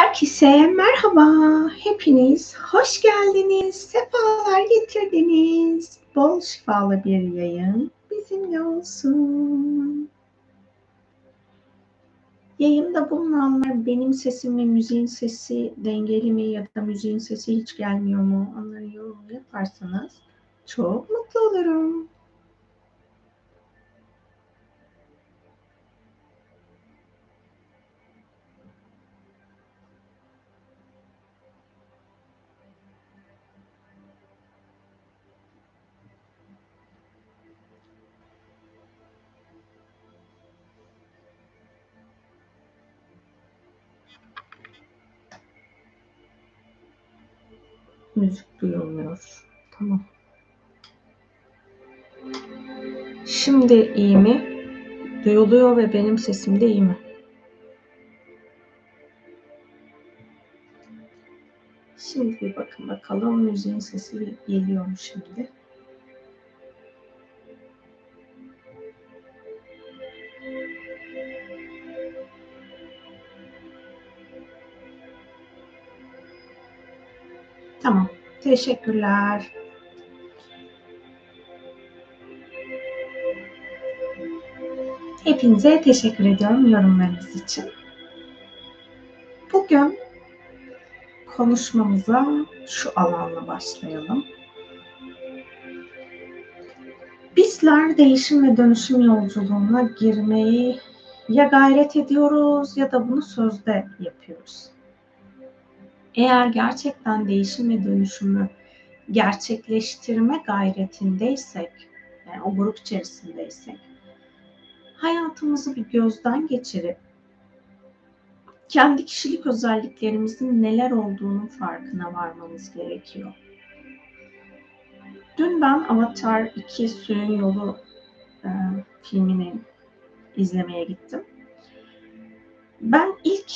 Herkese merhaba. Hepiniz hoş geldiniz. Sefalar getirdiniz. Bol şifalı bir yayın bizimle olsun. Yayında bulunanlar benim sesim ve müziğin sesi dengeli mi ya da müziğin sesi hiç gelmiyor mu? Onları yorum yaparsanız çok mutlu olurum. Müzik duyulmuyor. Tamam. Şimdi iyi mi? Duyuluyor ve benim sesim de iyi mi? Şimdi bir bakın bakalım müziğin sesi geliyor mu şimdi? Teşekkürler. Hepinize teşekkür ediyorum yorumlarınız için. Bugün konuşmamıza şu alanla başlayalım. Bizler değişim ve dönüşüm yolculuğuna girmeyi ya gayret ediyoruz ya da bunu sözde yapıyoruz. Eğer gerçekten değişim ve dönüşümü gerçekleştirme gayretindeysek, yani o grup içerisindeysek, hayatımızı bir gözden geçirip kendi kişilik özelliklerimizin neler olduğunun farkına varmamız gerekiyor. Dün ben Avatar 2 Suyun Yolu e, filmini izlemeye gittim. Ben ilk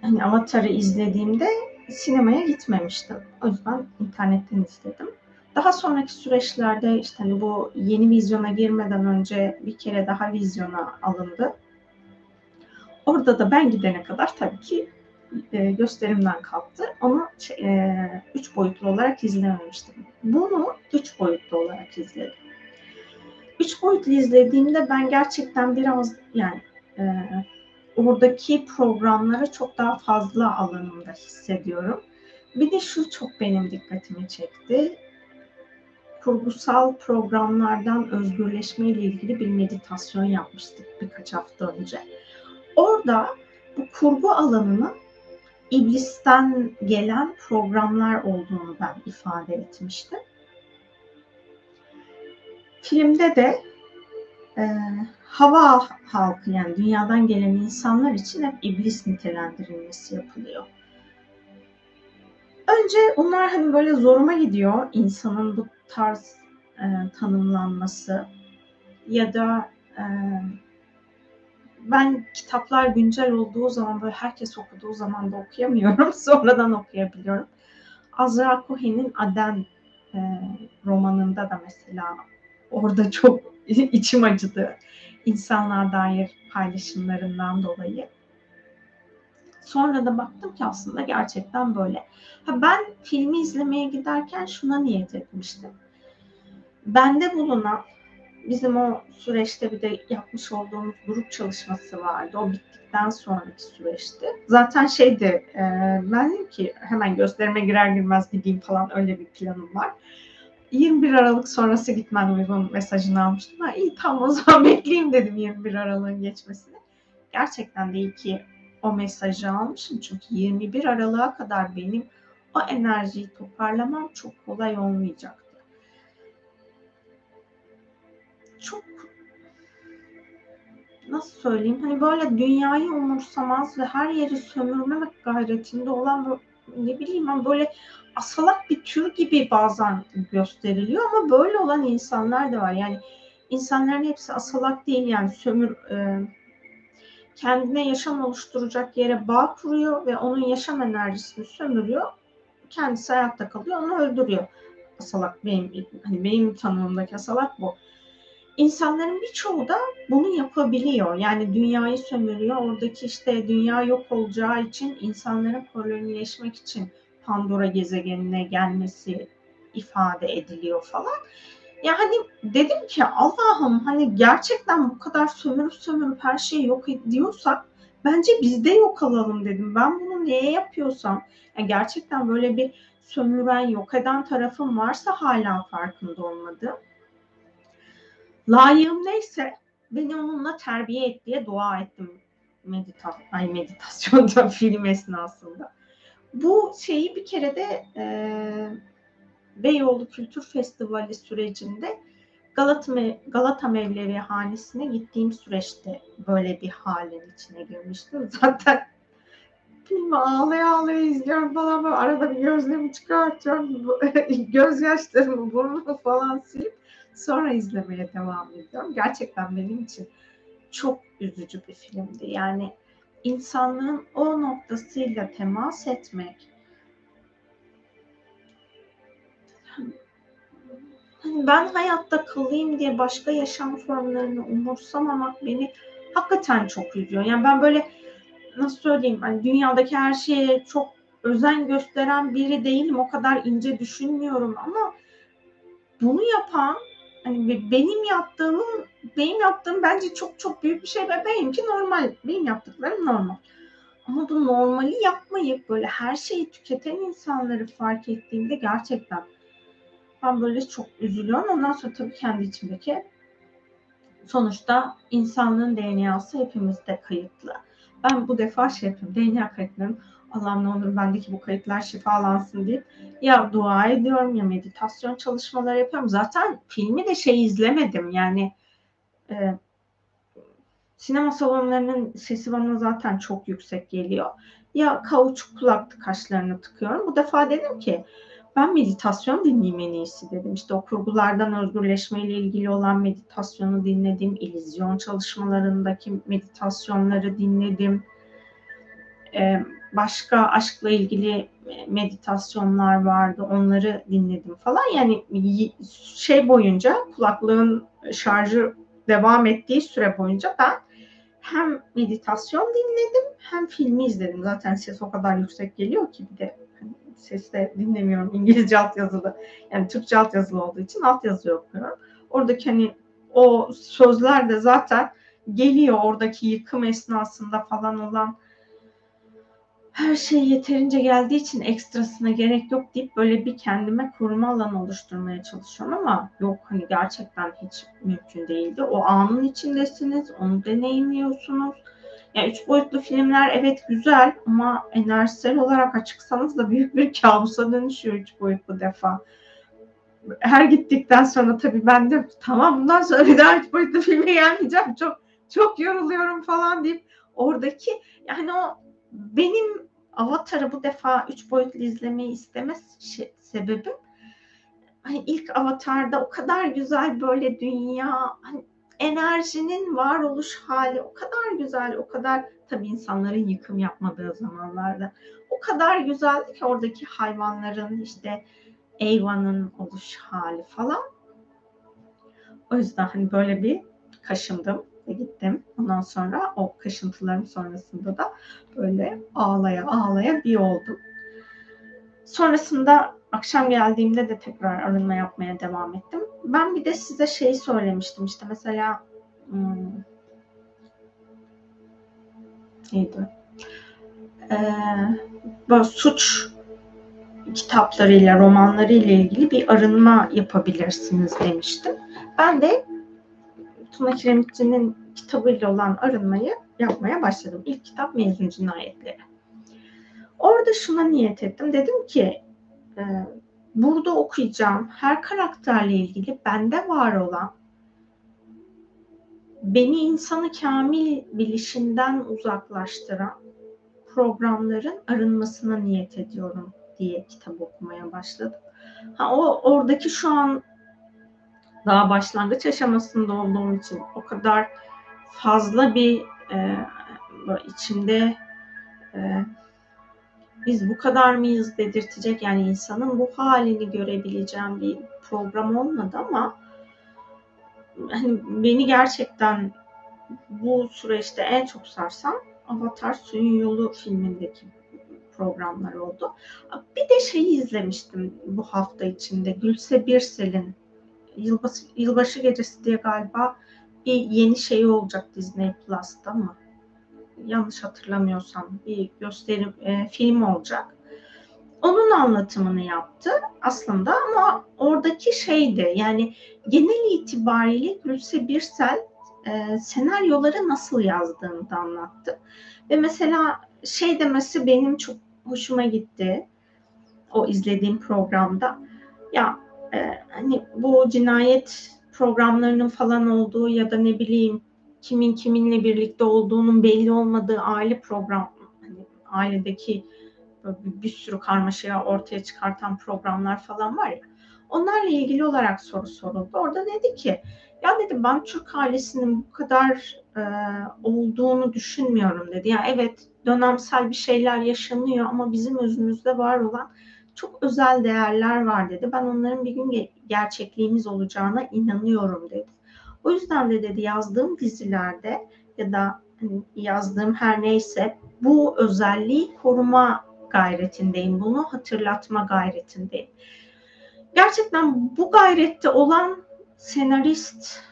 hani Avatar'ı izlediğimde sinemaya gitmemiştim. O yüzden internetten izledim. Daha sonraki süreçlerde işte hani bu yeni vizyona girmeden önce bir kere daha vizyona alındı. Orada da ben gidene kadar tabii ki e, gösterimden kalktı. Onu e, üç boyutlu olarak izlememiştim. Bunu üç boyutlu olarak izledim. Üç boyutlu izlediğimde ben gerçekten biraz yani e, oradaki programları çok daha fazla alanımda hissediyorum. Bir de şu çok benim dikkatimi çekti. Kurgusal programlardan özgürleşme ile ilgili bir meditasyon yapmıştık birkaç hafta önce. Orada bu kurgu alanının iblisten gelen programlar olduğunu ben ifade etmiştim. Filmde de e, hava halkı yani dünyadan gelen insanlar için hep iblis nitelendirilmesi yapılıyor. Önce onlar hani böyle zoruma gidiyor insanın bu tarz e, tanımlanması ya da e, ben kitaplar güncel olduğu zaman böyle herkes okuduğu zaman da okuyamıyorum. Sonradan okuyabiliyorum. Azra Cohen'in Aden e, romanında da mesela orada çok içim acıdı insanlığa dair paylaşımlarından dolayı. Sonra da baktım ki aslında gerçekten böyle. Ha ben filmi izlemeye giderken şuna niyet etmiştim. Bende bulunan bizim o süreçte bir de yapmış olduğumuz grup çalışması vardı. O bittikten sonraki süreçti. Zaten şeydi e, ben dedim ki hemen gösterime girer girmez gideyim falan öyle bir planım var. 21 Aralık sonrası gitmen uygun mesajını almıştım. Ha, iyi tamam o zaman bekleyeyim dedim 21 Aralık'ın geçmesini. Gerçekten de iyi ki o mesajı almışım. Çünkü 21 Aralık'a kadar benim o enerjiyi toparlamam çok kolay olmayacaktı. Çok nasıl söyleyeyim hani böyle dünyayı umursamaz ve her yeri sömürme gayretinde olan ne bileyim ben böyle asalak bir tür gibi bazen gösteriliyor ama böyle olan insanlar da var. Yani insanların hepsi asalak değil yani sömür e, kendine yaşam oluşturacak yere bağ kuruyor ve onun yaşam enerjisini sömürüyor. Kendisi hayatta kalıyor, onu öldürüyor. Asalak benim hani benim tanımımdaki asalak bu. insanların birçoğu da bunu yapabiliyor. Yani dünyayı sömürüyor. Oradaki işte dünya yok olacağı için insanların kolonileşmek için Pandora gezegenine gelmesi ifade ediliyor falan. Ya hani dedim ki Allah'ım hani gerçekten bu kadar sömürüp sömürüp her şeyi yok ediyorsak bence biz de yok alalım dedim. Ben bunu neye yapıyorsam yani gerçekten böyle bir sömüren yok eden tarafım varsa hala farkında olmadı. Layığım neyse beni onunla terbiye et diye dua ettim medita ay meditasyonda film esnasında. Bu şeyi bir kere de e, Beyoğlu Kültür Festivali sürecinde Galata, Galata Mevlevi Hanesi'ne gittiğim süreçte böyle bir halin içine girmiştim. Zaten filmi ağlaya ağlaya izliyorum falan böyle arada bir gözlerimi çıkartıyorum. Gözyaşlarımı burnumu falan silip sonra izlemeye devam ediyorum. Gerçekten benim için çok üzücü bir filmdi. Yani insanlığın o noktasıyla temas etmek, hani ben hayatta kalayım diye başka yaşam formlarını umursamamak beni hakikaten çok üzüyor. Yani ben böyle nasıl söyleyeyim hani dünyadaki her şeye çok özen gösteren biri değilim. O kadar ince düşünmüyorum ama bunu yapan hani benim yaptığımın benim yaptığım bence çok çok büyük bir şey ve benimki normal. Benim yaptıklarım normal. Ama bu normali yapmayıp böyle her şeyi tüketen insanları fark ettiğimde gerçekten ben böyle çok üzülüyorum. Ondan sonra tabii kendi içimdeki sonuçta insanlığın DNA'sı hepimizde kayıtlı. Ben bu defa şey yapıyorum. DNA kayıtlarım Allah'ım ne olur bendeki bu kayıtlar şifalansın deyip ya dua ediyorum ya meditasyon çalışmaları yapıyorum. Zaten filmi de şey izlemedim yani e, sinema salonlarının sesi bana zaten çok yüksek geliyor. Ya kauçuk kulaklık kaşlarını tıkıyorum. Bu defa dedim ki ben meditasyon dinleyeyim en iyisi dedim. İşte o kurgulardan özgürleşmeyle ilgili olan meditasyonu dinledim. İllüzyon çalışmalarındaki meditasyonları dinledim. Ee, başka aşkla ilgili meditasyonlar vardı. Onları dinledim falan. Yani şey boyunca kulaklığın şarjı devam ettiği süre boyunca ben hem meditasyon dinledim hem filmi izledim. Zaten ses o kadar yüksek geliyor ki bir de sesle dinlemiyorum İngilizce altyazılı. Yani Türkçe altyazılı olduğu için altyazı okuyorum. Oradaki hani o sözler de zaten geliyor oradaki yıkım esnasında falan olan her şey yeterince geldiği için ekstrasına gerek yok deyip böyle bir kendime koruma alanı oluşturmaya çalışıyorum ama yok hani gerçekten hiç mümkün değildi. O anın içindesiniz, onu deneyimliyorsunuz yani üç boyutlu filmler evet güzel ama enerjisel olarak açıksanız da büyük bir kabusa dönüşüyor üç boyutlu defa. Her gittikten sonra tabii ben de tamam bundan sonra bir daha üç boyutlu filme gelmeyeceğim. Çok çok yoruluyorum falan deyip oradaki yani o benim Avatar'ı bu defa üç boyutlu izlemeyi istemez sebebim hani ilk Avatar'da o kadar güzel böyle dünya hani enerjinin varoluş hali o kadar güzel, o kadar tabii insanların yıkım yapmadığı zamanlarda o kadar güzeldi ki oradaki hayvanların işte Eyvan'ın oluş hali falan. O yüzden hani böyle bir kaşındım ve gittim. Ondan sonra o kaşıntılarım sonrasında da böyle ağlaya ağlaya bir oldum. Sonrasında akşam geldiğimde de tekrar arınma yapmaya devam ettim. Ben bir de size şey söylemiştim işte mesela hmm, neydi? Ee, böyle suç kitaplarıyla, romanlarıyla ilgili bir arınma yapabilirsiniz demiştim. Ben de Tuna Kiremitçi'nin kitabıyla olan arınmayı yapmaya başladım. İlk kitap Mezun Cinayetleri. Orada şuna niyet ettim. Dedim ki e, burada okuyacağım her karakterle ilgili bende var olan beni insanı kamil bilişinden uzaklaştıran programların arınmasına niyet ediyorum diye kitap okumaya başladım. Ha o oradaki şu an daha başlangıç aşamasında olduğum için o kadar fazla bir e, içimde e, biz bu kadar mıyız dedirtecek yani insanın bu halini görebileceğim bir program olmadı ama hani beni gerçekten bu süreçte en çok sarsan Avatar Suyun Yolu filmindeki programlar oldu. Bir de şeyi izlemiştim bu hafta içinde. Gülse Birsel'in Yılbaşı, Yılbaşı Gecesi diye galiba bir yeni şey olacak Disney Plus'ta mı? Yanlış hatırlamıyorsam bir gösterim e, film olacak. Onun anlatımını yaptı aslında ama oradaki şeydi yani genel itibariyle Gülse Birsel e, senaryoları nasıl yazdığını da anlattı. Ve mesela şey demesi benim çok hoşuma gitti o izlediğim programda. Ya e, hani bu cinayet programlarının falan olduğu ya da ne bileyim kimin kiminle birlikte olduğunun belli olmadığı aile program hani ailedeki bir sürü karmaşaya ortaya çıkartan programlar falan var ya onlarla ilgili olarak soru soruldu. Orada dedi ki ya dedi ben Türk ailesinin bu kadar e, olduğunu düşünmüyorum dedi. Ya yani evet dönemsel bir şeyler yaşanıyor ama bizim özümüzde var olan çok özel değerler var dedi. Ben onların bir gün gerçekliğimiz olacağına inanıyorum dedi. O yüzden de dedi yazdığım dizilerde ya da hani yazdığım her neyse bu özelliği koruma gayretindeyim. Bunu hatırlatma gayretindeyim. Gerçekten bu gayrette olan senarist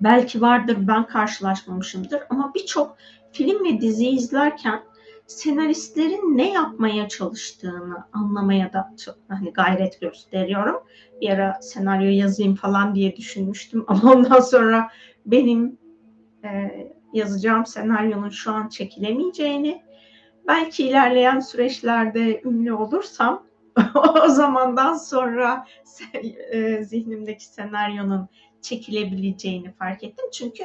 belki vardır ben karşılaşmamışımdır ama birçok film ve dizi izlerken senaristlerin ne yapmaya çalıştığını anlamaya da hani gayret gösteriyorum. Bir ara senaryo yazayım falan diye düşünmüştüm ama ondan sonra benim e, yazacağım senaryonun şu an çekilemeyeceğini, belki ilerleyen süreçlerde ünlü olursam o zamandan sonra e, zihnimdeki senaryonun çekilebileceğini fark ettim. Çünkü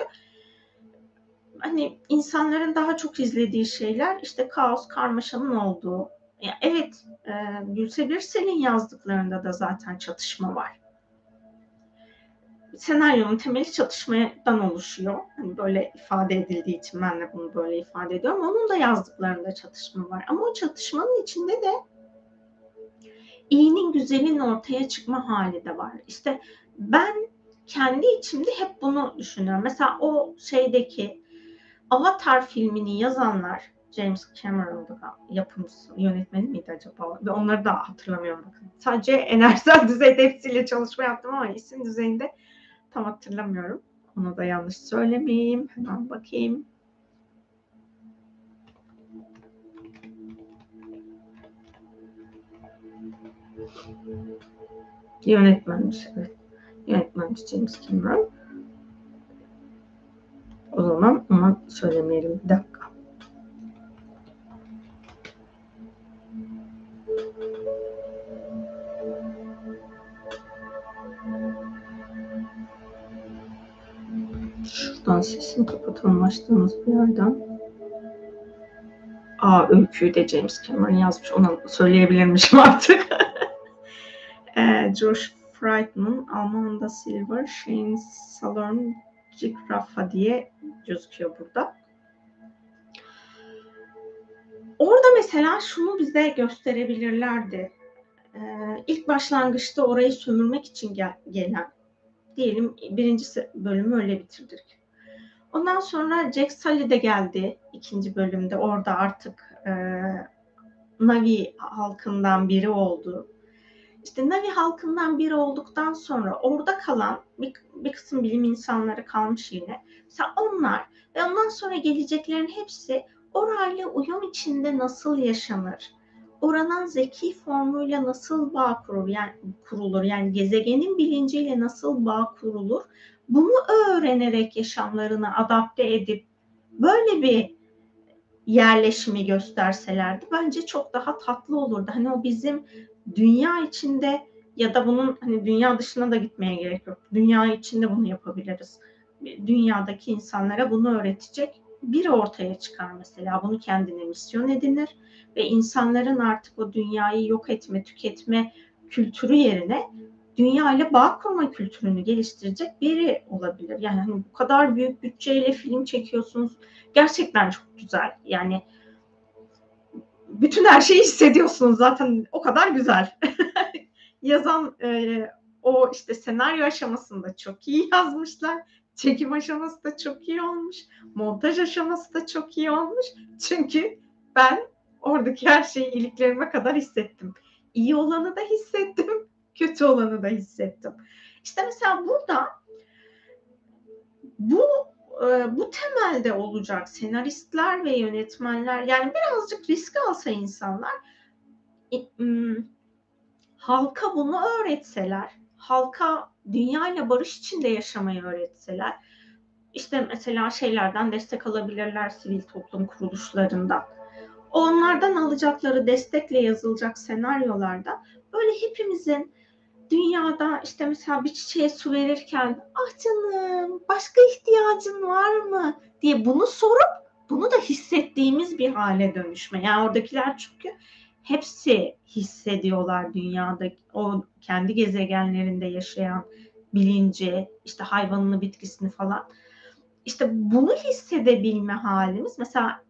hani insanların daha çok izlediği şeyler işte kaos, karmaşanın olduğu. Ya evet, e, Gülse Birsel'in yazdıklarında da zaten çatışma var. Senaryonun temeli çatışmadan oluşuyor. Hani böyle ifade edildiği için ben de bunu böyle ifade ediyorum. Onun da yazdıklarında çatışma var. Ama o çatışmanın içinde de iyinin güzelin ortaya çıkma hali de var. İşte ben kendi içimde hep bunu düşünüyorum. Mesela o şeydeki Avatar filmini yazanlar James Cameron'da yapımcısı, yönetmeni miydi acaba? Ve onları da hatırlamıyorum bakın. Sadece enerjisel düzeyde hepsiyle çalışma yaptım ama isim düzeyinde tam hatırlamıyorum. Onu da yanlış söylemeyeyim. Hemen bakayım. Yönetmenmiş evet. Yönetmenci James Cameron. O zaman ama söylemeyelim. Bir dakika. Şuradan sesini kapatalım açtığımız bir yerden. Aa öyküyü de James Cameron yazmış. Onu söyleyebilirmişim artık. e, Josh Friedman, Amanda Silver, Shane Salon, Jack Rafa diye gözüküyor burada. Orada mesela şunu bize gösterebilirlerdi. Ee, ilk başlangıçta orayı sömürmek için gel- gelen, diyelim birinci bölümü öyle bitirdik. Ondan sonra Jack Sully de geldi ikinci bölümde. Orada artık e, Navi halkından biri oldu işte Navi halkından biri olduktan sonra orada kalan bir, bir kısım bilim insanları kalmış yine. Mesela onlar ve ondan sonra geleceklerin hepsi orayla uyum içinde nasıl yaşanır? Oranın zeki formuyla nasıl bağ kurur, yani kurulur? Yani gezegenin bilinciyle nasıl bağ kurulur? Bunu öğrenerek yaşamlarını adapte edip böyle bir yerleşimi gösterselerdi bence çok daha tatlı olurdu. Hani o bizim dünya içinde ya da bunun hani dünya dışına da gitmeye gerek yok. Dünya içinde bunu yapabiliriz. Dünyadaki insanlara bunu öğretecek biri ortaya çıkar mesela. Bunu kendine misyon edinir ve insanların artık o dünyayı yok etme, tüketme kültürü yerine dünya ile bağ kurma kültürünü geliştirecek biri olabilir. Yani hani bu kadar büyük bütçeyle film çekiyorsunuz. Gerçekten çok güzel. Yani bütün her şeyi hissediyorsunuz zaten o kadar güzel. Yazan e, O işte senaryo aşamasında çok iyi yazmışlar. Çekim aşaması da çok iyi olmuş. Montaj aşaması da çok iyi olmuş. Çünkü ben oradaki her şeyi iliklerime kadar hissettim. İyi olanı da hissettim, kötü olanı da hissettim. İşte mesela burada bu e, bu temelde olacak senaristler ve yönetmenler yani birazcık risk alsa insanlar halka bunu öğretseler, halka dünya ile barış içinde yaşamayı öğretseler, işte mesela şeylerden destek alabilirler sivil toplum kuruluşlarından. Onlardan alacakları destekle yazılacak senaryolarda böyle hepimizin dünyada işte mesela bir çiçeğe su verirken ah canım başka ihtiyacın var mı diye bunu sorup bunu da hissettiğimiz bir hale dönüşme. Yani oradakiler çünkü hepsi hissediyorlar dünyada o kendi gezegenlerinde yaşayan bilinci, işte hayvanını, bitkisini falan. İşte bunu hissedebilme halimiz mesela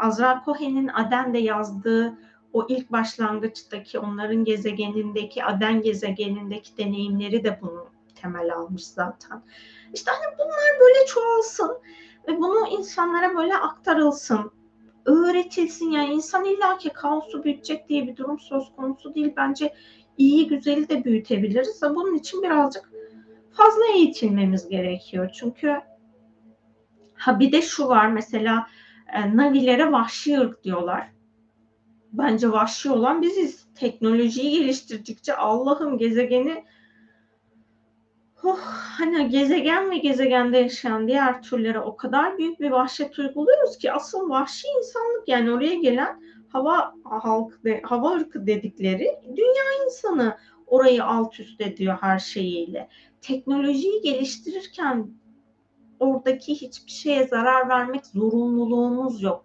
Azra Cohen'in Aden'de yazdığı o ilk başlangıçtaki onların gezegenindeki Aden gezegenindeki deneyimleri de bunu temel almış zaten. İşte hani bunlar böyle çoğalsın ve bunu insanlara böyle aktarılsın öğretilsin. Yani insan illaki kaosu büyütecek diye bir durum söz konusu değil. Bence iyi güzeli de büyütebiliriz. Bunun için birazcık fazla eğitilmemiz gerekiyor. Çünkü ha bir de şu var mesela e, Navilere vahşi ırk diyorlar. Bence vahşi olan biziz. Teknolojiyi geliştirdikçe Allah'ım gezegeni oh, hani gezegen ve gezegende yaşayan diğer türlere o kadar büyük bir vahşet uyguluyoruz ki asıl vahşi insanlık yani oraya gelen hava halk de, hava ırkı dedikleri dünya insanı orayı alt üst ediyor her şeyiyle. Teknolojiyi geliştirirken oradaki hiçbir şeye zarar vermek zorunluluğumuz yok.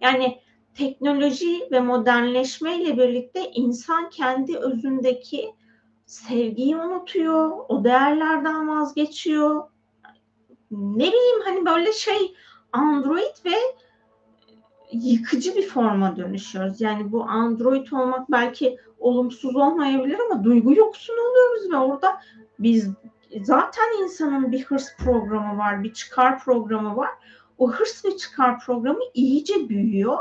Yani teknoloji ve modernleşme ile birlikte insan kendi özündeki sevgiyi unutuyor, o değerlerden vazgeçiyor. Ne bileyim hani böyle şey android ve yıkıcı bir forma dönüşüyoruz. Yani bu android olmak belki olumsuz olmayabilir ama duygu yoksun oluyoruz ve orada biz zaten insanın bir hırs programı var, bir çıkar programı var. O hırs ve çıkar programı iyice büyüyor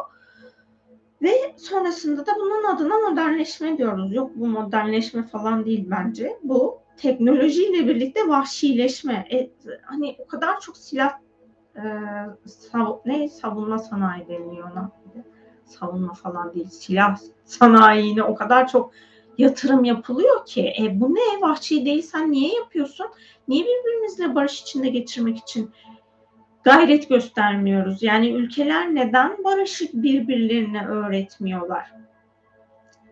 ve sonrasında da bunun adına modernleşme diyoruz. Yok bu modernleşme falan değil bence. Bu teknolojiyle birlikte vahşileşme. E, hani o kadar çok silah e, sav ne savunma sanayi deniliyor ona. Savunma falan değil. Silah sanayine o kadar çok yatırım yapılıyor ki e, bu ne vahşi değilsen niye yapıyorsun? Niye birbirimizle barış içinde geçirmek için gayret göstermiyoruz. Yani ülkeler neden barışık birbirlerine öğretmiyorlar?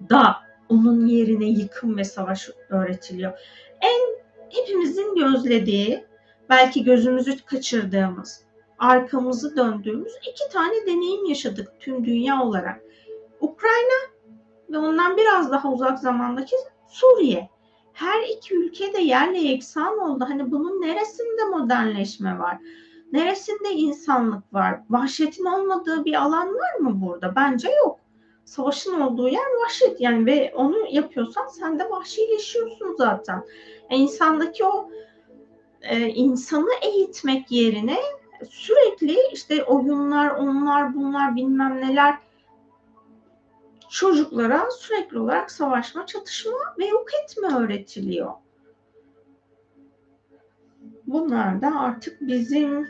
Da onun yerine yıkım ve savaş öğretiliyor. En hepimizin gözlediği, belki gözümüzü kaçırdığımız, arkamızı döndüğümüz iki tane deneyim yaşadık tüm dünya olarak. Ukrayna ve ondan biraz daha uzak zamandaki Suriye. Her iki ülke de yerle yeksan oldu. Hani bunun neresinde modernleşme var? Neresinde insanlık var? Vahşetin olmadığı bir alan var mı burada? Bence yok. Savaşın olduğu yer vahşet yani ve onu yapıyorsan sen de vahşileşiyorsun zaten. Yani insandaki o e, insanı eğitmek yerine sürekli işte oyunlar, onlar, bunlar bilmem neler çocuklara sürekli olarak savaşma, çatışma ve yok etme öğretiliyor. Bunlar da artık bizim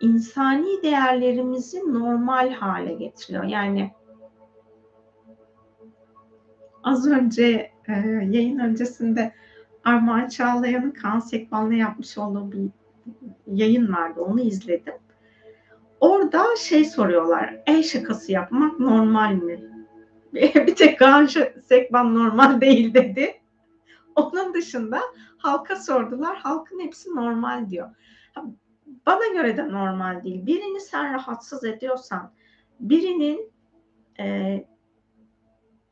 insani değerlerimizi normal hale getiriyor. Yani az önce e, yayın öncesinde Armağan Çağlayan'ın Kaan Sekban'la yapmış olduğu bir yayın vardı. Onu izledim. Orada şey soruyorlar. El şakası yapmak normal mi? bir tek Kaan Sekban normal değil dedi. Onun dışında halka sordular. Halkın hepsi normal diyor bana göre de normal değil. Birini sen rahatsız ediyorsan, birinin e,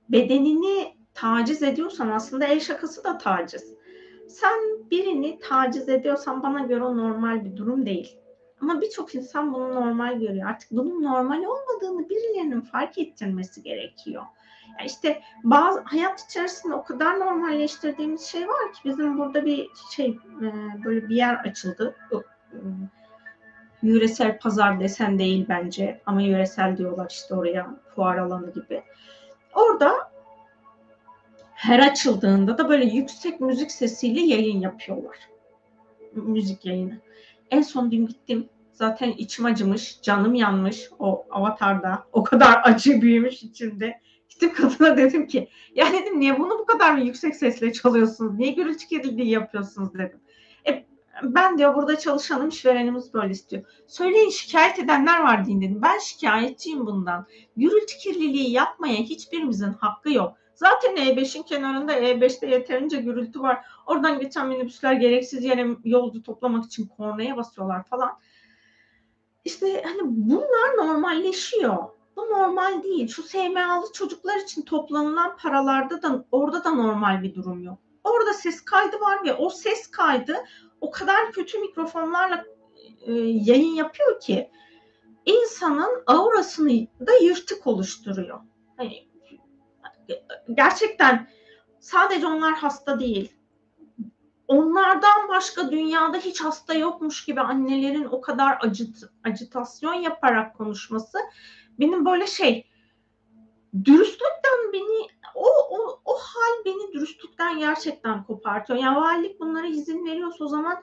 bedenini taciz ediyorsan aslında el şakası da taciz. Sen birini taciz ediyorsan bana göre o normal bir durum değil. Ama birçok insan bunu normal görüyor. Artık bunun normal olmadığını birilerinin fark ettirmesi gerekiyor. Yani işte bazı hayat içerisinde o kadar normalleştirdiğimiz şey var ki bizim burada bir şey e, böyle bir yer açıldı. E, yöresel pazar desen değil bence ama yöresel diyorlar işte oraya fuar alanı gibi. Orada her açıldığında da böyle yüksek müzik sesiyle yayın yapıyorlar. Müzik yayını. En son dün gittim. Zaten içim acımış, canım yanmış o avatarda. O kadar acı büyümüş içimde. Gittim kadına dedim ki ya dedim niye bunu bu kadar mı yüksek sesle çalıyorsunuz? Niye gürültü kirliliği yapıyorsunuz dedim. E, ben diyor burada çalışanım işverenimiz böyle istiyor. Söyleyin şikayet edenler var deyin dedim. Ben şikayetçiyim bundan. Gürültü kirliliği yapmaya hiçbirimizin hakkı yok. Zaten E5'in kenarında E5'te yeterince gürültü var. Oradan geçen minibüsler gereksiz yere yolcu toplamak için kornaya basıyorlar falan. İşte hani bunlar normalleşiyor. Bu normal değil. Şu SMA'lı çocuklar için toplanılan paralarda da orada da normal bir durum yok. Orada ses kaydı var ve o ses kaydı o kadar kötü mikrofonlarla e, yayın yapıyor ki insanın aurasını da yırtık oluşturuyor. Hani gerçekten sadece onlar hasta değil. Onlardan başka dünyada hiç hasta yokmuş gibi annelerin o kadar acıt, acitasyon yaparak konuşması benim böyle şey dürüstlükten beni o, o, o hal beni dürüstlükten gerçekten kopartıyor. Yani valilik bunlara izin veriyorsa o zaman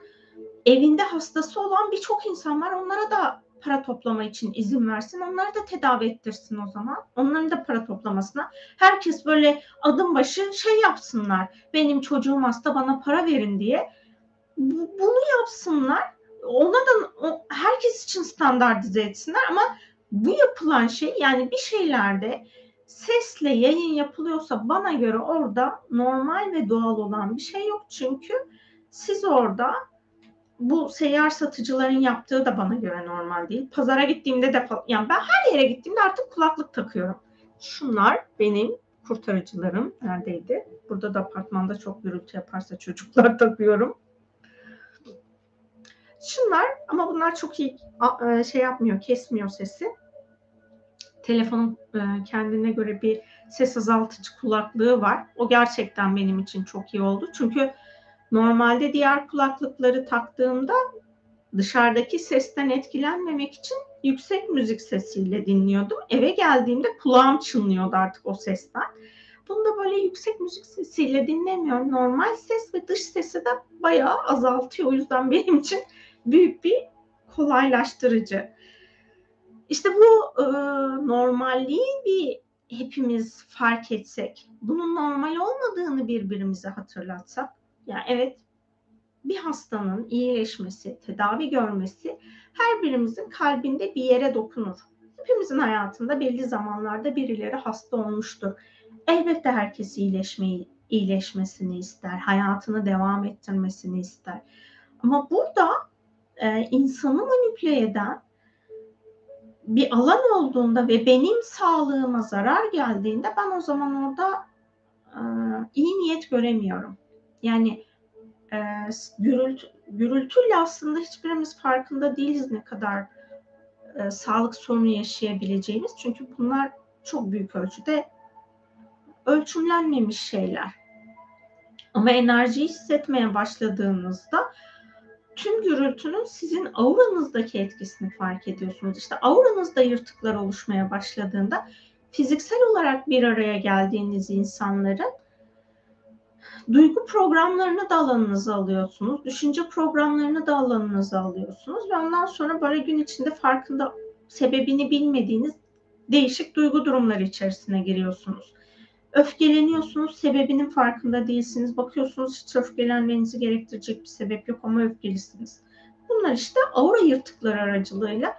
evinde hastası olan birçok insan var. Onlara da para toplama için izin versin. Onları da tedavi ettirsin o zaman. Onların da para toplamasına. Herkes böyle adım başı şey yapsınlar. Benim çocuğum hasta bana para verin diye. Bunu yapsınlar. Ona da herkes için standartize etsinler ama bu yapılan şey yani bir şeylerde sesle yayın yapılıyorsa bana göre orada normal ve doğal olan bir şey yok. Çünkü siz orada bu seyyar satıcıların yaptığı da bana göre normal değil. Pazara gittiğimde de yani ben her yere gittiğimde artık kulaklık takıyorum. Şunlar benim kurtarıcılarım neredeydi? Burada da apartmanda çok gürültü yaparsa çocuklar takıyorum. Şunlar ama bunlar çok iyi e, şey yapmıyor, kesmiyor sesi. Telefonun e, kendine göre bir ses azaltıcı kulaklığı var. O gerçekten benim için çok iyi oldu. Çünkü Normalde diğer kulaklıkları taktığımda dışarıdaki sesten etkilenmemek için yüksek müzik sesiyle dinliyordum. Eve geldiğimde kulağım çınlıyordu artık o sesten. Bunu da böyle yüksek müzik sesiyle dinlemiyorum. Normal ses ve dış sesi de bayağı azaltıyor. O yüzden benim için büyük bir kolaylaştırıcı. İşte bu e, normalliği bir hepimiz fark etsek, bunun normal olmadığını birbirimize hatırlatsak yani evet bir hastanın iyileşmesi, tedavi görmesi her birimizin kalbinde bir yere dokunur. Hepimizin hayatında belli zamanlarda birileri hasta olmuştur. Elbette herkes iyileşmeyi, iyileşmesini ister, hayatını devam ettirmesini ister. Ama burada e, insanı manipüle eden bir alan olduğunda ve benim sağlığıma zarar geldiğinde ben o zaman orada e, iyi niyet göremiyorum. Yani e, gürültü, gürültüyle aslında hiçbirimiz farkında değiliz ne kadar e, sağlık sorunu yaşayabileceğimiz. Çünkü bunlar çok büyük ölçüde ölçümlenmemiş şeyler. Ama enerjiyi hissetmeye başladığınızda tüm gürültünün sizin auranızdaki etkisini fark ediyorsunuz. İşte auranızda yırtıklar oluşmaya başladığında fiziksel olarak bir araya geldiğiniz insanların duygu programlarını da alanınıza alıyorsunuz. Düşünce programlarını da alanınıza alıyorsunuz. Ve ondan sonra böyle gün içinde farkında sebebini bilmediğiniz değişik duygu durumları içerisine giriyorsunuz. Öfkeleniyorsunuz, sebebinin farkında değilsiniz. Bakıyorsunuz hiç öfkelenmenizi gerektirecek bir sebep yok ama öfkelisiniz. Bunlar işte aura yırtıkları aracılığıyla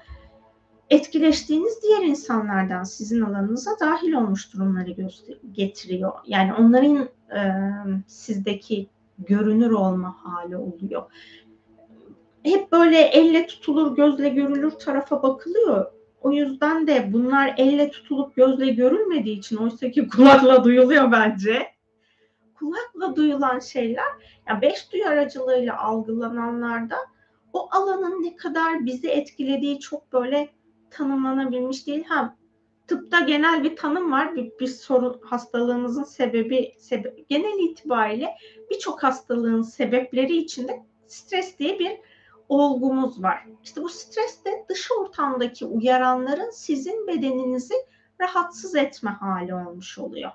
etkileştiğiniz diğer insanlardan sizin alanınıza dahil olmuş durumları getiriyor. Yani onların e, sizdeki görünür olma hali oluyor. Hep böyle elle tutulur, gözle görülür tarafa bakılıyor. O yüzden de bunlar elle tutulup gözle görülmediği için oysa ki kulakla duyuluyor bence. Kulakla duyulan şeyler, yani beş duyu aracılığıyla algılananlarda o alanın ne kadar bizi etkilediği çok böyle tanımlanabilmiş değil. Ha tıpta genel bir tanım var. Bir, bir sorun hastalığınızın sebebi sebe, genel itibariyle birçok hastalığın sebepleri içinde stres diye bir olgumuz var. İşte bu stres de dış ortamdaki uyaranların sizin bedeninizi rahatsız etme hali olmuş oluyor.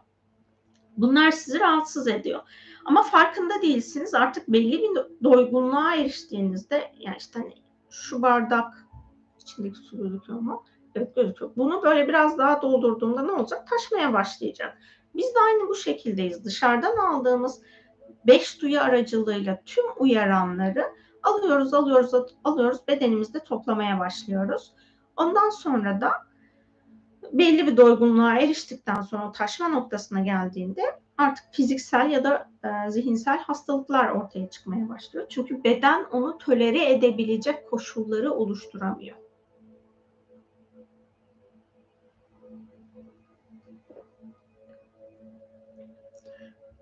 Bunlar sizi rahatsız ediyor. Ama farkında değilsiniz. Artık belli bir doygunluğa eriştiğinizde yani işte hani şu bardak içindeki su gözüküyor mu? Evet gözüküyor. Bunu böyle biraz daha doldurduğunda ne olacak? Taşmaya başlayacak. Biz de aynı bu şekildeyiz. Dışarıdan aldığımız beş duyu aracılığıyla tüm uyaranları alıyoruz, alıyoruz, alıyoruz. Bedenimizde toplamaya başlıyoruz. Ondan sonra da belli bir doygunluğa eriştikten sonra o taşma noktasına geldiğinde artık fiziksel ya da e, zihinsel hastalıklar ortaya çıkmaya başlıyor. Çünkü beden onu tolere edebilecek koşulları oluşturamıyor.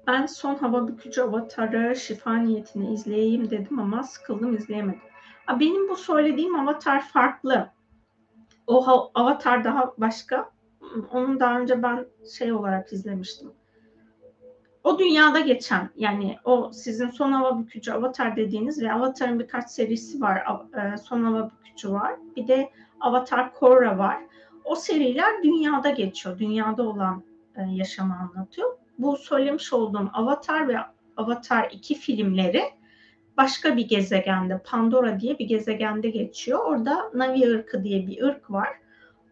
Ben son hava bükücü avatarı şifa niyetini izleyeyim dedim ama sıkıldım izleyemedim. Benim bu söylediğim avatar farklı. O avatar daha başka. Onu daha önce ben şey olarak izlemiştim. O dünyada geçen yani o sizin son hava bükücü avatar dediğiniz ve avatarın birkaç serisi var. E, son hava bükücü var. Bir de avatar Korra var. O seriler dünyada geçiyor. Dünyada olan e, yaşamı anlatıyor bu söylemiş olduğum Avatar ve Avatar 2 filmleri başka bir gezegende, Pandora diye bir gezegende geçiyor. Orada Navi ırkı diye bir ırk var.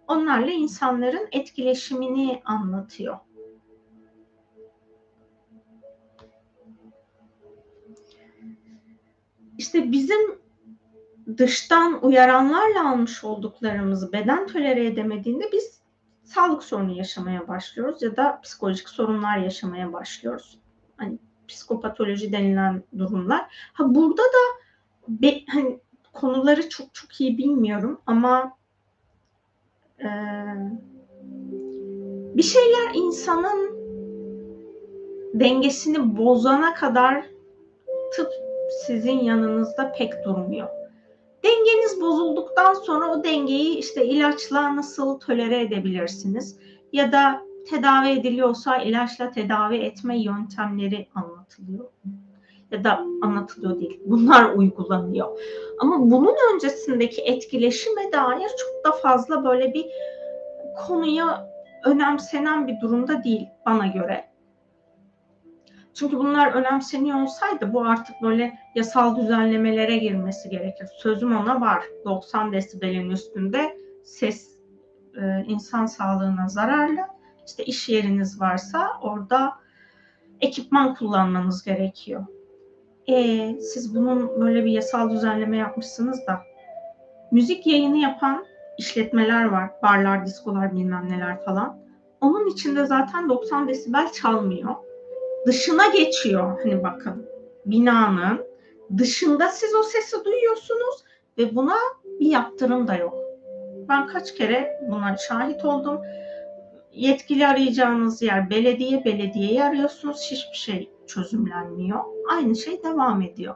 Onlarla insanların etkileşimini anlatıyor. İşte bizim dıştan uyaranlarla almış olduklarımızı beden tolere edemediğinde biz sağlık sorunu yaşamaya başlıyoruz ya da psikolojik sorunlar yaşamaya başlıyoruz. Hani psikopatoloji denilen durumlar. Ha burada da be, hani konuları çok çok iyi bilmiyorum ama e, bir şeyler insanın dengesini bozana kadar tıp sizin yanınızda pek durmuyor. Dengeniz bozulduktan sonra o dengeyi işte ilaçla nasıl tolere edebilirsiniz? Ya da tedavi ediliyorsa ilaçla tedavi etme yöntemleri anlatılıyor. Ya da anlatılıyor değil. Bunlar uygulanıyor. Ama bunun öncesindeki etkileşime dair çok da fazla böyle bir konuya önemsenen bir durumda değil bana göre. Çünkü bunlar önemseniyor olsaydı bu artık böyle yasal düzenlemelere girmesi gerekir. Sözüm ona var. 90 desibelin üstünde ses e, insan sağlığına zararlı. İşte iş yeriniz varsa orada ekipman kullanmanız gerekiyor. E, siz bunun böyle bir yasal düzenleme yapmışsınız da müzik yayını yapan işletmeler var. Barlar, diskolar bilmem neler falan. Onun içinde zaten 90 desibel çalmıyor dışına geçiyor. Hani bakın binanın dışında siz o sesi duyuyorsunuz ve buna bir yaptırım da yok. Ben kaç kere buna şahit oldum. Yetkili arayacağınız yer belediye, belediyeyi arıyorsunuz. Hiçbir şey çözümlenmiyor. Aynı şey devam ediyor.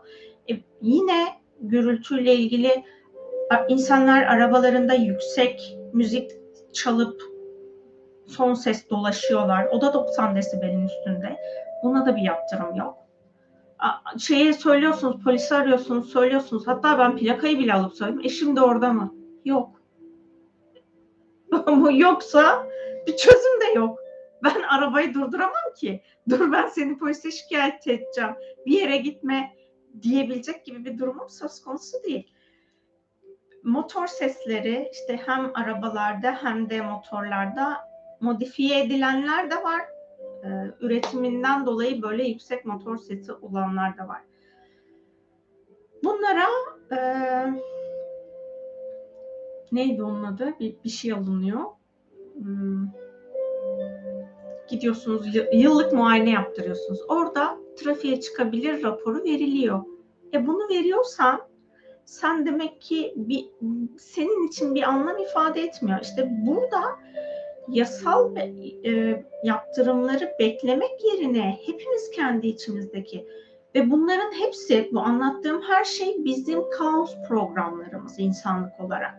E, yine gürültüyle ilgili insanlar arabalarında yüksek müzik çalıp son ses dolaşıyorlar. O da 90 desibelin üstünde. Buna da bir yaptırım yok. Şeye söylüyorsunuz, polisi arıyorsunuz, söylüyorsunuz. Hatta ben plakayı bile alıp söyledim. Eşim de orada mı? Yok. Ama yoksa bir çözüm de yok. Ben arabayı durduramam ki. Dur ben seni polise şikayet edeceğim. Bir yere gitme diyebilecek gibi bir durumum söz konusu değil. Motor sesleri işte hem arabalarda hem de motorlarda modifiye edilenler de var e, üretiminden dolayı böyle yüksek motor sesi olanlar da var. Bunlara e, neydi onun adı? Bir, bir şey alınıyor. Hmm. Gidiyorsunuz yıllık muayene yaptırıyorsunuz. Orada trafiğe çıkabilir raporu veriliyor. E bunu veriyorsan sen demek ki bir senin için bir anlam ifade etmiyor. İşte burada yasal e, yaptırımları beklemek yerine hepimiz kendi içimizdeki Ve bunların hepsi, bu anlattığım her şey bizim kaos programlarımız insanlık olarak.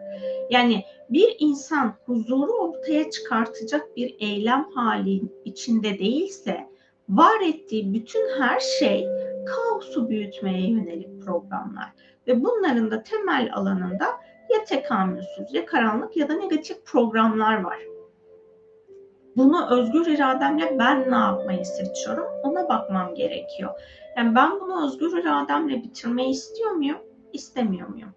Yani bir insan huzuru ortaya çıkartacak bir eylem hali içinde değilse, var ettiği bütün her şey kaosu büyütmeye yönelik programlar. Ve bunların da temel alanında ya tekamülsüz ya karanlık ya da negatif programlar var. Bunu özgür irademle ben ne yapmayı seçiyorum ona bakmam gerekiyor. Yani ben bunu özgür irademle bitirmeyi istiyor muyum? İstemiyor muyum?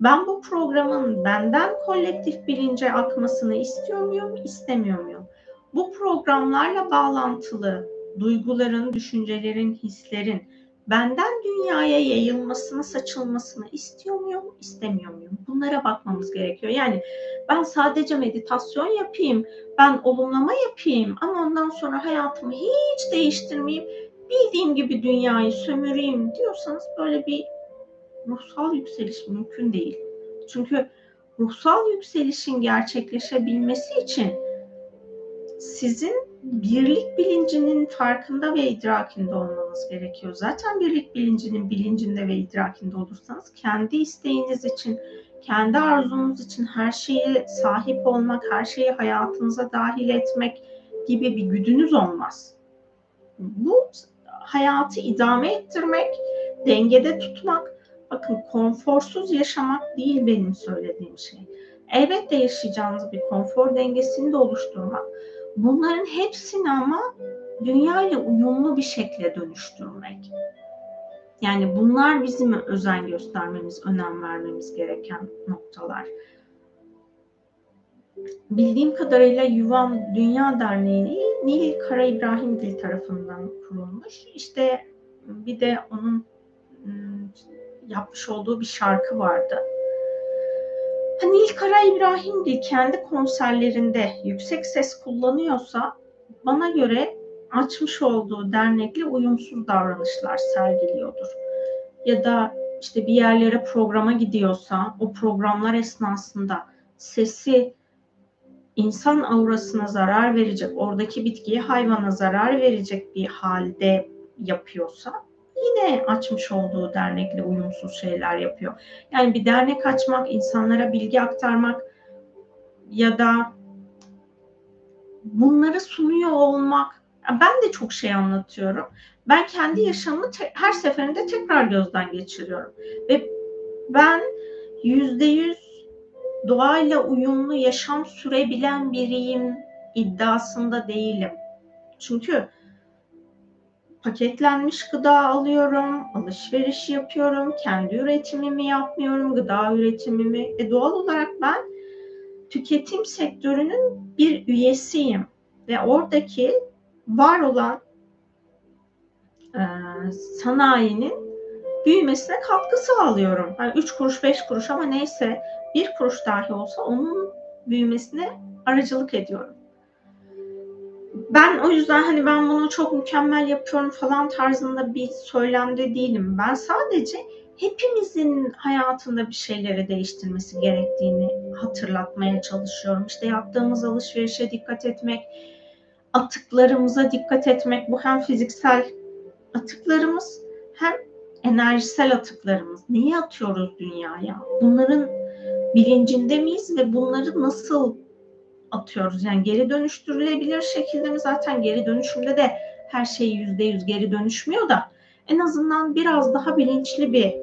Ben bu programın benden kolektif bilince akmasını istiyor muyum? İstemiyor muyum? Bu programlarla bağlantılı duyguların, düşüncelerin, hislerin benden dünyaya yayılmasını, saçılmasını istiyor muyum, istemiyor muyum? Bunlara bakmamız gerekiyor. Yani ben sadece meditasyon yapayım, ben olumlama yapayım ama ondan sonra hayatımı hiç değiştirmeyeyim, bildiğim gibi dünyayı sömüreyim diyorsanız böyle bir ruhsal yükseliş mümkün değil. Çünkü ruhsal yükselişin gerçekleşebilmesi için sizin birlik bilincinin farkında ve idrakinde olmanız gerekiyor. Zaten birlik bilincinin bilincinde ve idrakinde olursanız kendi isteğiniz için, kendi arzunuz için her şeye sahip olmak, her şeyi hayatınıza dahil etmek gibi bir güdünüz olmaz. Bu hayatı idame ettirmek, dengede tutmak, bakın konforsuz yaşamak değil benim söylediğim şey. Elbette yaşayacağınız bir konfor dengesini de oluşturmak Bunların hepsini ama dünya ile uyumlu bir şekilde dönüştürmek. Yani bunlar bizim özen göstermemiz, önem vermemiz gereken noktalar. Bildiğim kadarıyla Yuvan Dünya Derneği Nil Kara İbrahim Dil tarafından kurulmuş. İşte bir de onun ıı, yapmış olduğu bir şarkı vardı. Hani ilk Kara İbrahimgil kendi konserlerinde yüksek ses kullanıyorsa bana göre açmış olduğu dernekle uyumsuz davranışlar sergiliyordur. Ya da işte bir yerlere programa gidiyorsa o programlar esnasında sesi insan aurasına zarar verecek, oradaki bitkiye hayvana zarar verecek bir halde yapıyorsa yine açmış olduğu dernekle uyumsuz şeyler yapıyor. Yani bir dernek açmak, insanlara bilgi aktarmak ya da bunları sunuyor olmak. Ben de çok şey anlatıyorum. Ben kendi yaşamımı te- her seferinde tekrar gözden geçiriyorum. Ve ben yüzde yüz doğayla uyumlu yaşam sürebilen biriyim iddiasında değilim. Çünkü paketlenmiş gıda alıyorum, alışveriş yapıyorum, kendi üretimimi yapmıyorum, gıda üretimimi. E doğal olarak ben tüketim sektörünün bir üyesiyim ve oradaki var olan e, sanayinin büyümesine katkı sağlıyorum. Yani 3 kuruş 5 kuruş ama neyse bir kuruş dahi olsa onun büyümesine aracılık ediyorum ben o yüzden hani ben bunu çok mükemmel yapıyorum falan tarzında bir söylemde değilim. Ben sadece hepimizin hayatında bir şeyleri değiştirmesi gerektiğini hatırlatmaya çalışıyorum. İşte yaptığımız alışverişe dikkat etmek, atıklarımıza dikkat etmek. Bu hem fiziksel atıklarımız hem enerjisel atıklarımız. Neyi atıyoruz dünyaya? Bunların bilincinde miyiz ve bunları nasıl atıyoruz. Yani geri dönüştürülebilir şekilde mi? Zaten geri dönüşümde de her şey yüzde yüz geri dönüşmüyor da en azından biraz daha bilinçli bir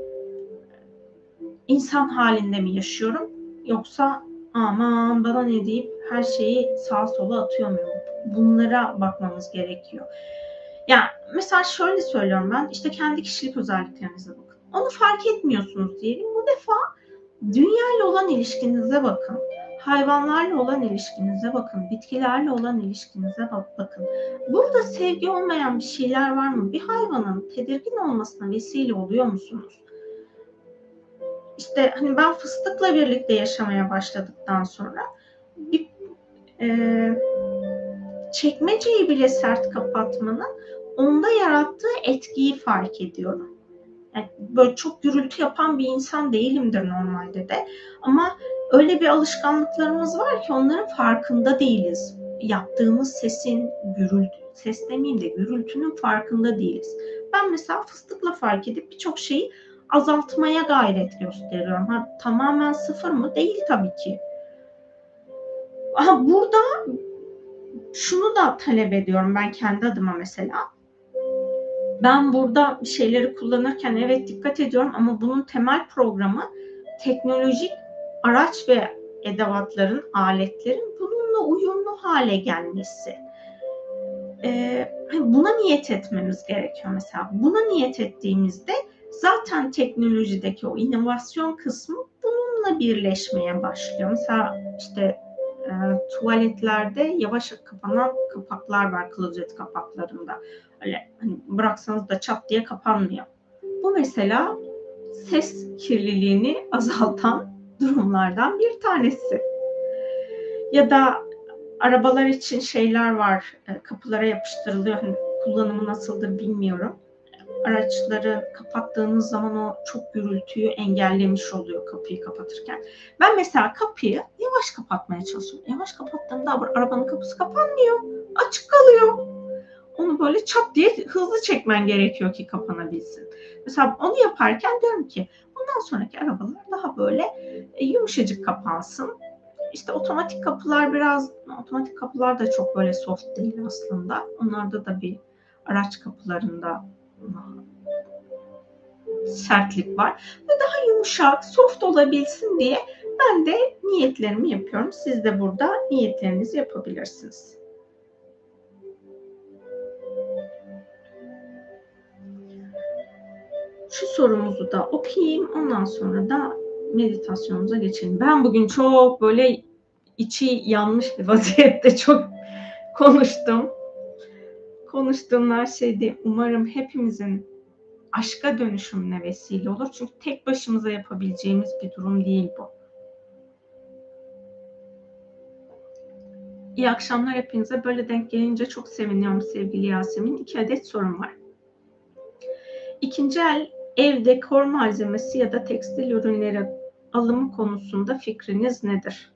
insan halinde mi yaşıyorum? Yoksa aman bana ne deyip her şeyi sağa sola atıyor muyum? Bunlara bakmamız gerekiyor. Ya mesela şöyle söylüyorum ben işte kendi kişilik özelliklerinize bakın. Onu fark etmiyorsunuz diyelim. Bu defa dünya ile olan ilişkinize bakın hayvanlarla olan ilişkinize bakın, bitkilerle olan ilişkinize bakın. Burada sevgi olmayan bir şeyler var mı? Bir hayvanın tedirgin olmasına vesile oluyor musunuz? İşte hani ben fıstıkla birlikte yaşamaya başladıktan sonra bir e, çekmeceyi bile sert kapatmanın onda yarattığı etkiyi fark ediyorum. Yani böyle çok gürültü yapan bir insan değilimdir normalde de. Ama öyle bir alışkanlıklarımız var ki onların farkında değiliz. Yaptığımız sesin gürültü, ses demeyeyim de gürültünün farkında değiliz. Ben mesela fıstıkla fark edip birçok şeyi azaltmaya gayret gösteriyorum. Ha, tamamen sıfır mı? Değil tabii ki. Ha, burada şunu da talep ediyorum ben kendi adıma mesela. Ben burada bir şeyleri kullanırken evet dikkat ediyorum ama bunun temel programı teknolojik araç ve edevatların, aletlerin bununla uyumlu hale gelmesi. Ee, hani buna niyet etmemiz gerekiyor mesela. Buna niyet ettiğimizde zaten teknolojideki o inovasyon kısmı bununla birleşmeye başlıyor. Mesela işte e, tuvaletlerde yavaş kapanan kapaklar var klozet kapaklarında. Öyle hani bıraksanız da çat diye kapanmıyor. Bu mesela ses kirliliğini azaltan durumlardan bir tanesi. Ya da arabalar için şeyler var, e, kapılara yapıştırılıyor. Hani kullanımı nasıldır bilmiyorum. Araçları kapattığınız zaman o çok gürültüyü engellemiş oluyor kapıyı kapatırken. Ben mesela kapıyı yavaş kapatmaya çalışıyorum. Yavaş kapattığımda arabanın kapısı kapanmıyor. Açık kalıyor. Onu böyle çat diye hızlı çekmen gerekiyor ki kapanabilsin. Mesela onu yaparken diyorum ki bundan sonraki arabalar daha böyle e, yumuşacık kapansın. İşte otomatik kapılar biraz, otomatik kapılar da çok böyle soft değil aslında. Onlarda da bir araç kapılarında sertlik var. Ve daha yumuşak, soft olabilsin diye ben de niyetlerimi yapıyorum. Siz de burada niyetlerinizi yapabilirsiniz. Şu sorumuzu da okuyayım. Ondan sonra da meditasyonumuza geçelim. Ben bugün çok böyle içi yanmış bir vaziyette çok konuştum. Konuştuğum her şeyde umarım hepimizin aşka dönüşümüne vesile olur. Çünkü tek başımıza yapabileceğimiz bir durum değil bu. İyi akşamlar hepinize. Böyle denk gelince çok seviniyorum sevgili Yasemin. İki adet sorum var. İkinci el ev dekor malzemesi ya da tekstil ürünleri alımı konusunda fikriniz nedir?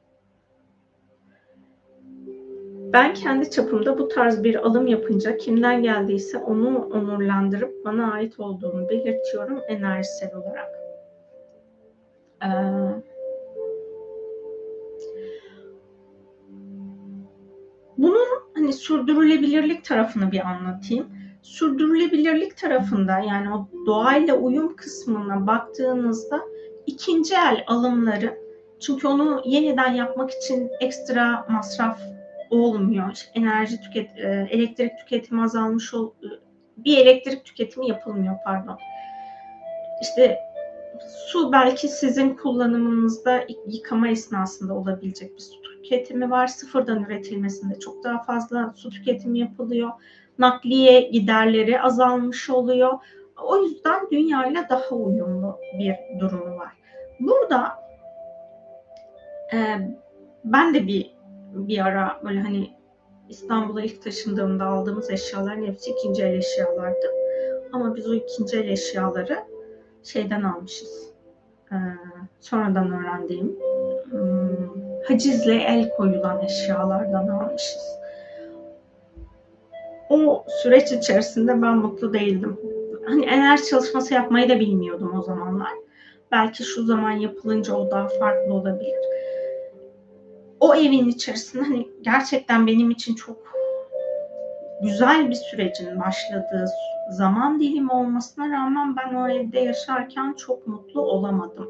Ben kendi çapımda bu tarz bir alım yapınca kimden geldiyse onu onurlandırıp bana ait olduğunu belirtiyorum enerjisel olarak. Ee, bunun hani sürdürülebilirlik tarafını bir anlatayım. Sürdürülebilirlik tarafında yani o doğayla uyum kısmına baktığınızda ikinci el alımları çünkü onu yeniden yapmak için ekstra masraf olmuyor. Enerji tüket, e, elektrik tüketimi azalmış ol, e, bir elektrik tüketimi yapılmıyor pardon. İşte su belki sizin kullanımınızda yıkama esnasında olabilecek bir su tüketimi var. Sıfırdan üretilmesinde çok daha fazla su tüketimi yapılıyor. Nakliye giderleri azalmış oluyor. O yüzden dünyayla daha uyumlu bir durumu var. Burada e, ben de bir bir ara böyle hani İstanbul'a ilk taşındığımda aldığımız eşyaların hepsi ikinci el eşyalardı. Ama biz o ikinci el eşyaları şeyden almışız. Ee, sonradan öğrendiğim hmm, hacizle el koyulan eşyalardan almışız. O süreç içerisinde ben mutlu değildim. Hani enerji çalışması yapmayı da bilmiyordum o zamanlar. Belki şu zaman yapılınca o daha farklı olabilir o evin içerisinde hani gerçekten benim için çok güzel bir sürecin başladığı zaman dilimi olmasına rağmen ben o evde yaşarken çok mutlu olamadım.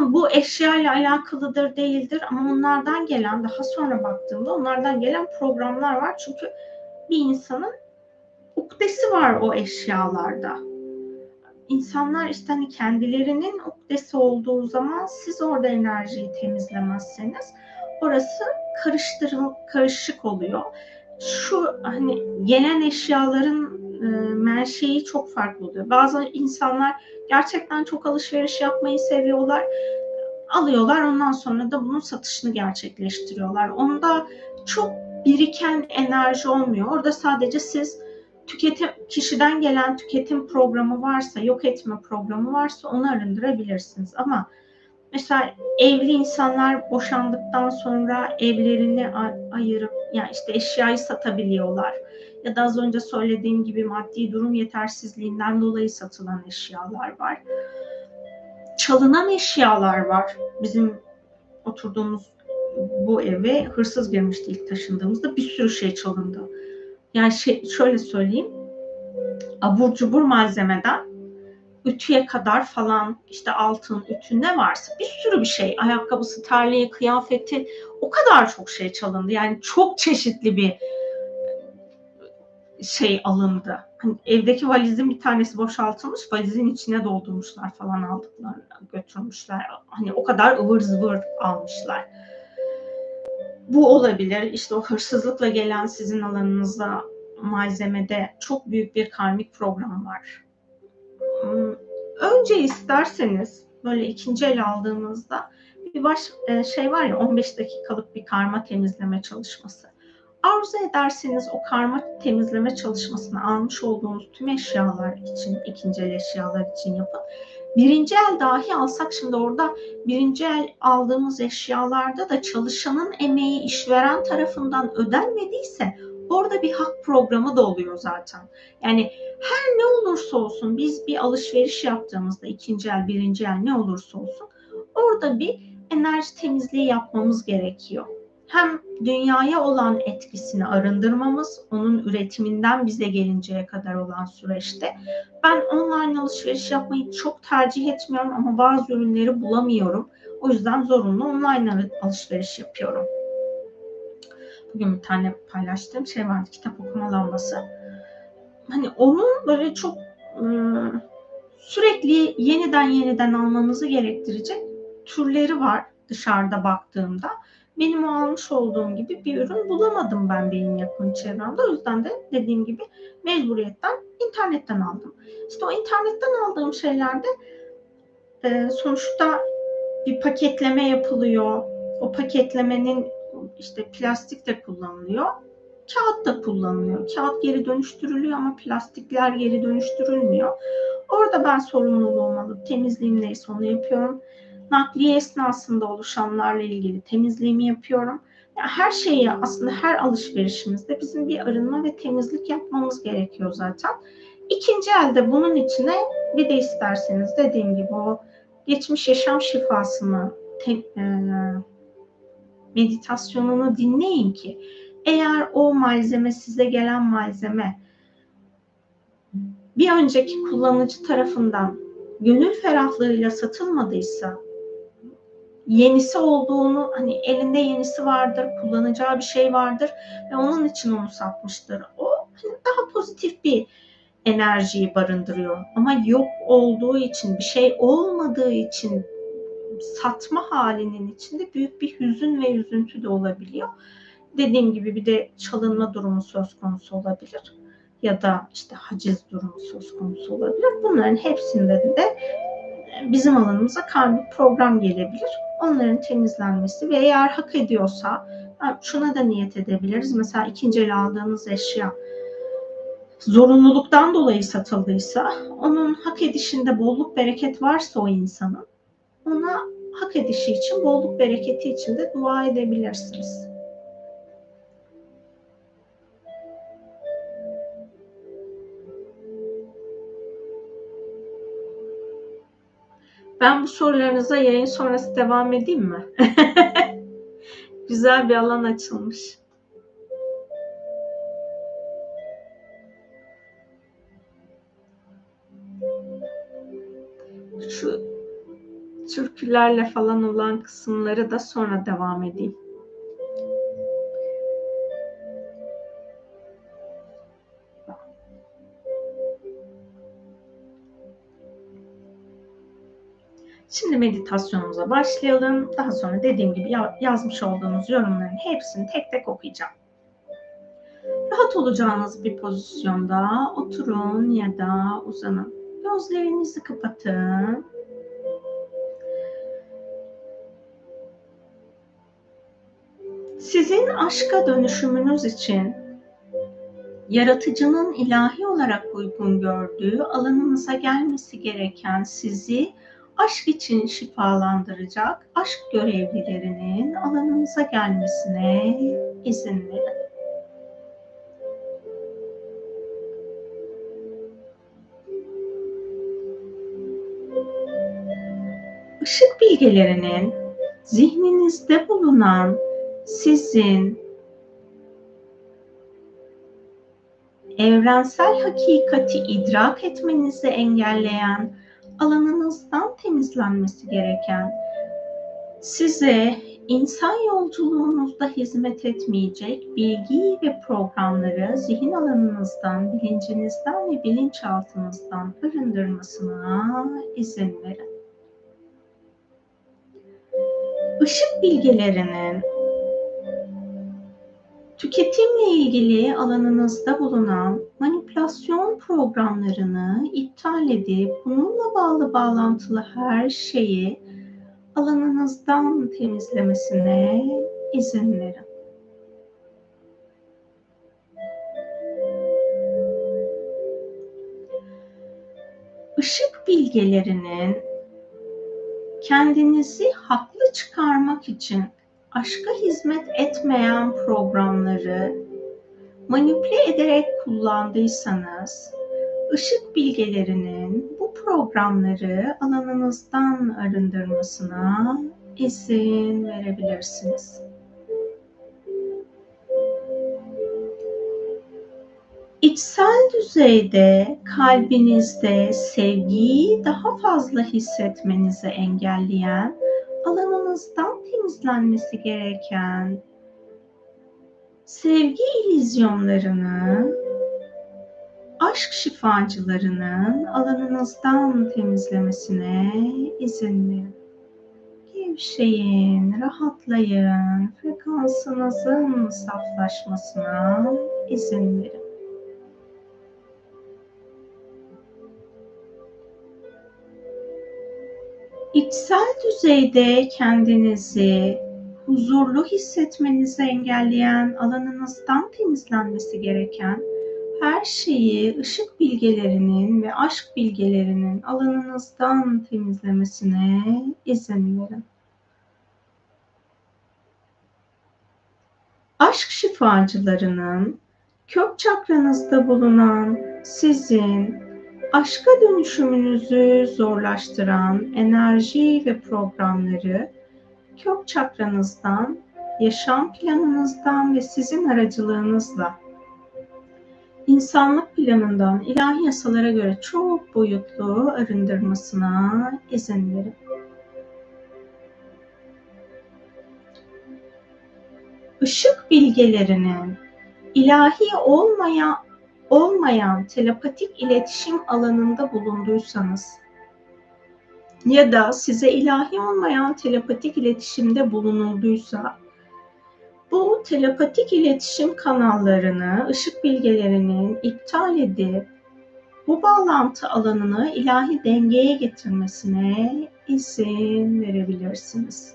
Bu eşya ile alakalıdır değildir ama onlardan gelen daha sonra baktığımda onlardan gelen programlar var. Çünkü bir insanın ukdesi var o eşyalarda insanlar işte hani kendilerinin ukdesi olduğu zaman siz orada enerjiyi temizlemezseniz orası karıştırıl karışık oluyor. Şu hani gelen eşyaların e, menşei çok farklı oluyor. Bazı insanlar gerçekten çok alışveriş yapmayı seviyorlar. Alıyorlar ondan sonra da bunun satışını gerçekleştiriyorlar. Onda çok biriken enerji olmuyor. Orada sadece siz tüketim kişiden gelen tüketim programı varsa, yok etme programı varsa onu arındırabilirsiniz. Ama Mesela evli insanlar boşandıktan sonra evlerini ayırıp yani işte eşyayı satabiliyorlar. Ya da az önce söylediğim gibi maddi durum yetersizliğinden dolayı satılan eşyalar var. Çalınan eşyalar var. Bizim oturduğumuz bu eve hırsız girmişti ilk taşındığımızda bir sürü şey çalındı. Yani şey, şöyle söyleyeyim. Abur cubur malzemeden ütüye kadar falan işte altın, ütü ne varsa bir sürü bir şey. Ayakkabısı, terliği, kıyafeti o kadar çok şey çalındı. Yani çok çeşitli bir şey alındı. Hani evdeki valizin bir tanesi boşaltılmış, valizin içine doldurmuşlar falan aldıklar, götürmüşler. Hani o kadar ıvır zıvır almışlar. Bu olabilir. İşte o hırsızlıkla gelen sizin alanınızda malzemede çok büyük bir karmik program var. Hmm, önce isterseniz böyle ikinci el aldığınızda bir baş e, şey var ya 15 dakikalık bir karma temizleme çalışması. Arzu ederseniz o karma temizleme çalışmasını almış olduğunuz tüm eşyalar için, ikinci el eşyalar için yapın. Birinci el dahi alsak şimdi orada birinci el aldığımız eşyalarda da çalışanın emeği işveren tarafından ödenmediyse orada bir hak programı da oluyor zaten. Yani her ne olursa olsun biz bir alışveriş yaptığımızda ikinci el, birinci el ne olursa olsun orada bir enerji temizliği yapmamız gerekiyor hem dünyaya olan etkisini arındırmamız, onun üretiminden bize gelinceye kadar olan süreçte. Ben online alışveriş yapmayı çok tercih etmiyorum ama bazı ürünleri bulamıyorum. O yüzden zorunlu online alışveriş yapıyorum. Bugün bir tane paylaştığım şey vardı, kitap okuma lambası. Hani onun böyle çok ıı, sürekli yeniden yeniden almamızı gerektirecek türleri var dışarıda baktığımda benim o almış olduğum gibi bir ürün bulamadım ben benim yakın çevremde. O yüzden de dediğim gibi mecburiyetten internetten aldım. İşte o internetten aldığım şeylerde e, sonuçta bir paketleme yapılıyor. O paketlemenin işte plastik de kullanılıyor. Kağıt da kullanılıyor. Kağıt geri dönüştürülüyor ama plastikler geri dönüştürülmüyor. Orada ben sorumluluğumu alıp temizliğim neyse onu yapıyorum nakliye esnasında oluşanlarla ilgili temizliğimi yapıyorum. Yani her şeyi aslında her alışverişimizde bizim bir arınma ve temizlik yapmamız gerekiyor zaten. İkinci elde bunun içine bir de isterseniz dediğim gibi o geçmiş yaşam şifasını te, e, meditasyonunu dinleyin ki eğer o malzeme size gelen malzeme bir önceki kullanıcı tarafından gönül ferahlığıyla satılmadıysa yenisi olduğunu hani elinde yenisi vardır, kullanacağı bir şey vardır ve onun için onu satmıştır. O hani daha pozitif bir enerjiyi barındırıyor. Ama yok olduğu için, bir şey olmadığı için satma halinin içinde büyük bir hüzün ve üzüntü de olabiliyor. Dediğim gibi bir de çalınma durumu söz konusu olabilir ya da işte haciz durumu söz konusu olabilir. Bunların hepsinde de bizim alanımıza karmik program gelebilir. Onların temizlenmesi ve eğer hak ediyorsa şuna da niyet edebiliriz. Mesela ikinci el aldığınız eşya zorunluluktan dolayı satıldıysa onun hak edişinde bolluk bereket varsa o insanın ona hak edişi için bolluk bereketi için de dua edebilirsiniz. Ben bu sorularınıza yayın sonrası devam edeyim mi? Güzel bir alan açılmış. Şu türkülerle falan olan kısımları da sonra devam edeyim. Şimdi meditasyonumuza başlayalım. Daha sonra dediğim gibi yazmış olduğunuz yorumların hepsini tek tek okuyacağım. Rahat olacağınız bir pozisyonda oturun ya da uzanın. Gözlerinizi kapatın. Sizin aşka dönüşümünüz için yaratıcının ilahi olarak uygun gördüğü alanınıza gelmesi gereken sizi aşk için şifalandıracak aşk görevlilerinin alanınıza gelmesine izin verin. Işık bilgelerinin zihninizde bulunan sizin evrensel hakikati idrak etmenizi engelleyen alanınızdan temizlenmesi gereken size insan yolculuğunuzda hizmet etmeyecek bilgi ve programları zihin alanınızdan, bilincinizden ve bilinçaltınızdan arındırmasına izin verin. Işık bilgilerinin Tüketimle ilgili alanınızda bulunan manipülasyon programlarını iptal edip bununla bağlı bağlantılı her şeyi alanınızdan temizlemesine izin verin. Işık bilgelerinin kendinizi haklı çıkarmak için aşka hizmet etmeyen programları manipüle ederek kullandıysanız, ışık bilgelerinin bu programları alanınızdan arındırmasına izin verebilirsiniz. İçsel düzeyde kalbinizde sevgiyi daha fazla hissetmenizi engelleyen alanınızdan temizlenmesi gereken sevgi ilizyonlarını aşk şifacılarının alanınızdan temizlemesine izin verin. Gevşeyin, rahatlayın, frekansınızın saflaşmasına izin verin. İçsel düzeyde kendinizi huzurlu hissetmenizi engelleyen alanınızdan temizlenmesi gereken her şeyi ışık bilgelerinin ve aşk bilgelerinin alanınızdan temizlemesine izin verin. Aşk şifacılarının kök çakranızda bulunan sizin aşka dönüşümünüzü zorlaştıran enerji ve programları kök çakranızdan, yaşam planınızdan ve sizin aracılığınızla insanlık planından ilahi yasalara göre çok boyutlu arındırmasına izin verin. Işık bilgelerinin ilahi olmayan olmayan telepatik iletişim alanında bulunduysanız ya da size ilahi olmayan telepatik iletişimde bulunulduysa bu telepatik iletişim kanallarını, ışık bilgelerinin iptal edip bu bağlantı alanını ilahi dengeye getirmesine izin verebilirsiniz.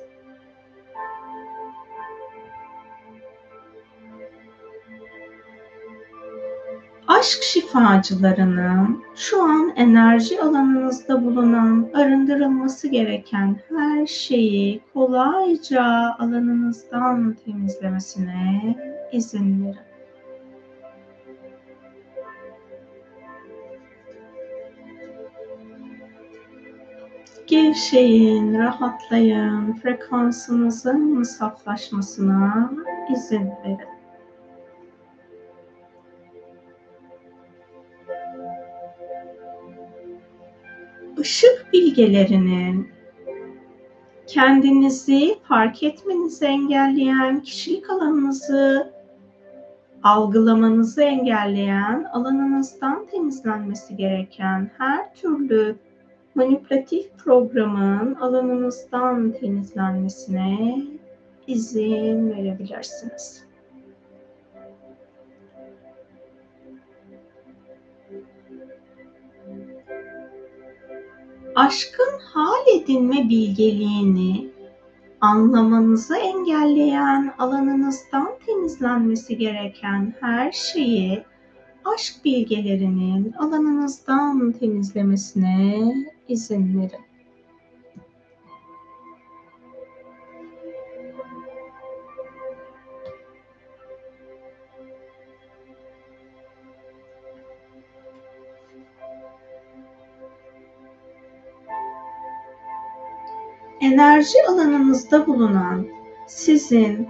Aşk şifacılarının şu an enerji alanınızda bulunan arındırılması gereken her şeyi kolayca alanınızdan temizlemesine izin verin. Gevşeyin, rahatlayın, frekansınızın saflaşmasına izin verin. Işık bilgelerinin kendinizi fark etmenizi engelleyen, kişilik alanınızı algılamanızı engelleyen, alanınızdan temizlenmesi gereken her türlü manipülatif programın alanınızdan temizlenmesine izin verebilirsiniz. Aşkın hal edinme bilgeliğini anlamanızı engelleyen alanınızdan temizlenmesi gereken her şeyi aşk bilgelerinin alanınızdan temizlemesine izin verin. Enerji alanınızda bulunan sizin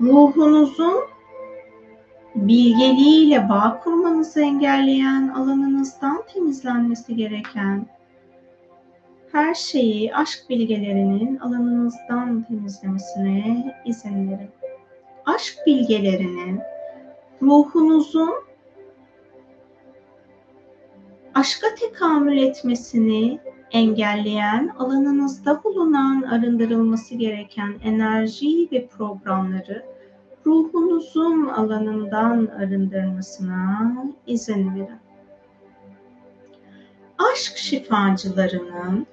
ruhunuzun bilgeliğiyle bağ kurmanızı engelleyen alanınızdan temizlenmesi gereken her şeyi aşk bilgelerinin alanınızdan temizlemesine izin verin. Aşk bilgelerinin ruhunuzun aşka tekamül etmesini engelleyen alanınızda bulunan arındırılması gereken enerji ve programları ruhunuzun alanından arındırmasına izin verin. Aşk şifacılarının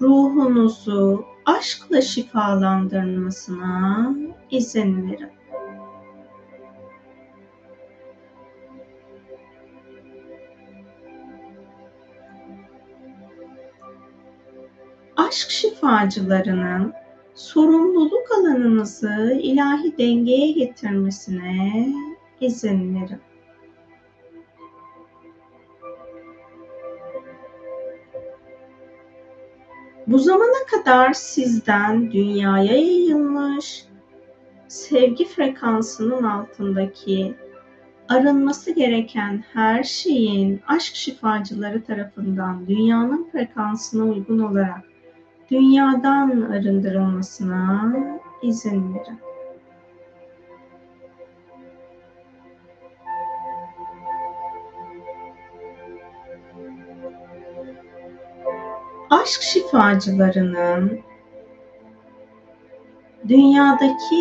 ruhunuzu aşkla şifalandırmasına izin verin. Aşk şifacılarının sorumluluk alanınızı ilahi dengeye getirmesine izin verin. Bu zamana kadar sizden dünyaya yayılmış sevgi frekansının altındaki arınması gereken her şeyin aşk şifacıları tarafından dünyanın frekansına uygun olarak dünyadan arındırılmasına izin verin. Aşk şifacılarının dünyadaki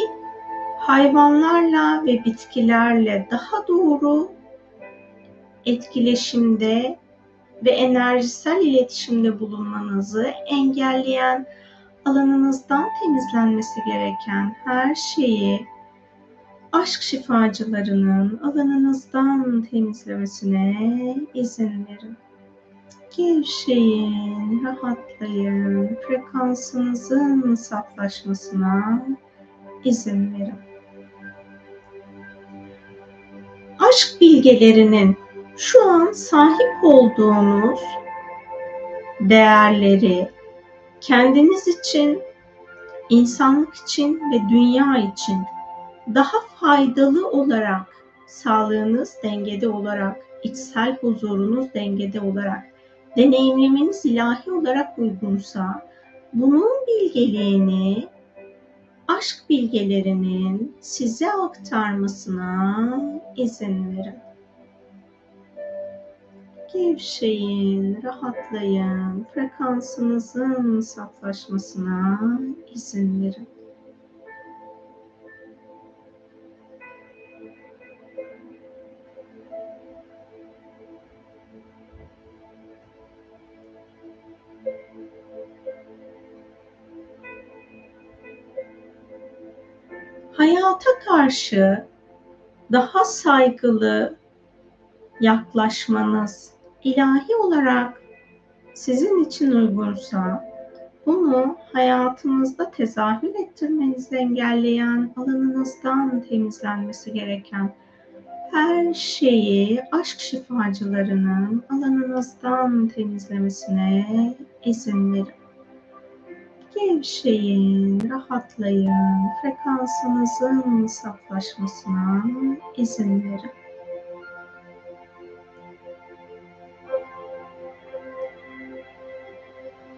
hayvanlarla ve bitkilerle daha doğru etkileşimde ve enerjisel iletişimde bulunmanızı engelleyen alanınızdan temizlenmesi gereken her şeyi aşk şifacılarının alanınızdan temizlemesine izin verin. Gevşeyin, rahatlayın, frekansınızın saflaşmasına izin verin. Aşk bilgelerinin şu an sahip olduğunuz değerleri kendiniz için, insanlık için ve dünya için daha faydalı olarak sağlığınız dengede olarak, içsel huzurunuz dengede olarak, deneyimlemeniz ilahi olarak uygunsa bunun bilgeliğini aşk bilgelerinin size aktarmasına izin verin. Gevşeyin, rahatlayın, frekansınızın saflaşmasına izin verin. hayata karşı daha saygılı yaklaşmanız ilahi olarak sizin için uygunsa bunu hayatınızda tezahür ettirmenizi engelleyen alanınızdan temizlenmesi gereken her şeyi aşk şifacılarının alanınızdan temizlemesine izin verin. Gevşeyin, rahatlayın, frekansınızın saflaşmasına izin verin.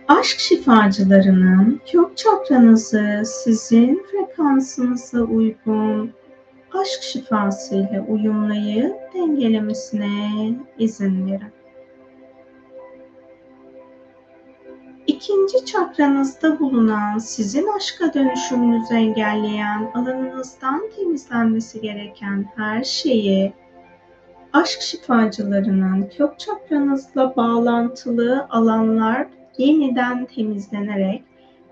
Aşk şifacılarının kök çakranızı sizin frekansınıza uygun aşk şifası ile uyumlayıp dengelemesine izin verin. İkinci çakranızda bulunan sizin aşka dönüşümünüzü engelleyen alanınızdan temizlenmesi gereken her şeyi aşk şifacılarının kök çakranızla bağlantılı alanlar yeniden temizlenerek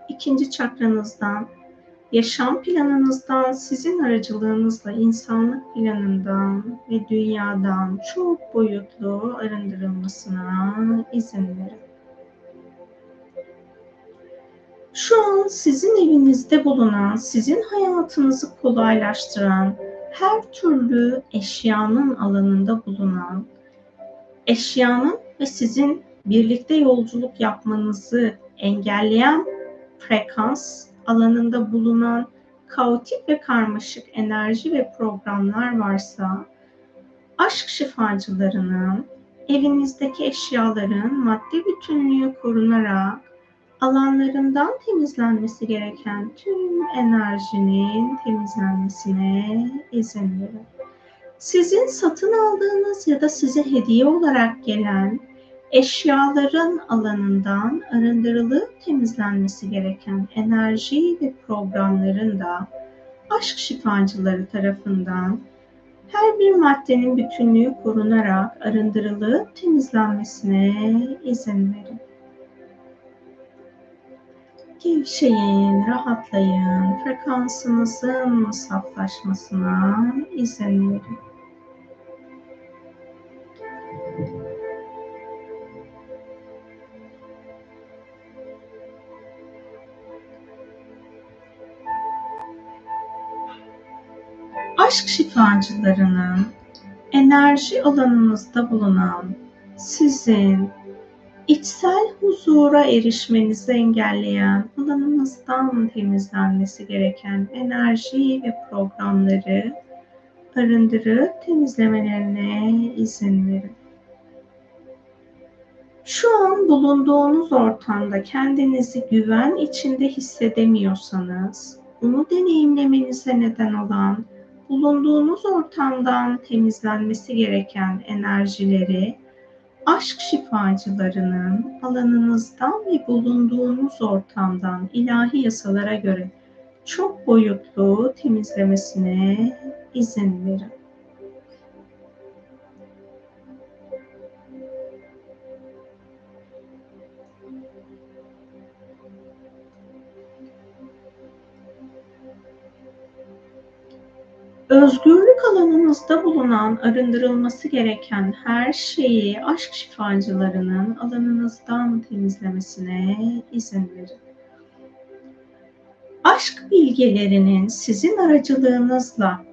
ikinci çakranızdan, yaşam planınızdan, sizin aracılığınızla insanlık planından ve dünyadan çok boyutlu arındırılmasına izin verin. Şu an sizin evinizde bulunan, sizin hayatınızı kolaylaştıran her türlü eşyanın alanında bulunan, eşyanın ve sizin birlikte yolculuk yapmanızı engelleyen frekans alanında bulunan kaotik ve karmaşık enerji ve programlar varsa aşk şifacılarının evinizdeki eşyaların madde bütünlüğü korunarak alanlarından temizlenmesi gereken tüm enerjinin temizlenmesine izin verin. Sizin satın aldığınız ya da size hediye olarak gelen eşyaların alanından arındırılıp temizlenmesi gereken enerji ve programların da aşk şifacıları tarafından her bir maddenin bütünlüğü korunarak arındırılıp temizlenmesine izin verin. Gevşeyin, rahatlayın, frekansınızın saflaşmasına izin verin. Aşk şifacılarının enerji alanınızda bulunan sizin içsel huzura erişmenizi engelleyen alanınızdan temizlenmesi gereken enerji ve programları arındırıp temizlemelerine izin verin. Şu an bulunduğunuz ortamda kendinizi güven içinde hissedemiyorsanız, bunu deneyimlemenize neden olan bulunduğunuz ortamdan temizlenmesi gereken enerjileri aşk şifacılarının alanınızdan ve bulunduğunuz ortamdan ilahi yasalara göre çok boyutlu temizlemesine izin verin. Özgürlük alanınızda bulunan arındırılması gereken her şeyi aşk şifacılarının alanınızdan temizlemesine izin verin. Aşk bilgelerinin sizin aracılığınızla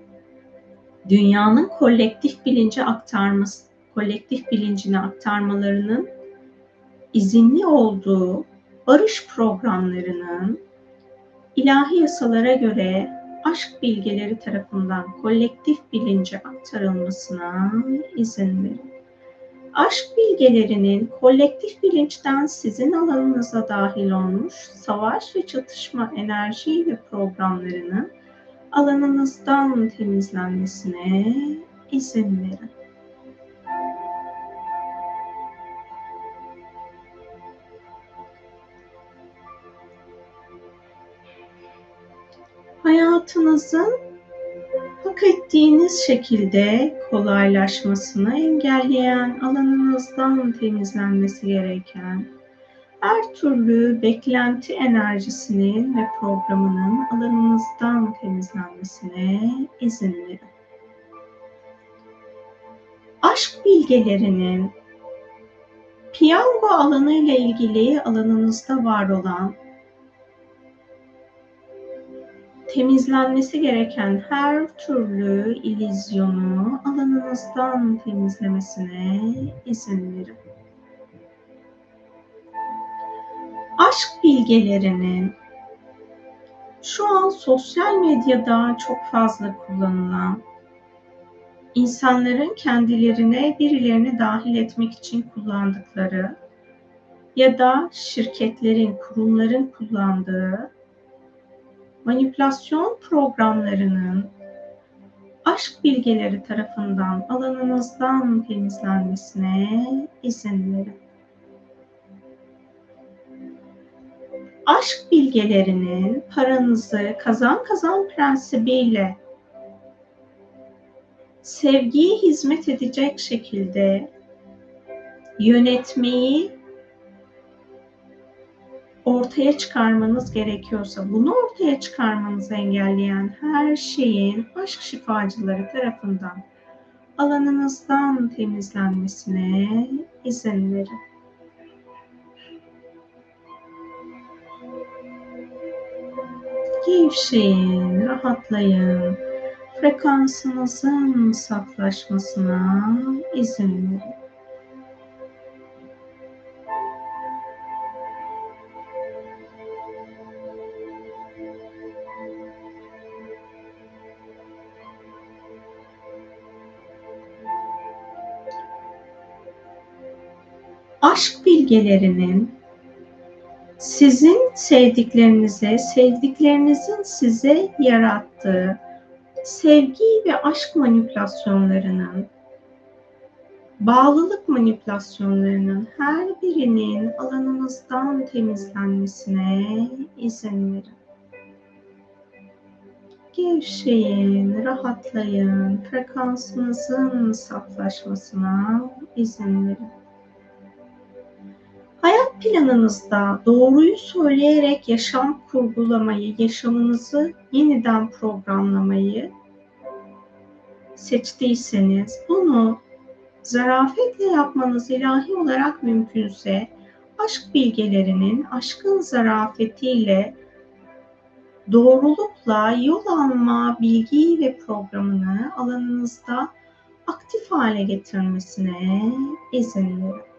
dünyanın kolektif bilinci aktarması, kolektif bilincine aktarmalarının izinli olduğu barış programlarının ilahi yasalara göre aşk bilgeleri tarafından kolektif bilince aktarılmasına izin verin. Aşk bilgelerinin kolektif bilinçten sizin alanınıza dahil olmuş savaş ve çatışma enerji ve programlarını alanınızdan temizlenmesine izin verin. Hayatınızın hak ettiğiniz şekilde kolaylaşmasını engelleyen alanınızdan temizlenmesi gereken her türlü beklenti enerjisinin ve programının alanınızdan temizlenmesine izin verin. Aşk bilgelerinin piyango alanı ile ilgili alanınızda var olan temizlenmesi gereken her türlü ilizyonu alanınızdan temizlemesine izin verin. Aşk bilgelerinin şu an sosyal medyada çok fazla kullanılan insanların kendilerine birilerini dahil etmek için kullandıkları ya da şirketlerin, kurumların kullandığı manipülasyon programlarının aşk bilgeleri tarafından alanınızdan temizlenmesine izin verin. Aşk bilgelerinin paranızı kazan kazan prensibiyle sevgiye hizmet edecek şekilde yönetmeyi ortaya çıkarmanız gerekiyorsa bunu ortaya çıkarmanızı engelleyen her şeyin aşk şifacıları tarafından alanınızdan temizlenmesine izin verin. Gevşeyin, rahatlayın. Frekansınızın saflaşmasına izin verin. Aşk bilgelerinin sizin sevdiklerinize, sevdiklerinizin size yarattığı sevgi ve aşk manipülasyonlarının, bağlılık manipülasyonlarının her birinin alanınızdan temizlenmesine izin verin. Gevşeyin, rahatlayın, frekansınızın saflaşmasına izin verin. Hayat planınızda doğruyu söyleyerek yaşam kurgulamayı, yaşamınızı yeniden programlamayı seçtiyseniz bunu zarafetle yapmanız ilahi olarak mümkünse aşk bilgelerinin aşkın zarafetiyle doğrulukla yol alma bilgiyi ve programını alanınızda aktif hale getirmesine izin verin.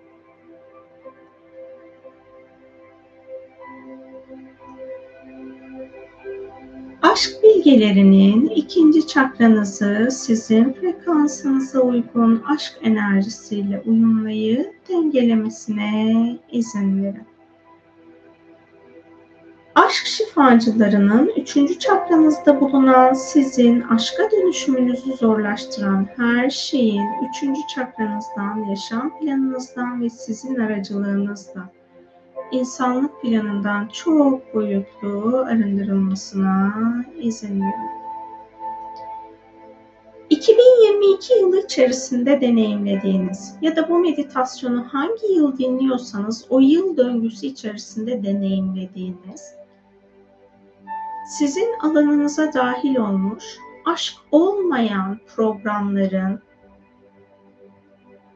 Aşk bilgelerinin ikinci çakranızı sizin frekansınıza uygun aşk enerjisiyle uyumlayıp dengelemesine izin verin. Aşk şifacılarının üçüncü çakranızda bulunan sizin aşka dönüşümünüzü zorlaştıran her şeyin üçüncü çakranızdan, yaşam planınızdan ve sizin aracılığınızla insanlık planından çok boyutlu arındırılmasına izin verin. 2022 yılı içerisinde deneyimlediğiniz ya da bu meditasyonu hangi yıl dinliyorsanız o yıl döngüsü içerisinde deneyimlediğiniz sizin alanınıza dahil olmuş aşk olmayan programların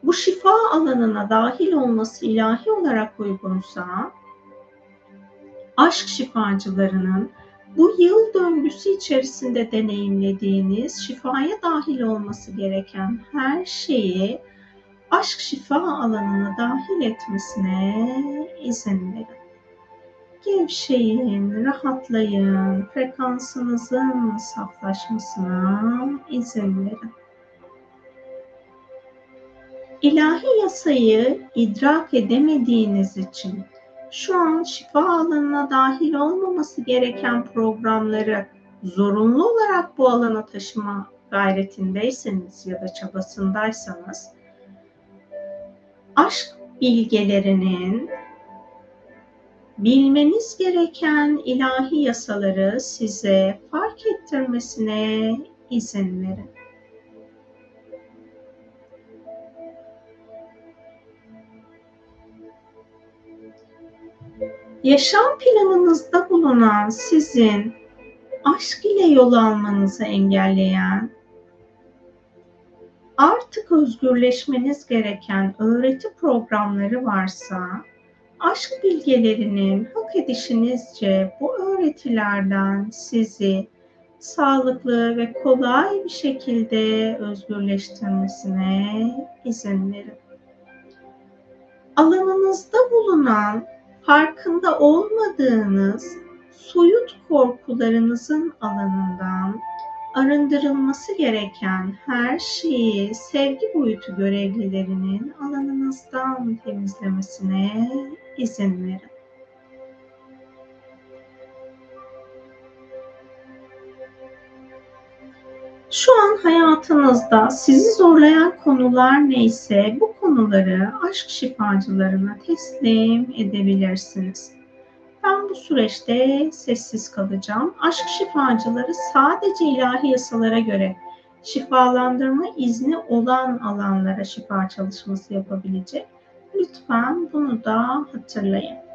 bu şifa alanına dahil olması ilahi olarak uygunsa aşk şifacılarının bu yıl döngüsü içerisinde deneyimlediğiniz şifaya dahil olması gereken her şeyi aşk şifa alanına dahil etmesine izin verin. Gevşeyin, rahatlayın, frekansınızın saflaşmasına izin verin. İlahi yasayı idrak edemediğiniz için şu an şifa alanına dahil olmaması gereken programları zorunlu olarak bu alana taşıma gayretindeyseniz ya da çabasındaysanız aşk bilgelerinin bilmeniz gereken ilahi yasaları size fark ettirmesine izin verin. Yaşam planınızda bulunan sizin aşk ile yol almanızı engelleyen, artık özgürleşmeniz gereken öğreti programları varsa, aşk bilgelerinin hak edişinizce bu öğretilerden sizi sağlıklı ve kolay bir şekilde özgürleştirmesine izin verin. Alanınızda bulunan farkında olmadığınız soyut korkularınızın alanından arındırılması gereken her şeyi sevgi boyutu görevlilerinin alanınızdan temizlemesine izin verin. Şu an hayatınızda sizi zorlayan konular neyse bu konuları aşk şifacılarına teslim edebilirsiniz. Ben bu süreçte sessiz kalacağım. Aşk şifacıları sadece ilahi yasalara göre şifalandırma izni olan alanlara şifa çalışması yapabilecek. Lütfen bunu da hatırlayın.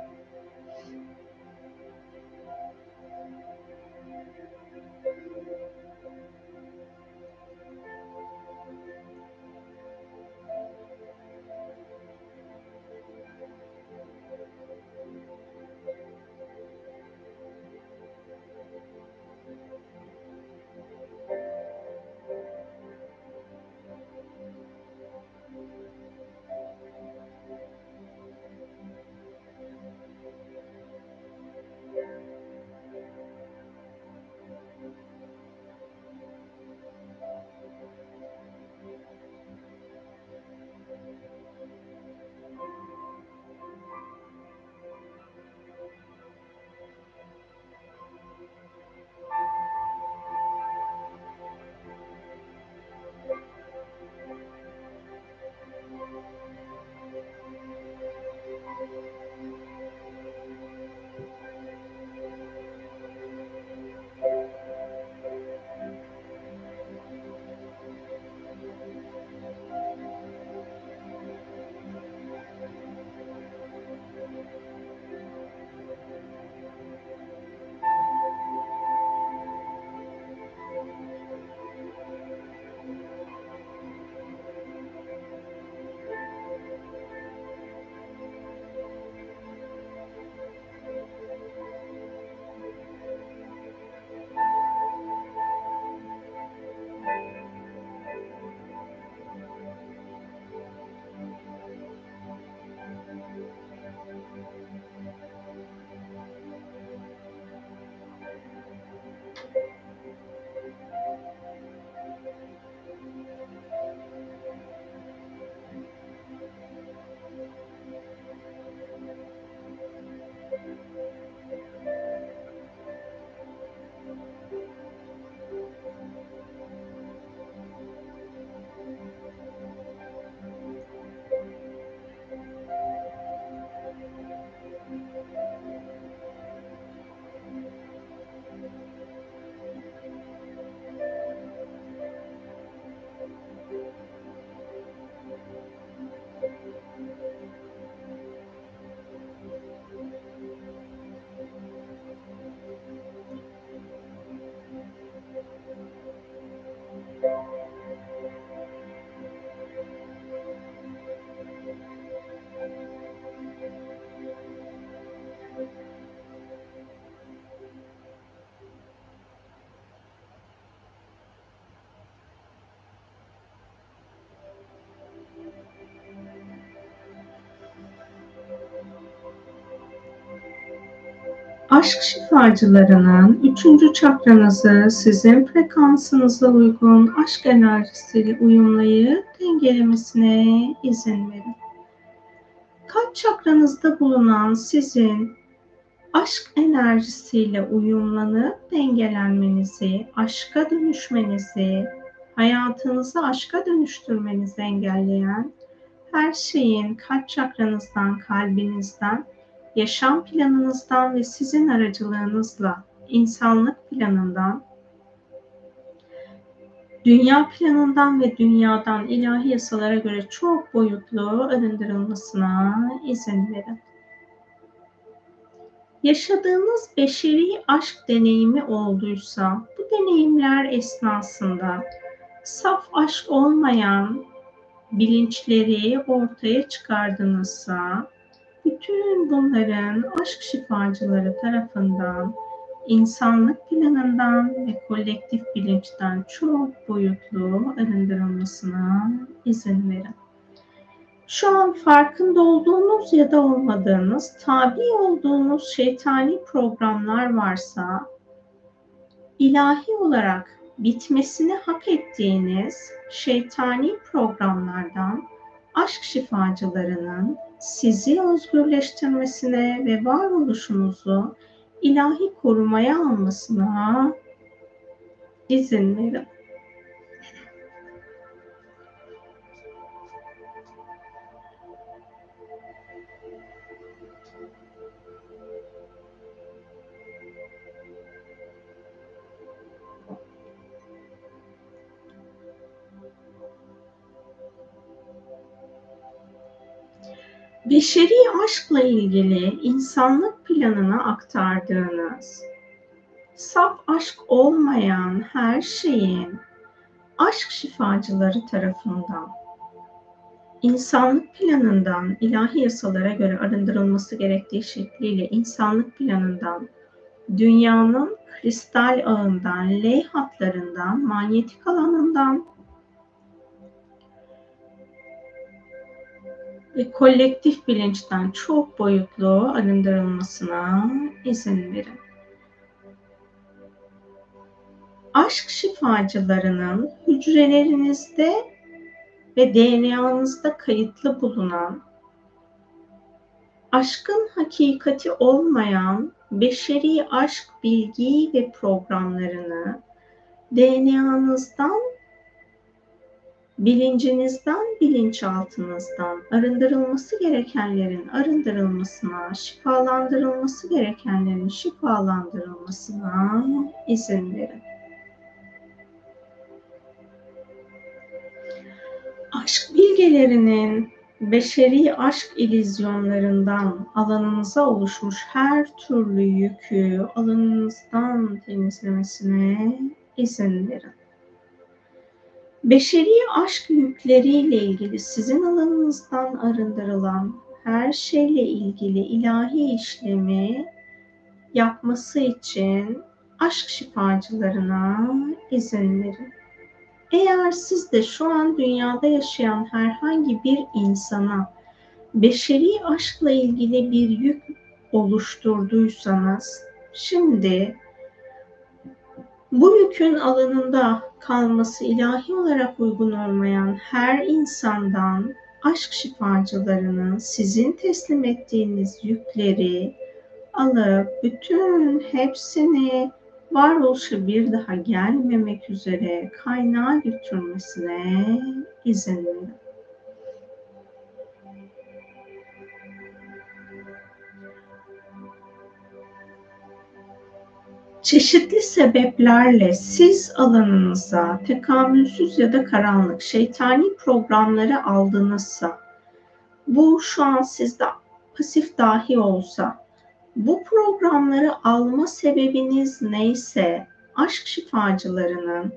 Aşk şifacılarının üçüncü çakranızı sizin frekansınıza uygun aşk enerjisiyle uyumlayıp dengelemesine izin verin. Kalp çakranızda bulunan sizin aşk enerjisiyle uyumlanıp dengelenmenizi, aşka dönüşmenizi, hayatınızı aşka dönüştürmenizi engelleyen her şeyin kalp çakranızdan, kalbinizden yaşam planınızdan ve sizin aracılığınızla insanlık planından, dünya planından ve dünyadan ilahi yasalara göre çok boyutlu arındırılmasına izin verin. Yaşadığınız beşeri aşk deneyimi olduysa, bu deneyimler esnasında saf aşk olmayan bilinçleri ortaya çıkardınızsa, bütün bunların aşk şifacıları tarafından insanlık planından ve kolektif bilinçten çok boyutlu arındırılmasına izin verin. Şu an farkında olduğunuz ya da olmadığınız, tabi olduğunuz şeytani programlar varsa, ilahi olarak bitmesini hak ettiğiniz şeytani programlardan aşk şifacılarının sizi özgürleştirmesine ve varoluşunuzu ilahi korumaya almasına izin verin. Beşeri aşkla ilgili insanlık planına aktardığınız, saf aşk olmayan her şeyin aşk şifacıları tarafından insanlık planından ilahi yasalara göre arındırılması gerektiği şekliyle insanlık planından dünyanın kristal ağından, L hatlarından, manyetik alanından ve kolektif bilinçten çok boyutlu arındırılmasına izin verin. Aşk şifacılarının hücrelerinizde ve DNA'nızda kayıtlı bulunan aşkın hakikati olmayan beşeri aşk bilgi ve programlarını DNA'nızdan bilincinizden, bilinçaltınızdan arındırılması gerekenlerin arındırılmasına, şifalandırılması gerekenlerin şifalandırılmasına izin verin. Aşk bilgelerinin beşeri aşk ilizyonlarından alanınıza oluşmuş her türlü yükü alanınızdan temizlemesine izin verin beşeri aşk yükleriyle ilgili sizin alanınızdan arındırılan her şeyle ilgili ilahi işlemi yapması için aşk şifacılarına izin verin. Eğer siz de şu an dünyada yaşayan herhangi bir insana beşeri aşkla ilgili bir yük oluşturduysanız şimdi Bu yükün alanında kalması ilahi olarak uygun olmayan her insandan aşk şifacılarının sizin teslim ettiğiniz yükleri alıp bütün hepsini varoluşa bir daha gelmemek üzere kaynağa götürmesine izin verin. Çeşitli sebeplerle siz alanınıza tekamülsüz ya da karanlık şeytani programları aldınızsa, bu şu an sizde pasif dahi olsa, bu programları alma sebebiniz neyse, aşk şifacılarının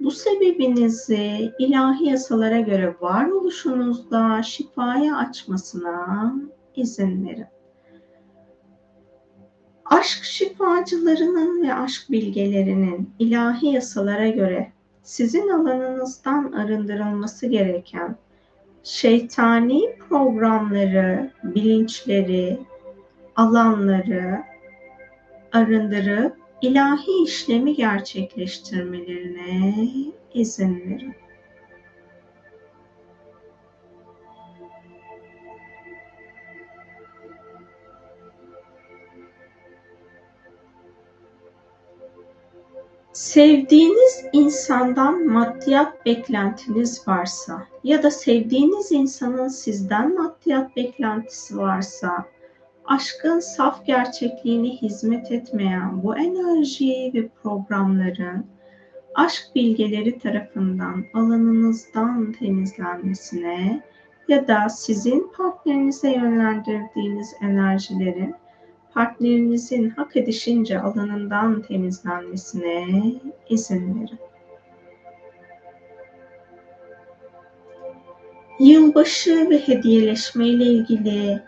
bu sebebinizi ilahi yasalara göre varoluşunuzda şifaya açmasına izin verin. Aşk şifacılarının ve aşk bilgelerinin ilahi yasalara göre sizin alanınızdan arındırılması gereken şeytani programları, bilinçleri, alanları arındırıp ilahi işlemi gerçekleştirmelerine izin verin. Sevdiğiniz insandan maddiyat beklentiniz varsa ya da sevdiğiniz insanın sizden maddiyat beklentisi varsa aşkın saf gerçekliğine hizmet etmeyen bu enerjiyi ve programların aşk bilgeleri tarafından alanınızdan temizlenmesine ya da sizin partnerinize yönlendirdiğiniz enerjilerin partnerinizin hak edişince alanından temizlenmesine izin verin. Yılbaşı ve hediyeleşme ile ilgili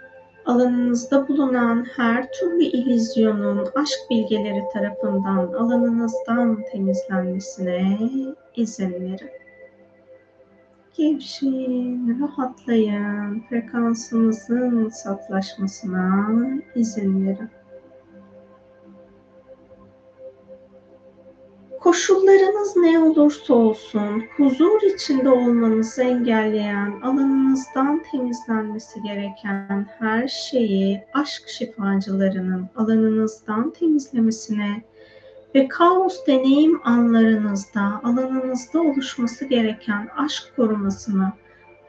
alanınızda bulunan her türlü illüzyonun aşk bilgeleri tarafından alanınızdan temizlenmesine izin verin. Gevşeyin, rahatlayın, frekansınızın saflaşmasına izin verin. Koşullarınız ne olursa olsun huzur içinde olmanızı engelleyen, alanınızdan temizlenmesi gereken her şeyi aşk şifacılarının alanınızdan temizlemesine ve kaos deneyim anlarınızda alanınızda oluşması gereken aşk korumasını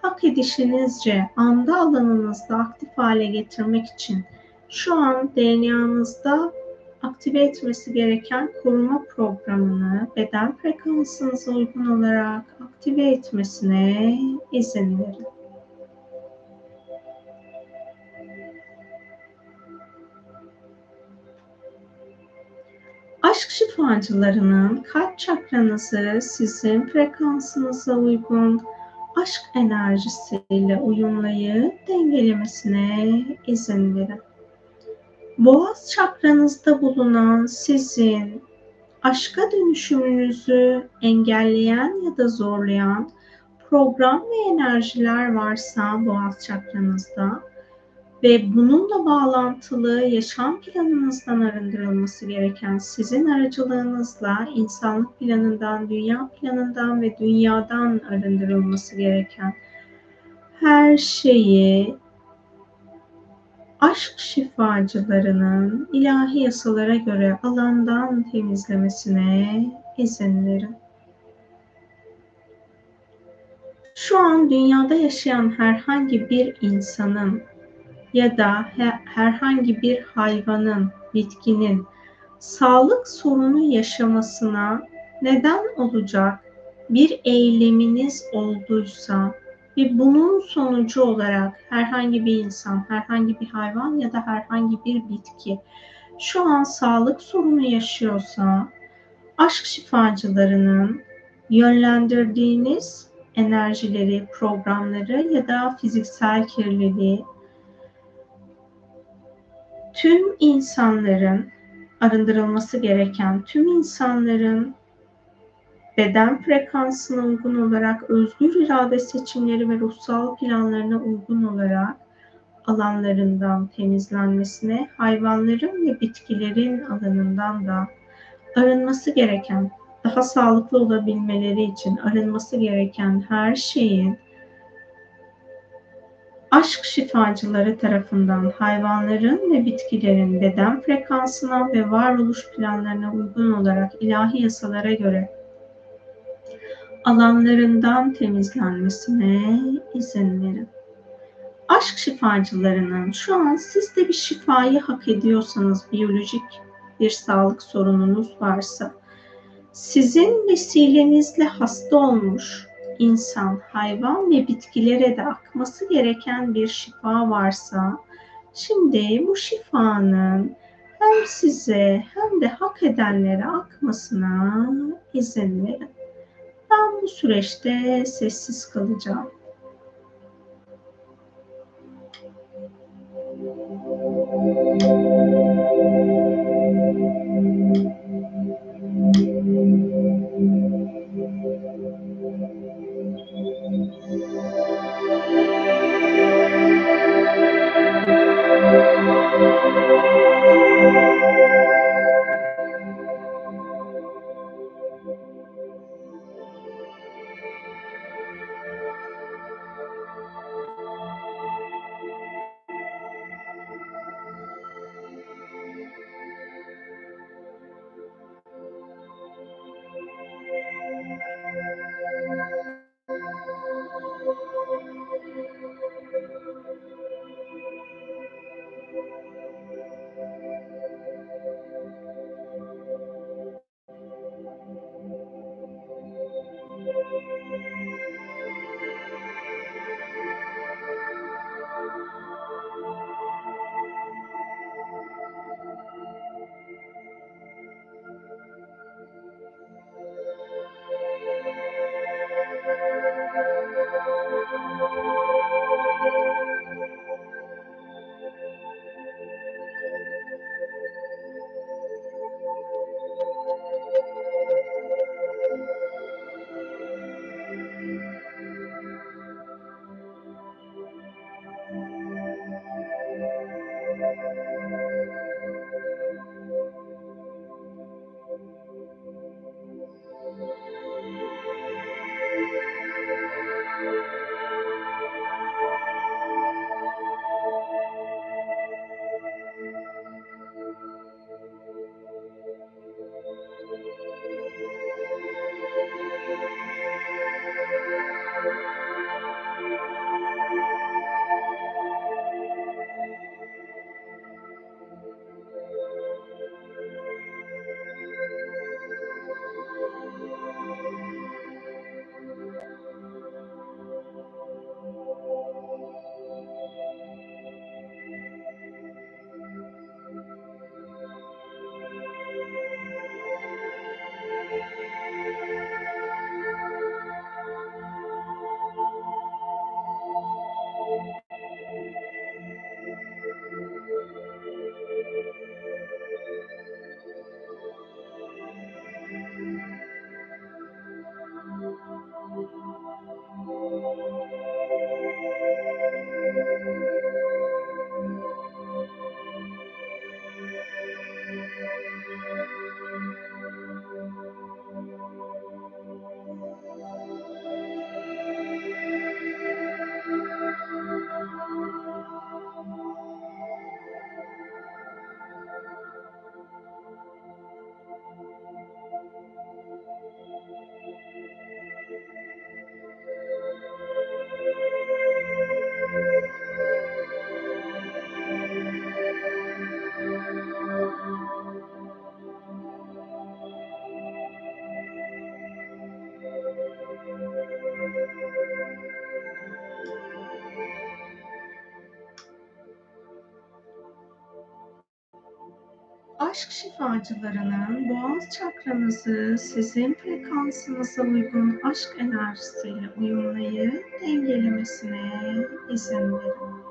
hak edişinizce anda alanınızda aktif hale getirmek için şu an DNA'nızda aktive etmesi gereken koruma programını beden frekansınıza uygun olarak aktive etmesine izin verin. Aşk şifacılarının kalp çakranızı sizin frekansınıza uygun aşk enerjisiyle uyumlayıp dengelemesine izin verin. Boğaz çakranızda bulunan sizin aşka dönüşümünüzü engelleyen ya da zorlayan program ve enerjiler varsa boğaz çakranızda ve bununla bağlantılı yaşam planınızdan arındırılması gereken sizin aracılığınızla insanlık planından, dünya planından ve dünyadan arındırılması gereken her şeyi aşk şifacılarının ilahi yasalara göre alandan temizlemesine izin verin. Şu an dünyada yaşayan herhangi bir insanın ya da herhangi bir hayvanın, bitkinin sağlık sorunu yaşamasına neden olacak bir eyleminiz olduysa ve bunun sonucu olarak herhangi bir insan, herhangi bir hayvan ya da herhangi bir bitki şu an sağlık sorunu yaşıyorsa aşk şifacılarının yönlendirdiğiniz enerjileri, programları ya da fiziksel kirliliği tüm insanların arındırılması gereken tüm insanların beden frekansına uygun olarak özgür irade seçimleri ve ruhsal planlarına uygun olarak alanlarından temizlenmesine, hayvanların ve bitkilerin alanından da arınması gereken daha sağlıklı olabilmeleri için arınması gereken her şeyin aşk şifacıları tarafından hayvanların ve bitkilerin beden frekansına ve varoluş planlarına uygun olarak ilahi yasalara göre alanlarından temizlenmesine izin verin. Aşk şifacılarının şu an siz de bir şifayı hak ediyorsanız, biyolojik bir sağlık sorununuz varsa, sizin vesilenizle hasta olmuş insan, hayvan ve bitkilere de akması gereken bir şifa varsa, şimdi bu şifanın hem size hem de hak edenlere akmasına izin verin. Ben bu süreçte sessiz kalacağım. Şifacılarının boğaz çakranızı sizin frekansınıza uygun aşk enerjisiyle uyumlayıp dengelemesine izin verin.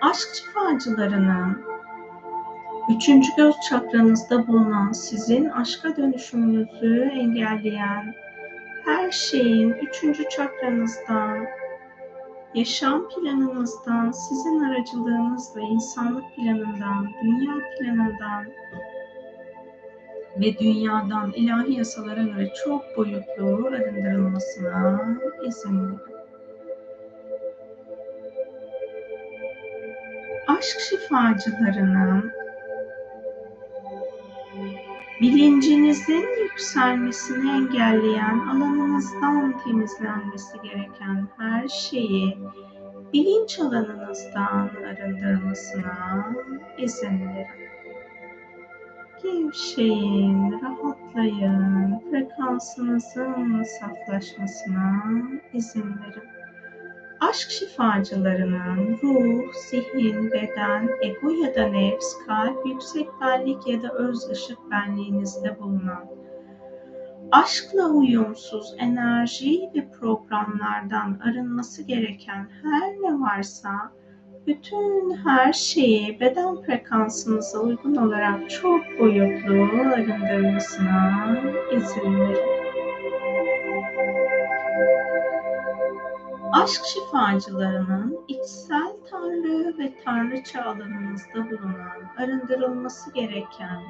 Aşk şifacılarının üçüncü göz çakranızda bulunan sizin aşka dönüşümünüzü engelleyen her şeyin üçüncü çakranızdan yaşam planınızdan, sizin aracılığınızla insanlık planından, dünya planından ve dünyadan ilahi yasalara göre çok boyutlu arındırılmasına izin verin. Aşk şifacılarının Bilincinizin yükselmesini engelleyen, alanınızdan temizlenmesi gereken her şeyi bilinç alanınızdan arındırmasına izin verin. Gevşeyin, rahatlayın, frekansınızın saflaşmasına izin verin aşk şifacılarının ruh, zihin, beden, ego ya da nefs, kalp, yüksek benlik ya da öz ışık benliğinizde bulunan aşkla uyumsuz enerji ve programlardan arınması gereken her ne varsa bütün her şeyi beden frekansınıza uygun olarak çok boyutlu arındırmasına izin verin. Aşk şifacılarının içsel tanrı ve tanrıça alanınızda bulunan, arındırılması gereken,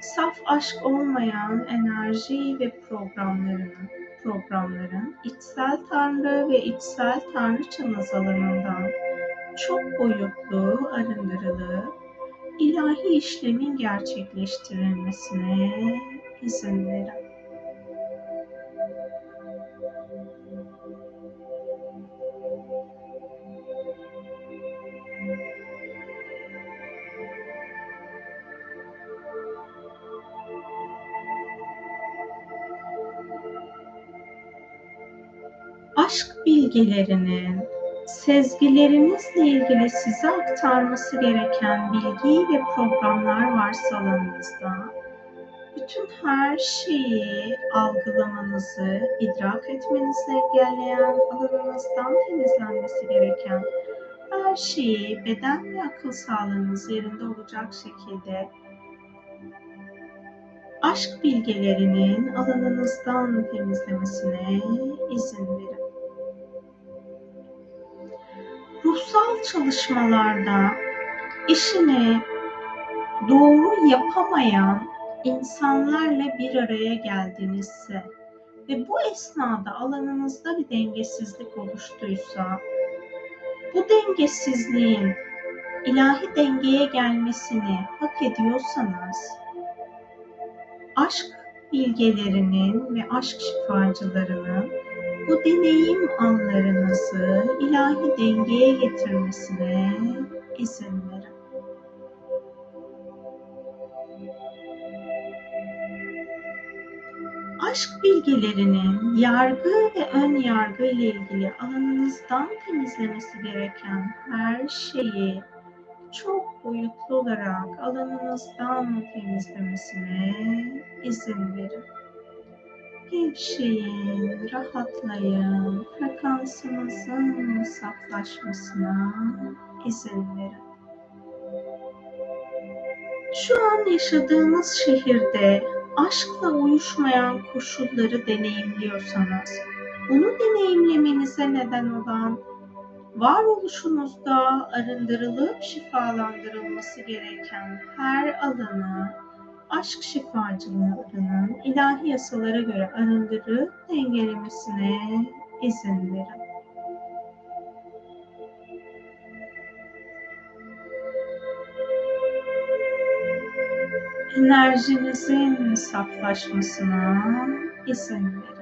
saf aşk olmayan enerji ve programlarının, programların içsel tanrı ve içsel tanrıçanız alanından çok boyutlu arındırılıp ilahi işlemin gerçekleştirilmesine izin verin. Aşk bilgilerinin sezgilerinizle ilgili size aktarması gereken bilgi ve programlar varsa alanınızda, bütün her şeyi algılamanızı, idrak etmenizi engelleyen alanınızdan temizlenmesi gereken her şeyi beden ve akıl sağlığınız yerinde olacak şekilde aşk bilgelerinin alanınızdan temizlemesine izin verin. Ruhsal çalışmalarda işini doğru yapamayan insanlarla bir araya geldiğinizse ve bu esnada alanınızda bir dengesizlik oluştuysa bu dengesizliğin ilahi dengeye gelmesini hak ediyorsanız aşk bilgelerinin ve aşk şifacılarının bu deneyim anlarınızı ilahi dengeye getirmesine izin verin. Aşk bilgilerinin yargı ve ön yargı ile ilgili alanınızdan temizlemesi gereken her şeyi çok boyutlu olarak alanınızdan temizlemesine izin verin. Gevşeyin, rahatlayın, frekansınızın saflaşmasına izin verin. Şu an yaşadığınız şehirde aşkla uyuşmayan koşulları deneyimliyorsanız, bunu deneyimlemenize neden olan varoluşunuzda arındırılıp şifalandırılması gereken her alanı aşk şifacılarının ilahi yasalara göre arındırıp dengelemesine izin verin. Enerjinizin saflaşmasına izin verin.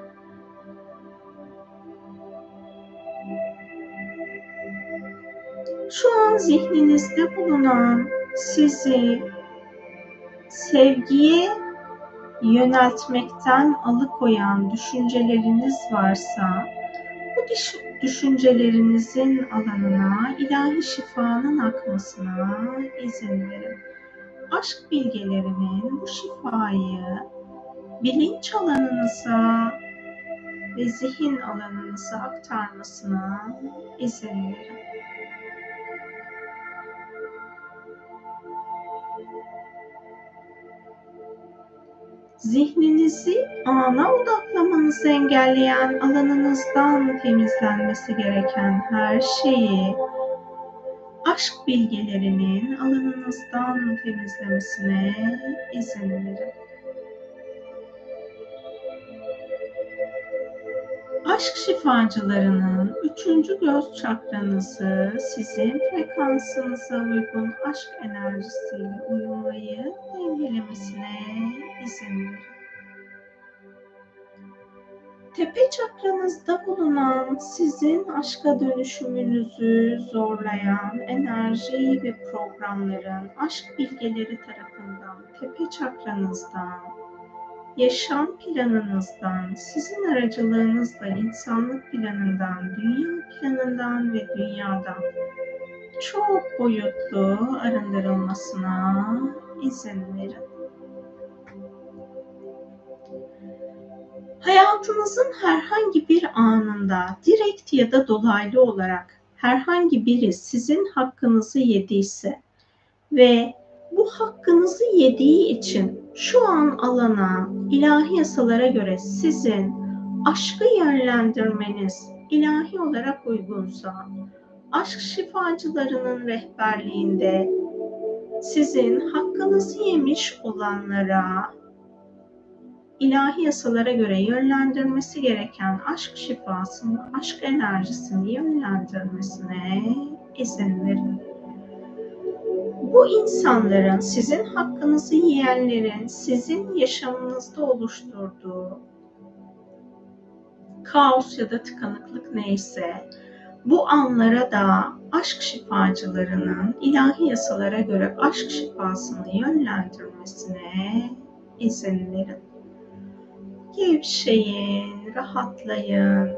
Şu an zihninizde bulunan sizi sevgiye yöneltmekten alıkoyan düşünceleriniz varsa bu düşüncelerinizin alanına ilahi şifanın akmasına izin verin. Aşk bilgelerinin bu şifayı bilinç alanınıza ve zihin alanınıza aktarmasına izin verin. Zihninizi ana odaklamanızı engelleyen alanınızdan temizlenmesi gereken her şeyi aşk bilgelerinin alanınızdan temizlemesine izin verin. Aşk şifacılarının üçüncü göz çakranızı sizin frekansınıza uygun aşk enerjisiyle uyumlayıp dengelemesine izin verin. Tepe çakranızda bulunan sizin aşka dönüşümünüzü zorlayan enerji ve programların aşk bilgeleri tarafından tepe çakranızdan, yaşam planınızdan, sizin aracılığınızla insanlık planından, dünya planından ve dünyadan çok boyutlu arındırılmasına izin verin. Hayatınızın herhangi bir anında direkt ya da dolaylı olarak herhangi biri sizin hakkınızı yediyse ve bu hakkınızı yediği için şu an alana ilahi yasalara göre sizin aşkı yönlendirmeniz ilahi olarak uygunsa aşk şifacılarının rehberliğinde sizin hakkınızı yemiş olanlara ilahi yasalara göre yönlendirmesi gereken aşk şifasını, aşk enerjisini yönlendirmesine izin verin. Bu insanların, sizin hakkınızı yiyenlerin, sizin yaşamınızda oluşturduğu kaos ya da tıkanıklık neyse, bu anlara da aşk şifacılarının ilahi yasalara göre aşk şifasını yönlendirmesine izin verin. Gevşeyin, rahatlayın.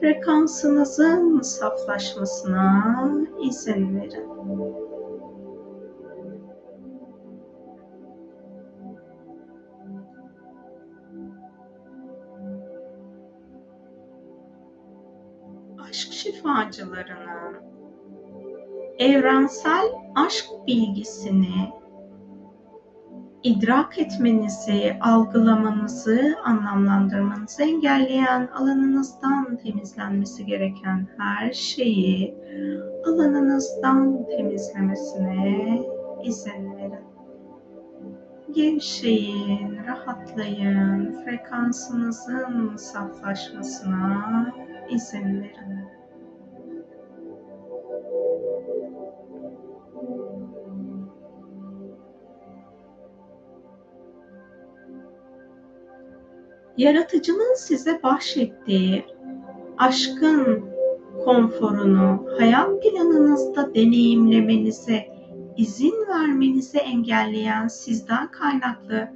Frekansınızın saflaşmasına izin verin. Aşk şifacılarının evrensel aşk bilgisini idrak etmenizi, algılamanızı, anlamlandırmanızı engelleyen alanınızdan temizlenmesi gereken her şeyi alanınızdan temizlemesine izin verin. Gevşeyin, rahatlayın, frekansınızın saflaşmasına izin verin. Yaratıcının size bahşettiği aşkın konforunu hayat planınızda deneyimlemenize izin vermenizi engelleyen sizden kaynaklı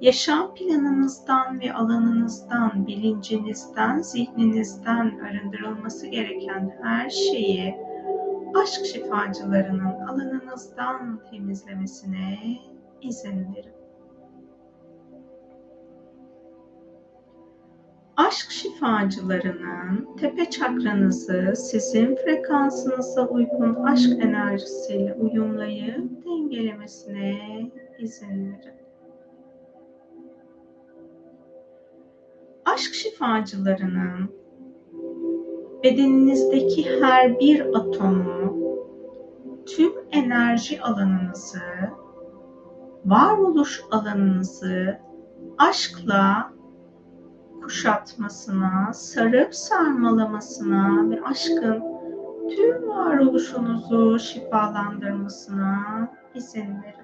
yaşam planınızdan ve alanınızdan, bilincinizden, zihninizden arındırılması gereken her şeyi aşk şifacılarının alanınızdan temizlemesine izin verin. Aşk şifacılarının tepe çakranızı sizin frekansınıza uygun aşk enerjisiyle uyumlayıp dengelemesine izin verin. Aşk şifacılarının bedeninizdeki her bir atomu, tüm enerji alanınızı, varoluş alanınızı aşkla kuşatmasına, sarıp sarmalamasına ve aşkın tüm varoluşunuzu şifalandırmasına izin verin.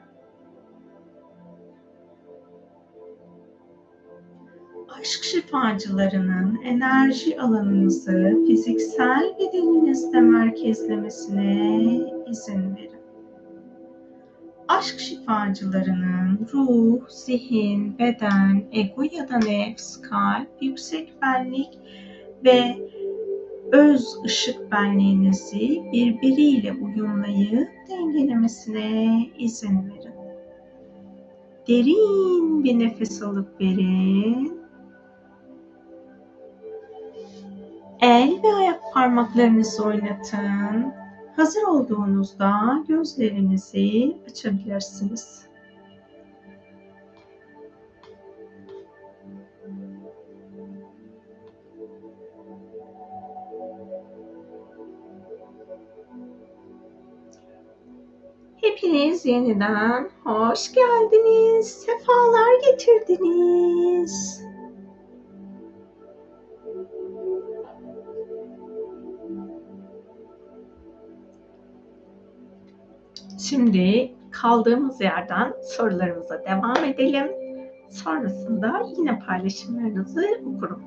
Aşk şifacılarının enerji alanınızı fiziksel bedeninizde merkezlemesine izin verin aşk şifacılarının ruh, zihin, beden, ego ya da nefs, kalp, yüksek benlik ve öz ışık benliğinizi birbiriyle uyumlayıp dengelemesine izin verin. Derin bir nefes alıp verin. El ve ayak parmaklarınızı oynatın. Hazır olduğunuzda gözlerinizi açabilirsiniz. Hepiniz yeniden hoş geldiniz, sefalar getirdiniz. Şimdi kaldığımız yerden sorularımıza devam edelim. Sonrasında yine paylaşımlarınızı okurum.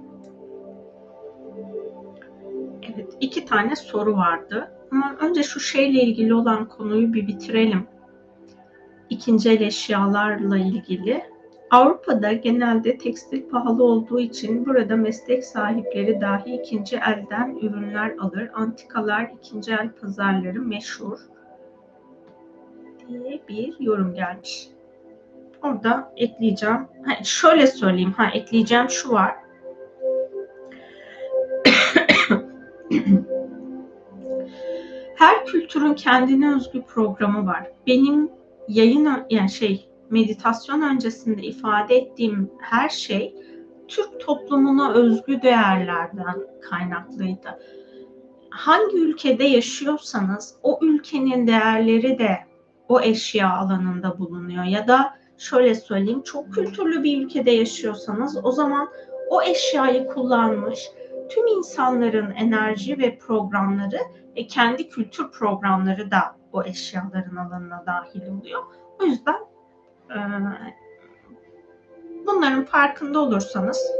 Evet, iki tane soru vardı. Ama önce şu şeyle ilgili olan konuyu bir bitirelim. İkinci el eşyalarla ilgili. Avrupa'da genelde tekstil pahalı olduğu için burada meslek sahipleri dahi ikinci elden ürünler alır. Antikalar ikinci el pazarları meşhur diye bir yorum gelmiş. Orada ekleyeceğim. Ha, şöyle söyleyeyim. Ha, ekleyeceğim şu var. Her kültürün kendine özgü programı var. Benim yayın yani şey meditasyon öncesinde ifade ettiğim her şey Türk toplumuna özgü değerlerden kaynaklıydı. Hangi ülkede yaşıyorsanız o ülkenin değerleri de o eşya alanında bulunuyor ya da şöyle söyleyeyim çok kültürlü bir ülkede yaşıyorsanız o zaman o eşyayı kullanmış tüm insanların enerji ve programları ve kendi kültür programları da o eşyaların alanına dahil oluyor. O yüzden e, bunların farkında olursanız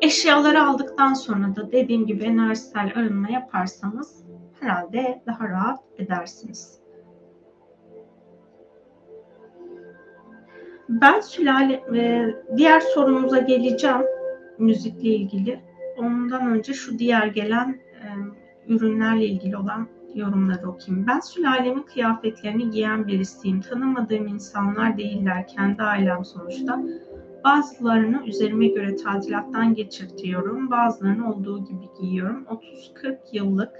eşyaları aldıktan sonra da dediğim gibi enerjisel arınma yaparsanız herhalde daha rahat edersiniz. Ben sülale ve diğer sorumuza geleceğim müzikle ilgili. Ondan önce şu diğer gelen e, ürünlerle ilgili olan yorumları okuyayım. Ben sülalemin kıyafetlerini giyen birisiyim. Tanımadığım insanlar değiller. Kendi ailem sonuçta. Bazılarını üzerime göre tadilattan geçirtiyorum. Bazılarını olduğu gibi giyiyorum. 30-40 yıllık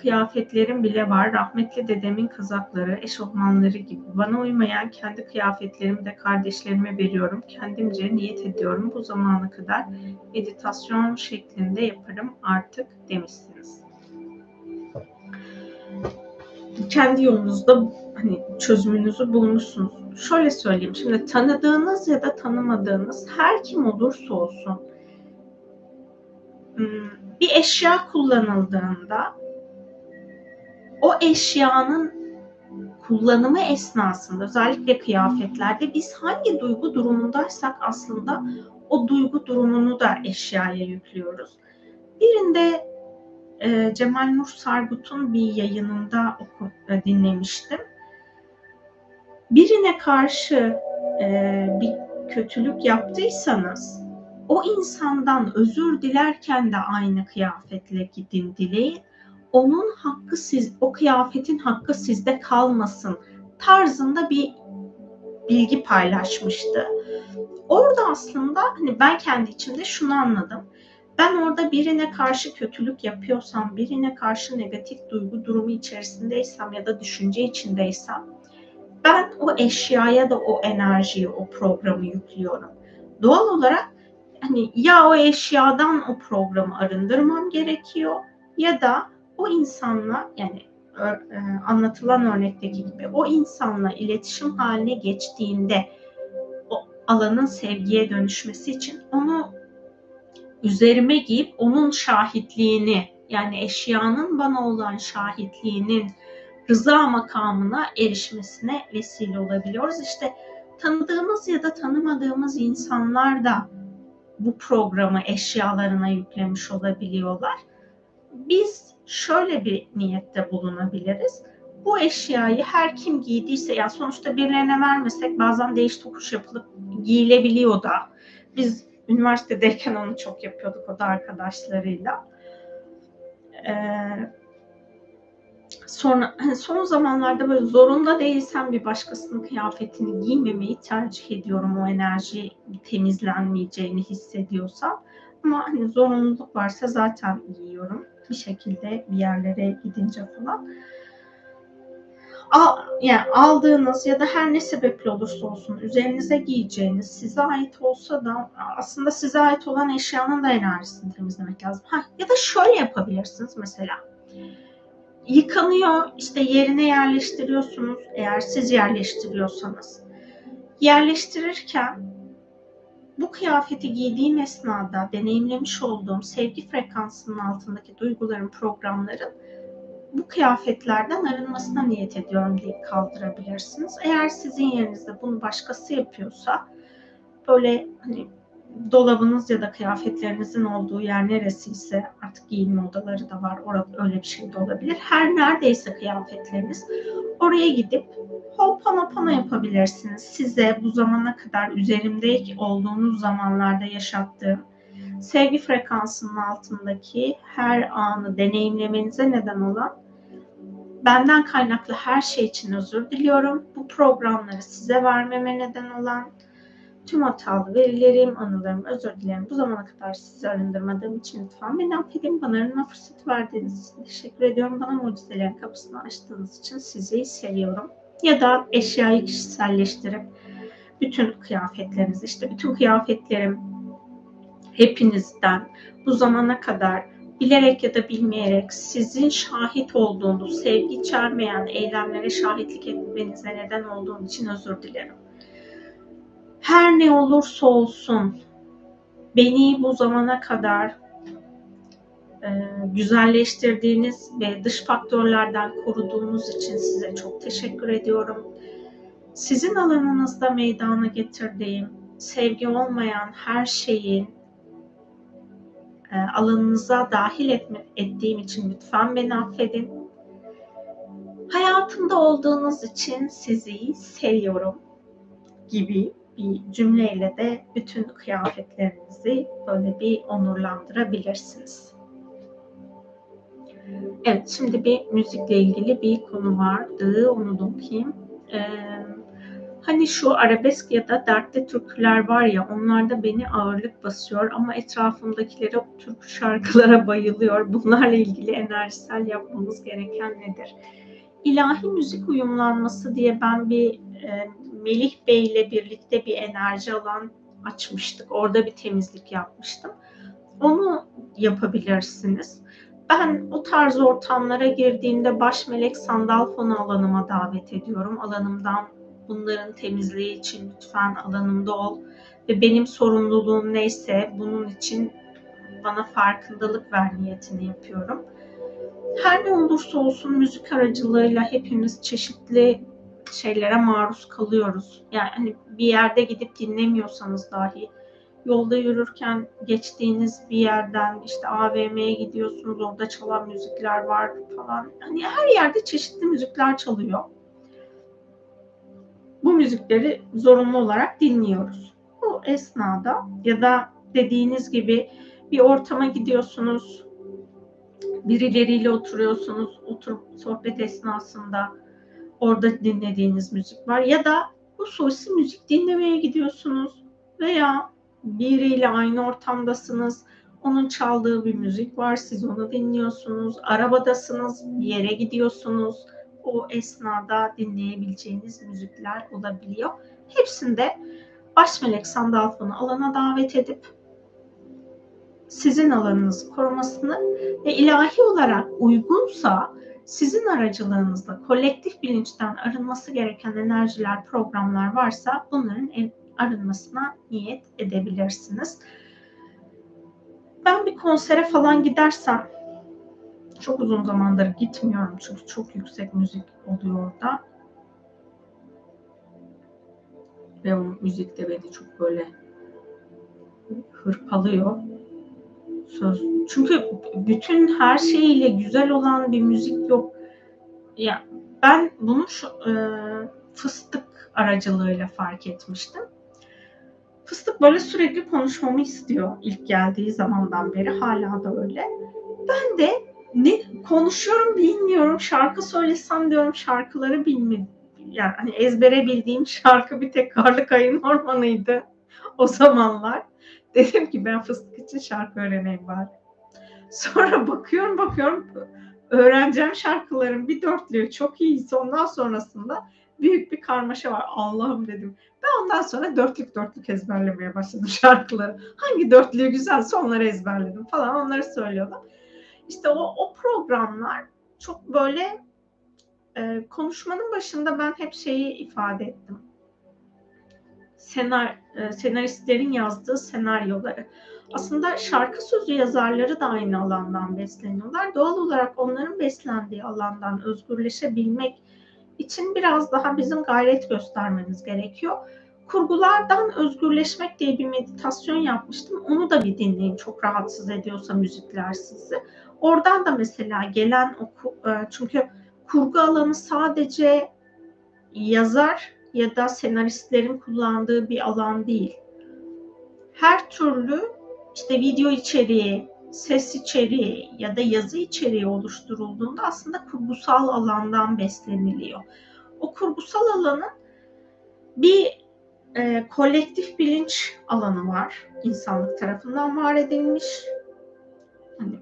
kıyafetlerim bile var. Rahmetli dedemin kazakları, eşofmanları gibi. Bana uymayan kendi kıyafetlerimi de kardeşlerime veriyorum. Kendimce niyet ediyorum. Bu zamana kadar meditasyon şeklinde yaparım artık demişsiniz. Kendi yolunuzda hani çözümünüzü bulmuşsunuz. Şöyle söyleyeyim. Şimdi tanıdığınız ya da tanımadığınız her kim olursa olsun hmm, bir eşya kullanıldığında o eşyanın kullanımı esnasında özellikle kıyafetlerde biz hangi duygu durumundaysak aslında o duygu durumunu da eşyaya yüklüyoruz. Birinde e, Cemal Nur Sargut'un bir yayınında oku, e, dinlemiştim. Birine karşı e, bir kötülük yaptıysanız o insandan özür dilerken de aynı kıyafetle gidin dileyin onun hakkı siz, o kıyafetin hakkı sizde kalmasın tarzında bir bilgi paylaşmıştı. Orada aslında hani ben kendi içimde şunu anladım. Ben orada birine karşı kötülük yapıyorsam, birine karşı negatif duygu durumu içerisindeysem ya da düşünce içindeysem ben o eşyaya da o enerjiyi, o programı yüklüyorum. Doğal olarak hani ya o eşyadan o programı arındırmam gerekiyor ya da o insanla yani e, anlatılan örnekteki gibi o insanla iletişim haline geçtiğinde o alanın sevgiye dönüşmesi için onu üzerime giyip onun şahitliğini yani eşyanın bana olan şahitliğinin rıza makamına erişmesine vesile olabiliyoruz. İşte tanıdığımız ya da tanımadığımız insanlar da bu programı eşyalarına yüklemiş olabiliyorlar. Biz şöyle bir niyette bulunabiliriz. Bu eşyayı her kim giydiyse ya sonuçta birilerine vermesek bazen değiş tokuş yapılıp giyilebiliyor da. Biz üniversitedeyken onu çok yapıyorduk o da arkadaşlarıyla. Ee, sonra son zamanlarda böyle zorunda değilsem bir başkasının kıyafetini giymemeyi tercih ediyorum o enerji temizlenmeyeceğini hissediyorsam. Ama hani zorunluluk varsa zaten giyiyorum bir şekilde bir yerlere gidince falan. Al, yani aldığınız ya da her ne sebeple olursa olsun üzerinize giyeceğiniz size ait olsa da aslında size ait olan eşyanın da enerjisini temizlemek lazım. Ha, ya da şöyle yapabilirsiniz mesela. yıkanıyor, işte yerine yerleştiriyorsunuz eğer siz yerleştiriyorsanız. Yerleştirirken bu kıyafeti giydiğim esnada deneyimlemiş olduğum sevgi frekansının altındaki duyguların, programların bu kıyafetlerden arınmasına niyet ediyorum deyip kaldırabilirsiniz. Eğer sizin yerinizde bunu başkası yapıyorsa böyle hani dolabınız ya da kıyafetlerinizin olduğu yer neresiyse artık giyinme odaları da var. Orada öyle bir şey de olabilir. Her neredeyse kıyafetleriniz oraya gidip Ho'oponopono yapabilirsiniz. Size bu zamana kadar üzerimde olduğunuz zamanlarda yaşattığım sevgi frekansının altındaki her anı deneyimlemenize neden olan benden kaynaklı her şey için özür diliyorum. Bu programları size vermeme neden olan tüm hatalı verilerim, anılarım, özür dilerim. Bu zamana kadar sizi arındırmadığım için lütfen beni affedin. Bana arınma fırsatı verdiğiniz için teşekkür ediyorum. Bana mucizelerin kapısını açtığınız için sizi seviyorum. Ya da eşyayı kişiselleştirip bütün kıyafetlerinizi, işte bütün kıyafetlerim hepinizden bu zamana kadar bilerek ya da bilmeyerek sizin şahit olduğunuz, sevgi içermeyen eylemlere şahitlik etmenize neden olduğum için özür dilerim. Her ne olursa olsun beni bu zamana kadar e, güzelleştirdiğiniz ve dış faktörlerden koruduğunuz için size çok teşekkür ediyorum. Sizin alanınızda meydana getirdiğim sevgi olmayan her şeyin e, alanınıza dahil etme, ettiğim için lütfen beni affedin. Hayatımda olduğunuz için sizi seviyorum gibi bir cümleyle de bütün kıyafetlerinizi böyle bir onurlandırabilirsiniz. Evet, şimdi bir müzikle ilgili bir konu vardı. Onu da okuyayım. Ee, hani şu arabesk ya da dertli türküler var ya onlarda beni ağırlık basıyor ama etrafımdakilere türkü şarkılara bayılıyor. Bunlarla ilgili enerjisel yapmamız gereken nedir? İlahi müzik uyumlanması diye ben bir e, Melih Bey ile birlikte bir enerji alan açmıştık. Orada bir temizlik yapmıştım. Onu yapabilirsiniz. Ben o tarz ortamlara girdiğimde baş melek sandal fonu alanıma davet ediyorum. Alanımdan bunların temizliği için lütfen alanımda ol ve benim sorumluluğum neyse bunun için bana farkındalık ver niyetini yapıyorum. Her ne olursa olsun müzik aracılığıyla hepimiz çeşitli şeylere maruz kalıyoruz. Yani hani bir yerde gidip dinlemiyorsanız dahi yolda yürürken geçtiğiniz bir yerden işte AVM'ye gidiyorsunuz orada çalan müzikler var falan. Hani her yerde çeşitli müzikler çalıyor. Bu müzikleri zorunlu olarak dinliyoruz. Bu esnada ya da dediğiniz gibi bir ortama gidiyorsunuz, birileriyle oturuyorsunuz, oturup sohbet esnasında orada dinlediğiniz müzik var ya da hususi müzik dinlemeye gidiyorsunuz veya biriyle aynı ortamdasınız. Onun çaldığı bir müzik var. Siz onu dinliyorsunuz. Arabadasınız. Bir yere gidiyorsunuz. O esnada dinleyebileceğiniz müzikler olabiliyor. Hepsinde baş melek sandalfonu alana davet edip sizin alanınızı korumasını ve ilahi olarak uygunsa sizin aracılığınızda kolektif bilinçten arınması gereken enerjiler, programlar varsa bunların arınmasına niyet edebilirsiniz. Ben bir konsere falan gidersem çok uzun zamandır gitmiyorum çünkü çok yüksek müzik oluyor orada. Ve o müzik de beni çok böyle hırpalıyor. Söz. Çünkü bütün her şeyiyle güzel olan bir müzik yok. Ya ben bunu şu, e, fıstık aracılığıyla fark etmiştim. Fıstık böyle sürekli konuşmamı istiyor ilk geldiği zamandan beri. Hala da öyle. Ben de ne konuşuyorum bilmiyorum. Şarkı söylesem diyorum şarkıları bilmiyorum. Yani hani ezbere bildiğim şarkı bir tek Karlı Kayın Ormanı'ydı o zamanlar. Dedim ki ben fıstık için şarkı öğreneyim bari. Sonra bakıyorum bakıyorum öğreneceğim şarkıların bir dörtlüğü çok iyi. Ondan sonrasında büyük bir karmaşa var. Allah'ım dedim. Ben ondan sonra dörtlük dörtlük ezberlemeye başladım şarkıları. Hangi dörtlüğü güzelse onları ezberledim falan onları söylüyordum. İşte o, o programlar çok böyle e, konuşmanın başında ben hep şeyi ifade ettim. Senar, e, senaristlerin yazdığı senaryoları. Aslında şarkı sözü yazarları da aynı alandan besleniyorlar. Doğal olarak onların beslendiği alandan özgürleşebilmek için biraz daha bizim gayret göstermemiz gerekiyor. Kurgulardan özgürleşmek diye bir meditasyon yapmıştım. Onu da bir dinleyin çok rahatsız ediyorsa müzikler sizi. Oradan da mesela gelen oku, e, çünkü kurgu alanı sadece yazar ya da senaristlerin kullandığı bir alan değil. Her türlü işte video içeriği, ses içeriği ya da yazı içeriği oluşturulduğunda aslında kurgusal alandan besleniliyor. O kurgusal alanın bir e, kolektif bilinç alanı var. insanlık tarafından var edilmiş. Hani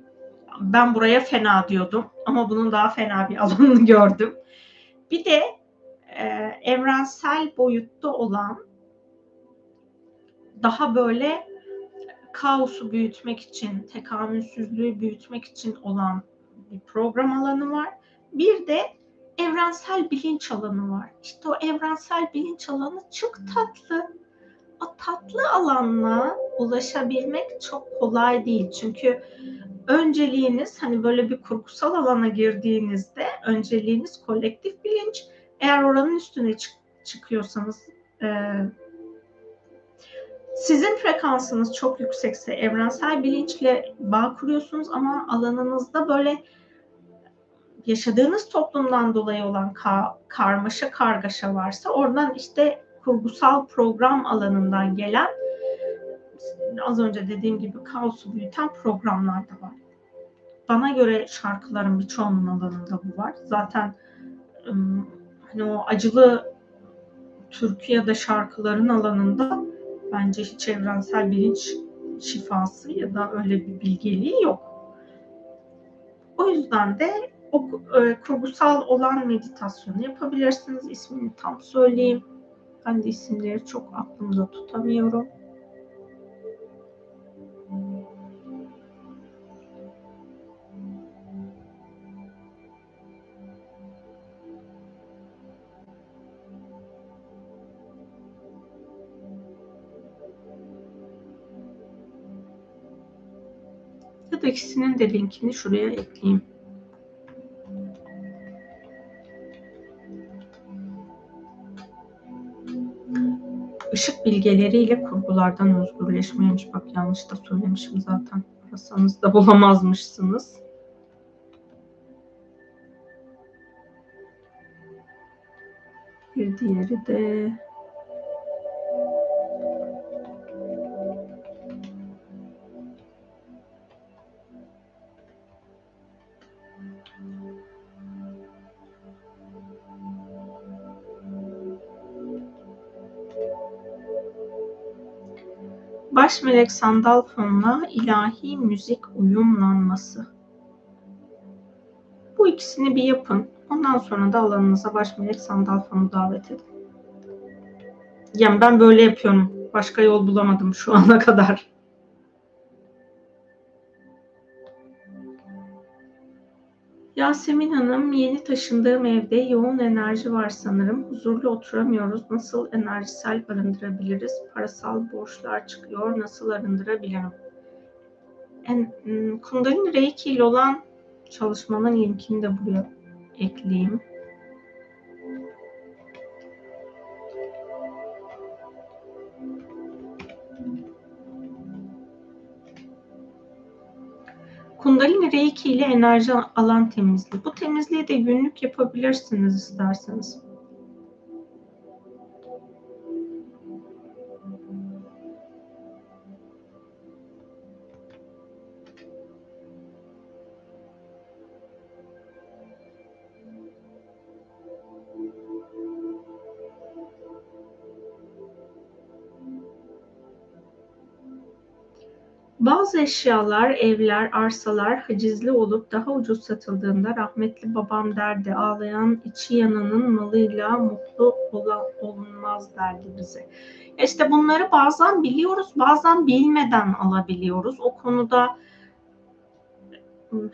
ben buraya fena diyordum ama bunun daha fena bir alanını gördüm. Bir de e, evrensel boyutta olan daha böyle kaosu büyütmek için, tekamülsüzlüğü büyütmek için olan bir program alanı var. Bir de evrensel bilinç alanı var. İşte o evrensel bilinç alanı çok tatlı. O tatlı alanla ulaşabilmek çok kolay değil. Çünkü önceliğiniz hani böyle bir kurgusal alana girdiğinizde önceliğiniz kolektif bilinç. Eğer oranın üstüne çık çıkıyorsanız e, sizin frekansınız çok yüksekse evrensel bilinçle bağ kuruyorsunuz ama alanınızda böyle yaşadığınız toplumdan dolayı olan ka karmaşa kargaşa varsa oradan işte kurgusal program alanından gelen az önce dediğim gibi kaosu büyüten programlar da var. Bana göre şarkıların birçoğunun alanında bu var. Zaten hani o acılı türkü ya da şarkıların alanında bence hiç evrensel bilinç şifası ya da öyle bir bilgeliği yok. O yüzden de o e, kurgusal olan meditasyonu yapabilirsiniz. İsmini tam söyleyeyim. Ben de isimleri çok aklımda tutamıyorum. İkisinin de linkini şuraya ekleyeyim. Işık bilgeleriyle kurgulardan özgürleşmeymiş. Bak yanlış da söylemişim zaten. Arasanız da bulamazmışsınız. Bir diğeri de Baş melek Sandalfon'la ilahi müzik uyumlanması. Bu ikisini bir yapın. Ondan sonra da alanınıza baş melek Sandalfon'u davet edin. Yani ben böyle yapıyorum. Başka yol bulamadım şu ana kadar. Yasemin Hanım, yeni taşındığım evde yoğun enerji var sanırım. Huzurlu oturamıyoruz. Nasıl enerjisel arındırabiliriz? Parasal borçlar çıkıyor. Nasıl arındırabilirim? En, hmm, Kundalini Reiki ile olan çalışmanın linkini de buraya ekleyeyim. Kundalini Reiki ile enerji alan temizliği. Bu temizliği de günlük yapabilirsiniz isterseniz. Eşyalar, evler, arsalar hacizli olup daha ucuz satıldığında rahmetli babam derdi ağlayan içi yananın malıyla mutlu olan olunmaz derdi bize. İşte bunları bazen biliyoruz, bazen bilmeden alabiliyoruz. O konuda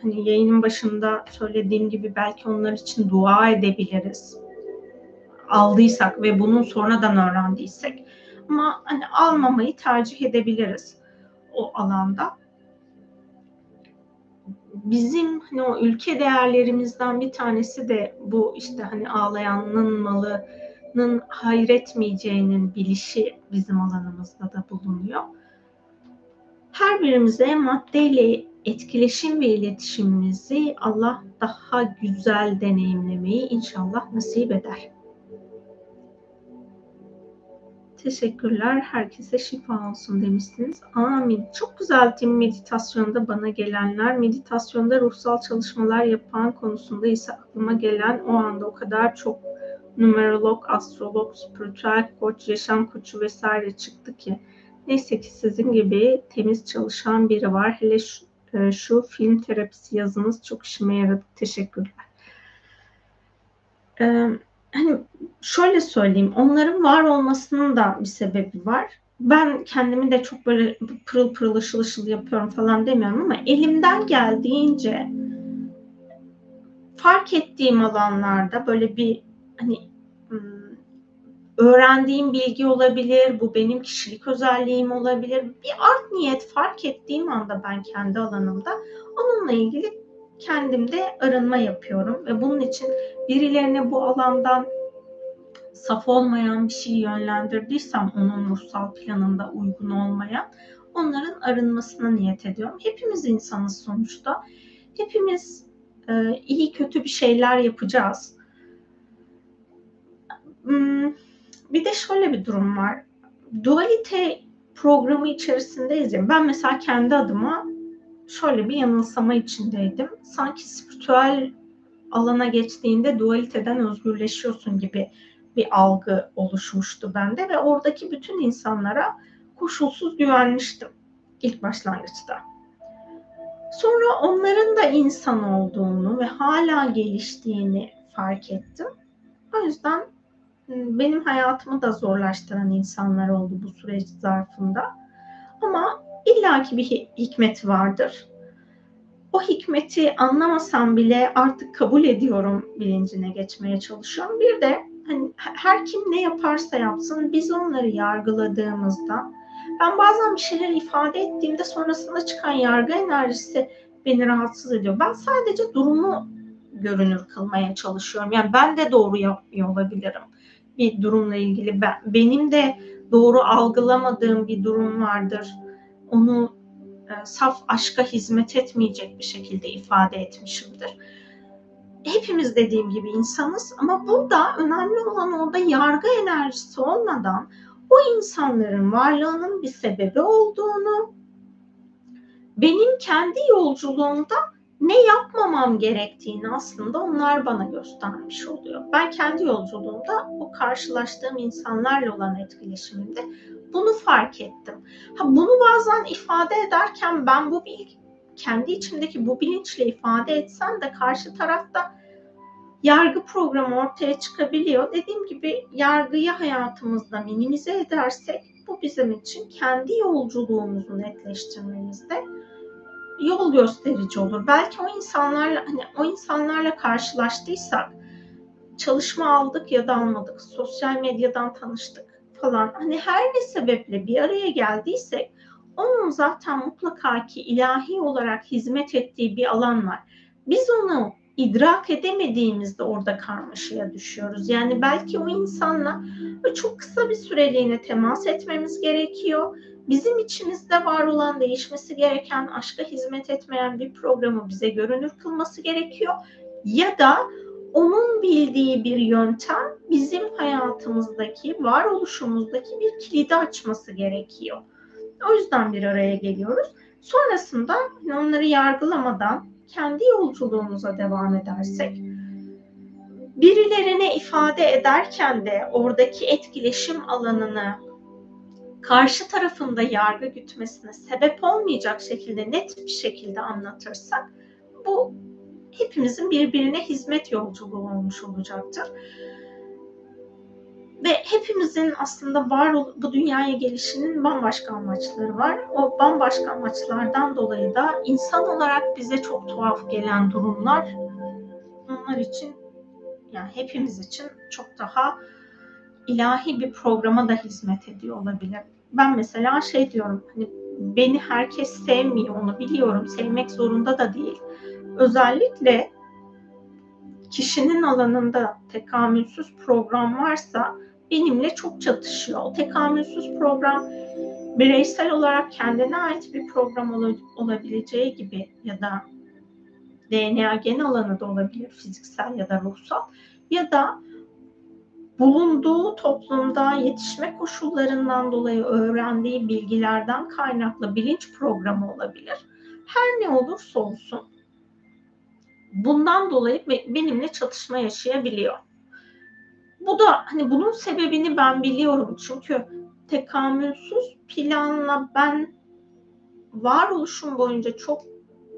hani yayının başında söylediğim gibi belki onlar için dua edebiliriz. Aldıysak ve bunun sonradan öğrendiysek. Ama hani almamayı tercih edebiliriz o alanda. Bizim hani o ülke değerlerimizden bir tanesi de bu işte hani ağlayanın malının hayretmeyeceğinin bilişi bizim alanımızda da bulunuyor. Her birimize maddeyle etkileşim ve iletişimimizi Allah daha güzel deneyimlemeyi inşallah nasip eder. Teşekkürler. Herkese şifa olsun demişsiniz. Amin. Çok güzel tim meditasyonda bana gelenler. Meditasyonda ruhsal çalışmalar yapan konusunda ise aklıma gelen o anda o kadar çok numerolog, astrolog, spiritüel koç, yaşam koçu vesaire çıktı ki. Neyse ki sizin gibi temiz çalışan biri var. Hele şu, e, şu film terapisi yazınız çok işime yaradı. Teşekkürler. Ee, hani şöyle söyleyeyim, onların var olmasının da bir sebebi var. Ben kendimi de çok böyle pırıl pırıl ışıl ışıl yapıyorum falan demiyorum ama elimden geldiğince fark ettiğim alanlarda böyle bir hani öğrendiğim bilgi olabilir, bu benim kişilik özelliğim olabilir. Bir art niyet fark ettiğim anda ben kendi alanımda onunla ilgili kendimde arınma yapıyorum ve bunun için birilerine bu alandan saf olmayan bir şey yönlendirdiysem onun ruhsal planında uygun olmayan onların arınmasına niyet ediyorum. Hepimiz insanız sonuçta. Hepimiz e, iyi kötü bir şeyler yapacağız. Hmm, bir de şöyle bir durum var. Dualite programı içerisindeyiz ya. Ben mesela kendi adıma şöyle bir yanılsama içindeydim. Sanki spiritüel alana geçtiğinde dualiteden özgürleşiyorsun gibi bir algı oluşmuştu bende ve oradaki bütün insanlara koşulsuz güvenmiştim ilk başlangıçta. Sonra onların da insan olduğunu ve hala geliştiğini fark ettim. O yüzden ıı, benim hayatımı da zorlaştıran insanlar oldu bu süreç zarfında. Ama illaki bir hikmeti vardır. O hikmeti anlamasam bile artık kabul ediyorum bilincine geçmeye çalışıyorum. Bir de hani her kim ne yaparsa yapsın biz onları yargıladığımızda ben bazen bir şeyler ifade ettiğimde sonrasında çıkan yargı enerjisi beni rahatsız ediyor. Ben sadece durumu görünür kılmaya çalışıyorum. Yani ben de doğru yapmıyor olabilirim bir durumla ilgili. Ben, benim de doğru algılamadığım bir durum vardır. Onu e, saf aşka hizmet etmeyecek bir şekilde ifade etmişimdir hepimiz dediğim gibi insanız ama burada önemli olan orada yargı enerjisi olmadan o insanların varlığının bir sebebi olduğunu, benim kendi yolculuğumda ne yapmamam gerektiğini aslında onlar bana göstermiş oluyor. Ben kendi yolculuğumda o karşılaştığım insanlarla olan etkileşimimde bunu fark ettim. Ha bunu bazen ifade ederken ben bu bilgi kendi içimdeki bu bilinçle ifade etsem de karşı tarafta yargı programı ortaya çıkabiliyor. Dediğim gibi yargıyı hayatımızda minimize edersek bu bizim için kendi yolculuğumuzu netleştirmemizde yol gösterici olur. Belki o insanlarla hani o insanlarla karşılaştıysak çalışma aldık ya da almadık, sosyal medyadan tanıştık falan. Hani her ne sebeple bir araya geldiysek onun zaten mutlaka ki ilahi olarak hizmet ettiği bir alan var. Biz onu idrak edemediğimizde orada karmaşaya düşüyoruz. Yani belki o insanla çok kısa bir süreliğine temas etmemiz gerekiyor. Bizim içimizde var olan değişmesi gereken, aşka hizmet etmeyen bir programı bize görünür kılması gerekiyor. Ya da onun bildiği bir yöntem bizim hayatımızdaki, varoluşumuzdaki bir kilidi açması gerekiyor. O yüzden bir araya geliyoruz. Sonrasında onları yargılamadan kendi yolculuğumuza devam edersek birilerine ifade ederken de oradaki etkileşim alanını karşı tarafında yargı gütmesine sebep olmayacak şekilde net bir şekilde anlatırsak bu hepimizin birbirine hizmet yolculuğu olmuş olacaktır. ve hepimizin aslında var bu dünyaya gelişinin bambaşka amaçları var. O bambaşka amaçlardan dolayı da insan olarak bize çok tuhaf gelen durumlar onlar için yani hepimiz için çok daha ilahi bir programa da hizmet ediyor olabilir. Ben mesela şey diyorum hani beni herkes sevmiyor onu biliyorum. Sevmek zorunda da değil. Özellikle kişinin alanında tekamülsüz program varsa benimle çok çatışıyor. O tekamülsüz program bireysel olarak kendine ait bir program ol- olabileceği gibi ya da DNA gen alanı da olabilir fiziksel ya da ruhsal ya da bulunduğu toplumda yetişme koşullarından dolayı öğrendiği bilgilerden kaynaklı bilinç programı olabilir. Her ne olursa olsun bundan dolayı benimle çatışma yaşayabiliyor. Bu da hani bunun sebebini ben biliyorum çünkü tekamülsüz planla ben varoluşum boyunca çok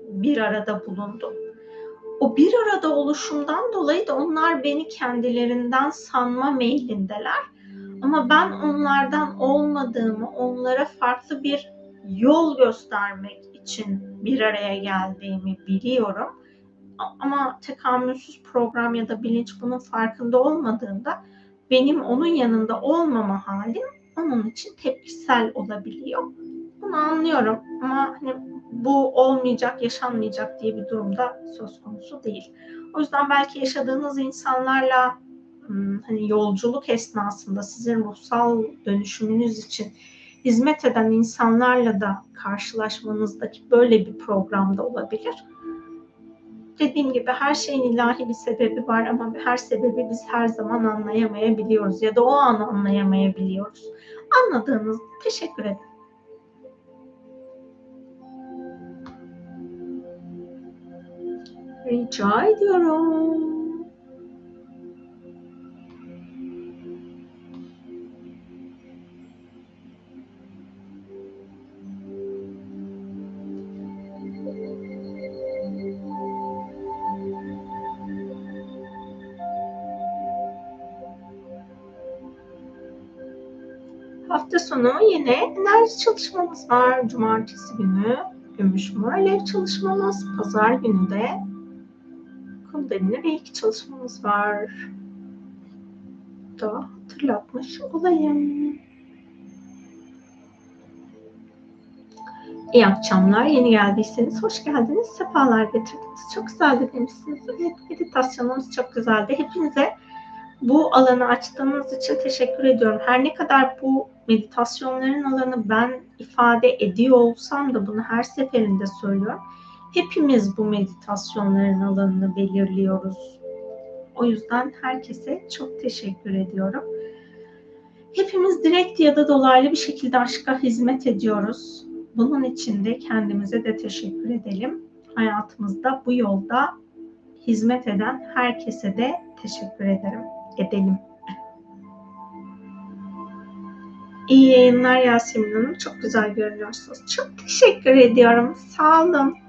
bir arada bulundum. O bir arada oluşumdan dolayı da onlar beni kendilerinden sanma meylindeler. Ama ben onlardan olmadığımı, onlara farklı bir yol göstermek için bir araya geldiğimi biliyorum. Ama tekamülsüz program ya da bilinç bunun farkında olmadığında benim onun yanında olmama halim onun için tepkisel olabiliyor. Bunu anlıyorum ama hani bu olmayacak, yaşanmayacak diye bir durumda söz konusu değil. O yüzden belki yaşadığınız insanlarla hmm, hani yolculuk esnasında sizin ruhsal dönüşümünüz için hizmet eden insanlarla da karşılaşmanızdaki böyle bir programda olabilir. Dediğim gibi her şeyin ilahi bir sebebi var ama her sebebi biz her zaman anlayamayabiliyoruz ya da o an anlayamayabiliyoruz. Anladığınızda teşekkür ederim. Rica ediyorum. Sonu yine enerji çalışmamız var. Cumartesi günü gümüş mor alev çalışmamız. Pazar günü de Kundalini ve iki çalışmamız var. Da hatırlatmış olayım. İyi akşamlar. Yeni geldiyseniz hoş geldiniz. Sefalar getirdiniz. Çok güzeldi demişsiniz. Evet, meditasyonumuz çok güzeldi. Hepinize bu alanı açtığınız için teşekkür ediyorum. Her ne kadar bu meditasyonların alanı ben ifade ediyor olsam da bunu her seferinde söylüyorum hepimiz bu meditasyonların alanını belirliyoruz. O yüzden herkese çok teşekkür ediyorum. Hepimiz direkt ya da dolaylı bir şekilde aşka hizmet ediyoruz. Bunun için de kendimize de teşekkür edelim. Hayatımızda bu yolda hizmet eden herkese de teşekkür ederim. Edelim. İyi yayınlar Yasemin Hanım. Çok güzel görünüyorsunuz. Çok teşekkür ediyorum. Sağ olun.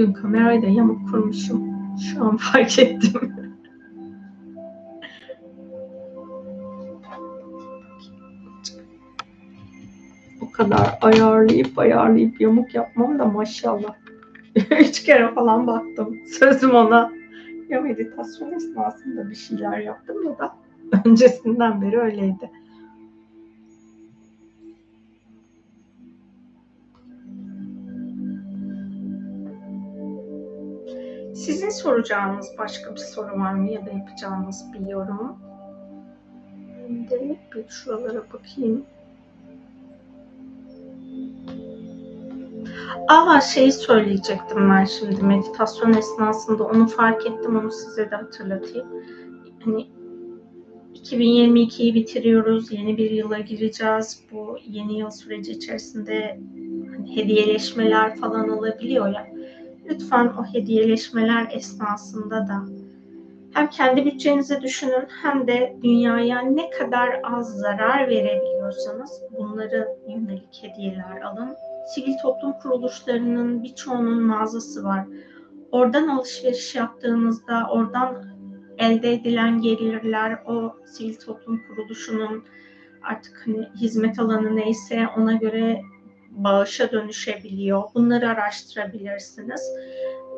Bugün kamerayı da yamuk kurmuşum. Şu an fark ettim. o kadar ayarlayıp ayarlayıp yamuk yapmam da maşallah. Üç kere falan baktım. Sözüm ona. Ya meditasyon esnasında bir şeyler yaptım ya da öncesinden beri öyleydi. Soracağınız başka bir soru var mı ya da yapacağınız bir yorum? Şimdi bir şuralara bakayım. Aa şeyi söyleyecektim ben şimdi meditasyon esnasında onu fark ettim onu size de hatırlatayım. Hani 2022'yi bitiriyoruz. Yeni bir yıla gireceğiz. Bu yeni yıl süreci içerisinde hani hediyeleşmeler falan olabiliyor ya. Lütfen o hediyeleşmeler esnasında da hem kendi bütçenizi düşünün hem de dünyaya ne kadar az zarar verebiliyorsanız bunları yönelik hediyeler alın. Sivil toplum kuruluşlarının birçoğunun mağazası var. Oradan alışveriş yaptığınızda oradan elde edilen gelirler o sivil toplum kuruluşunun artık hani hizmet alanı neyse ona göre bağışa dönüşebiliyor. Bunları araştırabilirsiniz.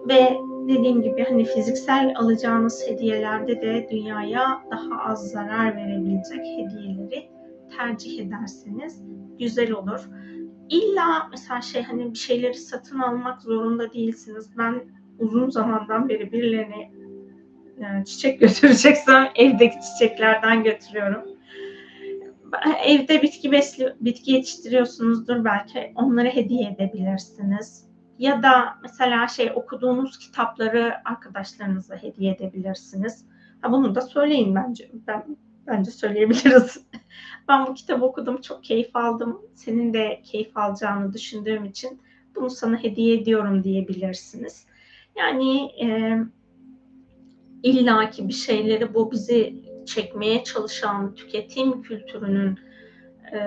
Ve dediğim gibi hani fiziksel alacağınız hediyelerde de dünyaya daha az zarar verebilecek hediyeleri tercih ederseniz güzel olur. İlla mesela şey hani bir şeyleri satın almak zorunda değilsiniz. Ben uzun zamandan beri birilerine yani çiçek götüreceksem evdeki çiçeklerden götürüyorum. Evde bitki besli, bitki yetiştiriyorsunuzdur belki onları hediye edebilirsiniz ya da mesela şey okuduğunuz kitapları arkadaşlarınıza hediye edebilirsiniz. Ha, bunu da söyleyin bence. Ben bence söyleyebiliriz. ben bu kitabı okudum, çok keyif aldım. Senin de keyif alacağını düşündüğüm için bunu sana hediye ediyorum diyebilirsiniz. Yani e, illaki bir şeyleri bu bizi çekmeye çalışan tüketim kültürünün e,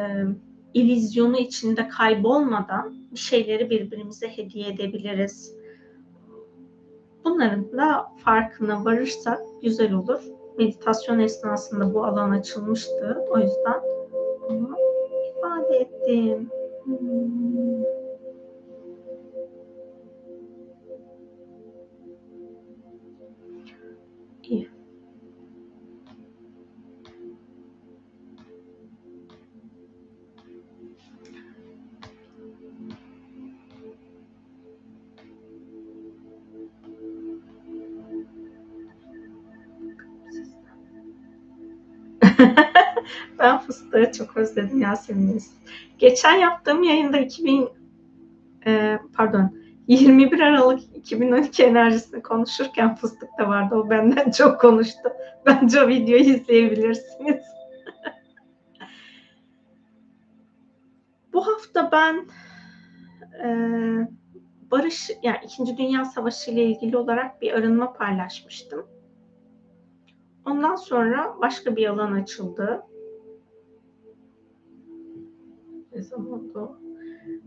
ilizyonu içinde kaybolmadan bir şeyleri birbirimize hediye edebiliriz. Bunların da farkına varırsak güzel olur. Meditasyon esnasında bu alan açılmıştı. O yüzden onu ifade ettim. Hmm. Ben fıstığı çok özledim Yasemin. Geçen yaptığım yayında 2000 e, pardon 21 Aralık 2012 enerjisini konuşurken fıstık da vardı. O benden çok konuştu. Bence o videoyu izleyebilirsiniz. Bu hafta ben e, barış yani İkinci Dünya Savaşı ile ilgili olarak bir arınma paylaşmıştım. Ondan sonra başka bir alan açıldı. Ne zamandı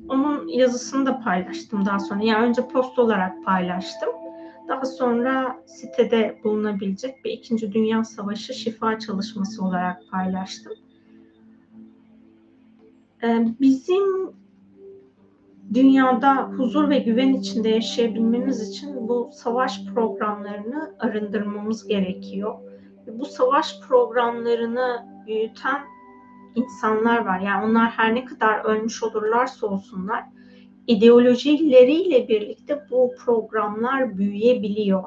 Onun yazısını da paylaştım daha sonra. Yani önce post olarak paylaştım. Daha sonra sitede bulunabilecek bir İkinci Dünya Savaşı şifa çalışması olarak paylaştım. Ee, bizim dünyada huzur ve güven içinde yaşayabilmemiz için bu savaş programlarını arındırmamız gerekiyor bu savaş programlarını büyüten insanlar var. Yani onlar her ne kadar ölmüş olurlarsa olsunlar ideolojileriyle birlikte bu programlar büyüyebiliyor.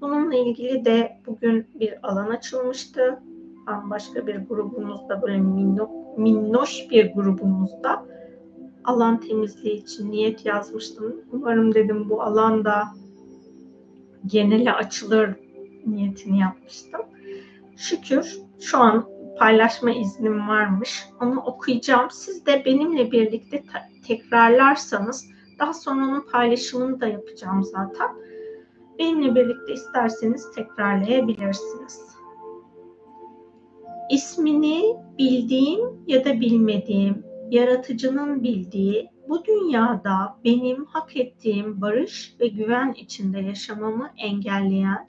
Bununla ilgili de bugün bir alan açılmıştı. Başka bir grubumuzda böyle minno, minnoş bir grubumuzda alan temizliği için niyet yazmıştım. Umarım dedim bu alanda genele açılır niyetini yapmıştım. Şükür şu an paylaşma iznim varmış. Onu okuyacağım. Siz de benimle birlikte tekrarlarsanız daha sonra onun paylaşımını da yapacağım zaten. Benimle birlikte isterseniz tekrarlayabilirsiniz. İsmini bildiğim ya da bilmediğim, yaratıcının bildiği bu dünyada benim hak ettiğim barış ve güven içinde yaşamamı engelleyen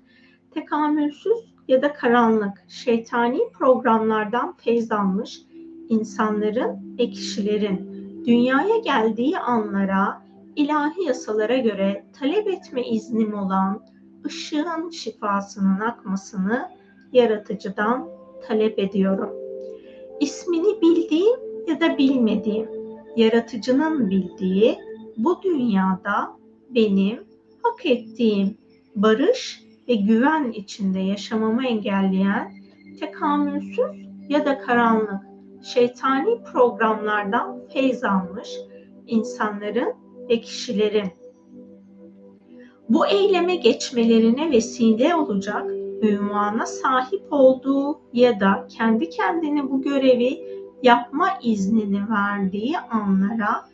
tekamülsüz ya da karanlık, şeytani programlardan feyz almış insanların ve kişilerin dünyaya geldiği anlara ilahi yasalara göre talep etme iznim olan ışığın şifasının akmasını yaratıcıdan talep ediyorum. İsmini bildiğim ya da bilmediğim, yaratıcının bildiği bu dünyada benim hak ettiğim barış ve güven içinde yaşamamı engelleyen tekamülsüz ya da karanlık şeytani programlardan feyz almış insanların ve kişilerin. Bu eyleme geçmelerine vesile olacak ünvana sahip olduğu ya da kendi kendine bu görevi yapma iznini verdiği anlara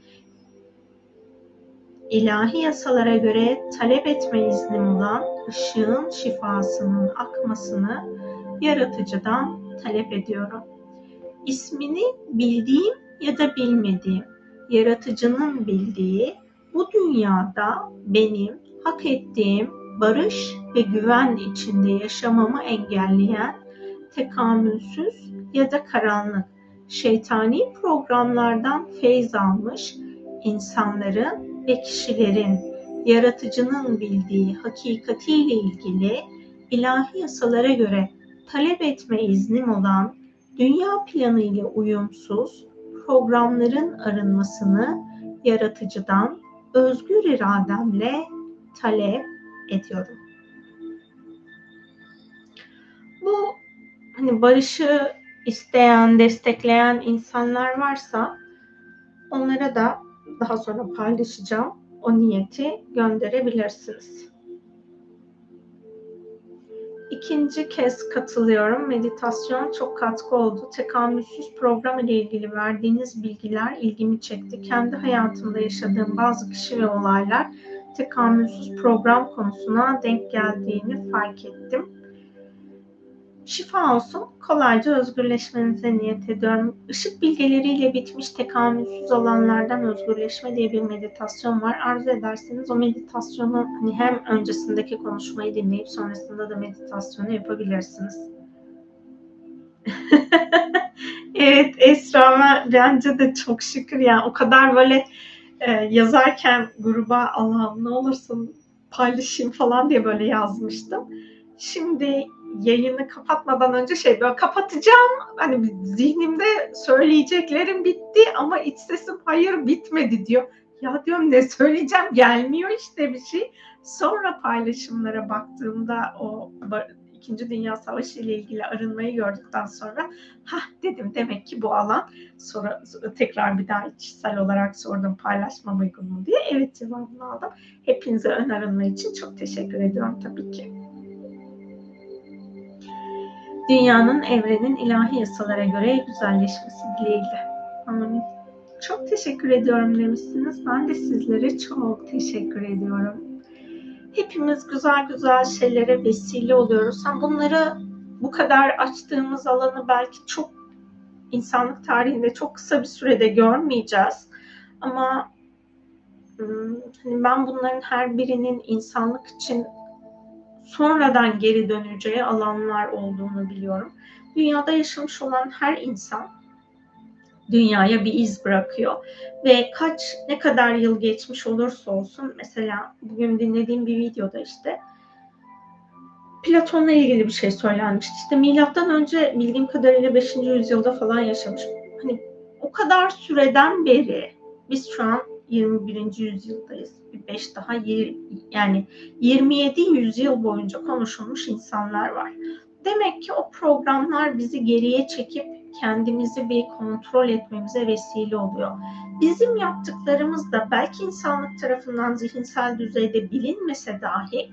ilahi yasalara göre talep etme iznim olan ışığın şifasının akmasını yaratıcıdan talep ediyorum. İsmini bildiğim ya da bilmediğim, yaratıcının bildiği bu dünyada benim hak ettiğim barış ve güven içinde yaşamamı engelleyen tekamülsüz ya da karanlık şeytani programlardan feyz almış insanların ve kişilerin yaratıcının bildiği hakikatiyle ilgili ilahi yasalara göre talep etme iznim olan dünya planı ile uyumsuz programların arınmasını yaratıcıdan özgür irademle talep ediyorum. Bu hani barışı isteyen, destekleyen insanlar varsa onlara da daha sonra paylaşacağım. O niyeti gönderebilirsiniz. İkinci kez katılıyorum. Meditasyon çok katkı oldu. Tekamülsüz program ile ilgili verdiğiniz bilgiler ilgimi çekti. Kendi hayatımda yaşadığım bazı kişi ve olaylar tekamülsüz program konusuna denk geldiğini fark ettim. Şifa olsun, kolayca özgürleşmenize niyet ediyorum. Işık bilgeleriyle bitmiş tekamülsüz alanlardan özgürleşme diye bir meditasyon var. Arzu ederseniz o meditasyonu hani hem öncesindeki konuşmayı dinleyip sonrasında da meditasyonu yapabilirsiniz. evet Esra bence de çok şükür yani o kadar böyle e, yazarken gruba Allah'ım ne olursun paylaşayım falan diye böyle yazmıştım. Şimdi yayını kapatmadan önce şey böyle kapatacağım. Hani zihnimde söyleyeceklerim bitti ama iç sesim hayır bitmedi diyor. Ya diyorum ne söyleyeceğim gelmiyor işte bir şey. Sonra paylaşımlara baktığımda o İkinci Dünya Savaşı ile ilgili arınmayı gördükten sonra ha dedim demek ki bu alan sonra, tekrar bir daha içsel olarak sordum paylaşmam uygun mu diye. Evet cevabını aldım. Hepinize ön arınma için çok teşekkür ediyorum tabii ki. Dünyanın, evrenin ilahi yasalara göre güzelleşmesi dileğiyle. Amin. Çok teşekkür ediyorum demişsiniz. Ben de sizlere çok teşekkür ediyorum hepimiz güzel güzel şeylere vesile oluyoruz. Hani bunları bu kadar açtığımız alanı belki çok insanlık tarihinde çok kısa bir sürede görmeyeceğiz. Ama hmm, hani ben bunların her birinin insanlık için sonradan geri döneceği alanlar olduğunu biliyorum. Dünyada yaşamış olan her insan dünyaya bir iz bırakıyor. Ve kaç ne kadar yıl geçmiş olursa olsun mesela bugün dinlediğim bir videoda işte Platon'la ilgili bir şey söylenmişti. İşte milattan önce bildiğim kadarıyla 5. yüzyılda falan yaşamış. Hani o kadar süreden beri biz şu an 21. yüzyıldayız. Bir 5 daha yani 27 yüzyıl boyunca konuşulmuş insanlar var. Demek ki o programlar bizi geriye çekip kendimizi bir kontrol etmemize vesile oluyor. Bizim yaptıklarımız da belki insanlık tarafından zihinsel düzeyde bilinmese dahi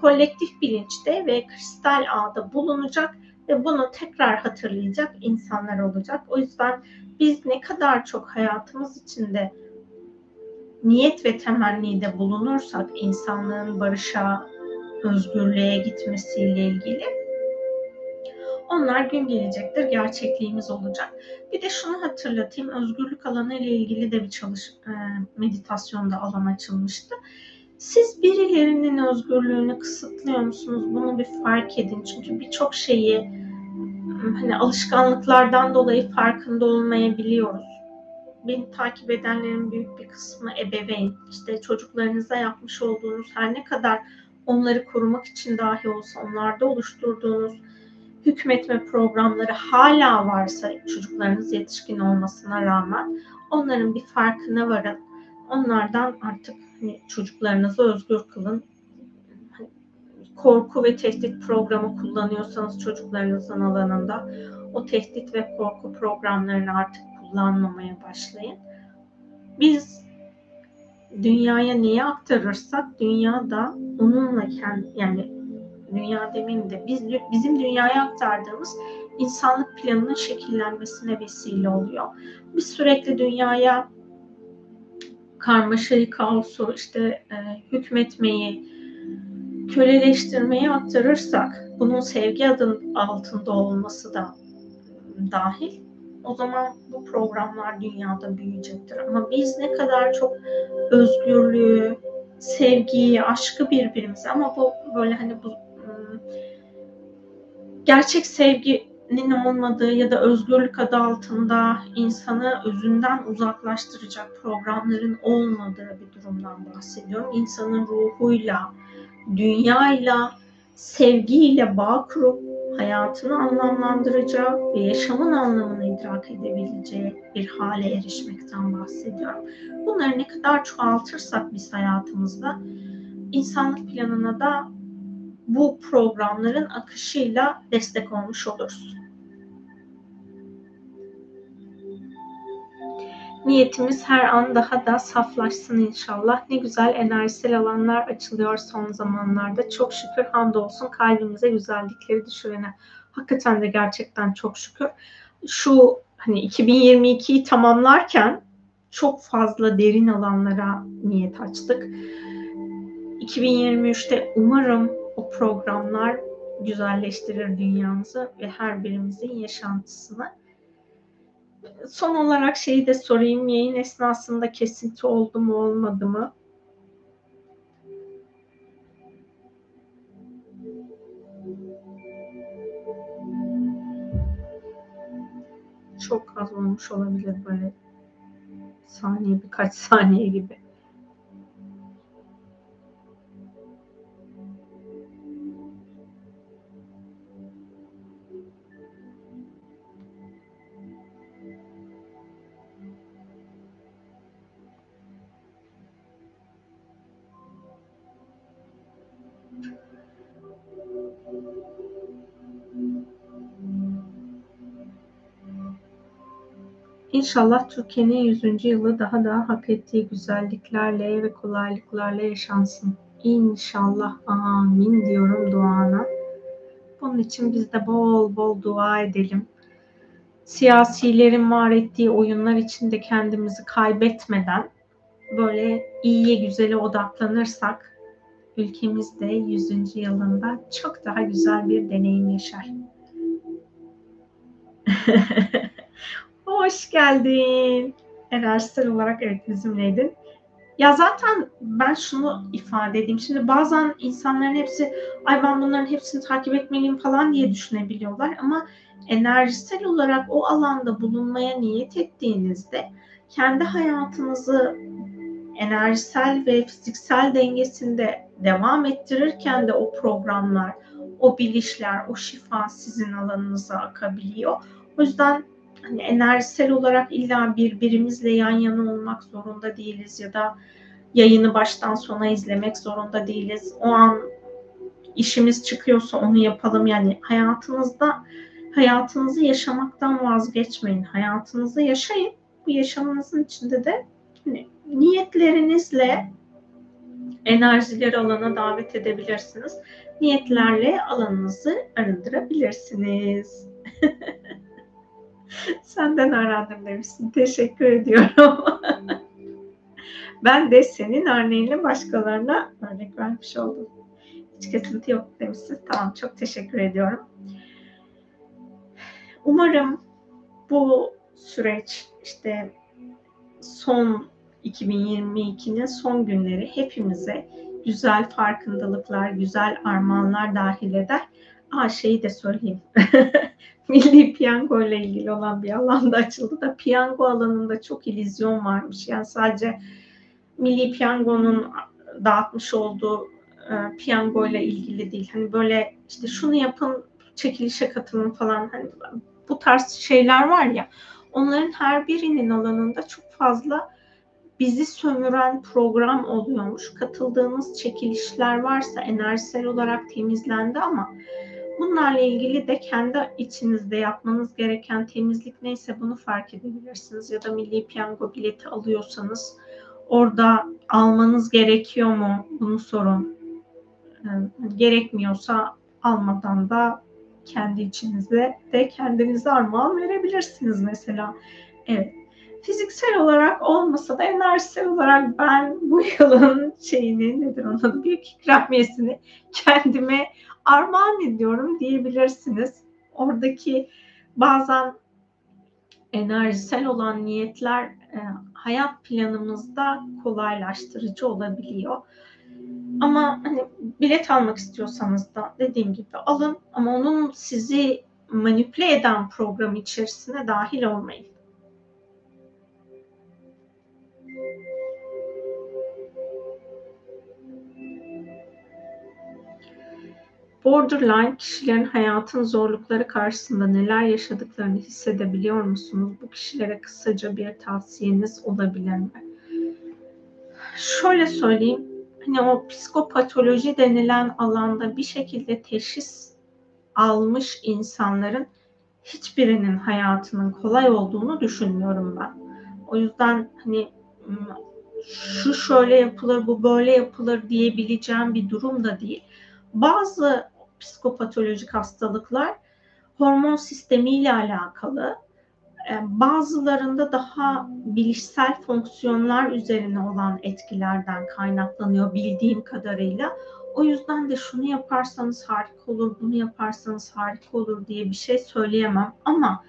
kolektif bilinçte ve kristal ağda bulunacak ve bunu tekrar hatırlayacak insanlar olacak. O yüzden biz ne kadar çok hayatımız içinde niyet ve temennide bulunursak insanlığın barışa, özgürlüğe gitmesiyle ilgili onlar gün gelecektir, gerçekliğimiz olacak. Bir de şunu hatırlatayım, özgürlük alanı ile ilgili de bir çalış e, meditasyonda alan açılmıştı. Siz birilerinin özgürlüğünü kısıtlıyor musunuz? Bunu bir fark edin. Çünkü birçok şeyi hani alışkanlıklardan dolayı farkında olmayabiliyoruz. Beni takip edenlerin büyük bir kısmı ebeveyn. İşte çocuklarınıza yapmış olduğunuz her ne kadar onları korumak için dahi olsa onlarda oluşturduğunuz hükmetme programları hala varsa çocuklarınız yetişkin olmasına rağmen onların bir farkına varın. Onlardan artık hani çocuklarınızı özgür kılın. Hani korku ve tehdit programı kullanıyorsanız çocuklarınızın alanında o tehdit ve korku programlarını artık kullanmamaya başlayın. Biz dünyaya neyi aktarırsak dünya da onunla kendi yani dünya demeyeyim de biz, bizim dünyaya aktardığımız insanlık planının şekillenmesine vesile oluyor. Biz sürekli dünyaya karmaşayı, kaosu, işte e, hükmetmeyi, köleleştirmeyi aktarırsak, bunun sevgi adın altında olması da dahil, o zaman bu programlar dünyada büyüyecektir. Ama biz ne kadar çok özgürlüğü, sevgiyi, aşkı birbirimize ama bu böyle hani bu ıı, gerçek sevginin olmadığı ya da özgürlük adı altında insanı özünden uzaklaştıracak programların olmadığı bir durumdan bahsediyorum. İnsanın ruhuyla, dünyayla, sevgiyle bağ kurup hayatını anlamlandıracağı ve yaşamın anlamını idrak edebileceği bir hale erişmekten bahsediyorum. Bunları ne kadar çoğaltırsak biz hayatımızda insanlık planına da bu programların akışıyla destek olmuş oluruz. Niyetimiz her an daha da saflaşsın inşallah. Ne güzel enerjisel alanlar açılıyor son zamanlarda. Çok şükür hamdolsun kalbimize güzellikleri düşürene. Hakikaten de gerçekten çok şükür. Şu hani 2022'yi tamamlarken çok fazla derin alanlara niyet açtık. 2023'te umarım o programlar güzelleştirir dünyamızı ve her birimizin yaşantısını son olarak şeyi de sorayım. Yayın esnasında kesinti oldu mu olmadı mı? Çok az olmuş olabilir böyle saniye birkaç saniye gibi. İnşallah Türkiye'nin 100. yılı daha da hak ettiği güzelliklerle ve kolaylıklarla yaşansın. İnşallah amin diyorum duana. Bunun için biz de bol bol dua edelim. Siyasilerin var ettiği oyunlar içinde kendimizi kaybetmeden böyle iyiye güzele odaklanırsak ülkemizde 100. yılında çok daha güzel bir deneyim yaşar. Hoş geldin. Enerjisel olarak evet bizimleydin. Ya zaten ben şunu ifade edeyim. Şimdi bazen insanların hepsi ay ben bunların hepsini takip etmeliyim falan diye düşünebiliyorlar. Ama enerjisel olarak o alanda bulunmaya niyet ettiğinizde kendi hayatınızı enerjisel ve fiziksel dengesinde devam ettirirken de o programlar, o bilişler, o şifa sizin alanınıza akabiliyor. O yüzden hani enerjisel olarak illa birbirimizle yan yana olmak zorunda değiliz ya da yayını baştan sona izlemek zorunda değiliz. O an işimiz çıkıyorsa onu yapalım. Yani hayatınızda hayatınızı yaşamaktan vazgeçmeyin. Hayatınızı yaşayın. Bu yaşamınızın içinde de hani, niyetlerinizle enerjileri alana davet edebilirsiniz. Niyetlerle alanınızı arındırabilirsiniz. Senden öğrendim demişsin. Teşekkür ediyorum. ben de senin örneğinle başkalarına örnek vermiş oldum. Hiç kesinti yok demişsin. Tamam çok teşekkür ediyorum. Umarım bu süreç işte son 2022'nin son günleri hepimize güzel farkındalıklar, güzel armağanlar dahil eder. Aa şeyi de söyleyeyim. Milli piyango ile ilgili olan bir alanda açıldı da piyango alanında çok illüzyon varmış. Yani sadece Milli Piyango'nun dağıtmış olduğu e, piyango ile ilgili değil. Hani böyle işte şunu yapın, çekilişe katılın falan hani bu tarz şeyler var ya. Onların her birinin alanında çok fazla bizi sömüren program oluyormuş. Katıldığınız çekilişler varsa enerjisel olarak temizlendi ama Bunlarla ilgili de kendi içinizde yapmanız gereken temizlik neyse bunu fark edebilirsiniz. Ya da milli piyango bileti alıyorsanız orada almanız gerekiyor mu bunu sorun. Gerekmiyorsa almadan da kendi içinize de kendinize armağan verebilirsiniz mesela. Evet. Fiziksel olarak olmasa da enerjisel olarak ben bu yılın şeyini nedir onun büyük ikramiyesini kendime armağan ediyorum diyebilirsiniz. Oradaki bazen enerjisel olan niyetler e, hayat planımızda kolaylaştırıcı olabiliyor. Ama hani bilet almak istiyorsanız da dediğim gibi alın ama onun sizi manipüle eden program içerisine dahil olmayın. Borderline kişilerin hayatın zorlukları karşısında neler yaşadıklarını hissedebiliyor musunuz? Bu kişilere kısaca bir tavsiyeniz olabilir mi? Şöyle söyleyeyim, hani o psikopatoloji denilen alanda bir şekilde teşhis almış insanların hiçbirinin hayatının kolay olduğunu düşünmüyorum ben. O yüzden hani şu şöyle yapılır, bu böyle yapılır diyebileceğim bir durum da değil. Bazı psikopatolojik hastalıklar hormon sistemiyle alakalı. Ee, bazılarında daha bilişsel fonksiyonlar üzerine olan etkilerden kaynaklanıyor bildiğim kadarıyla. O yüzden de şunu yaparsanız harika olur, bunu yaparsanız harika olur diye bir şey söyleyemem. Ama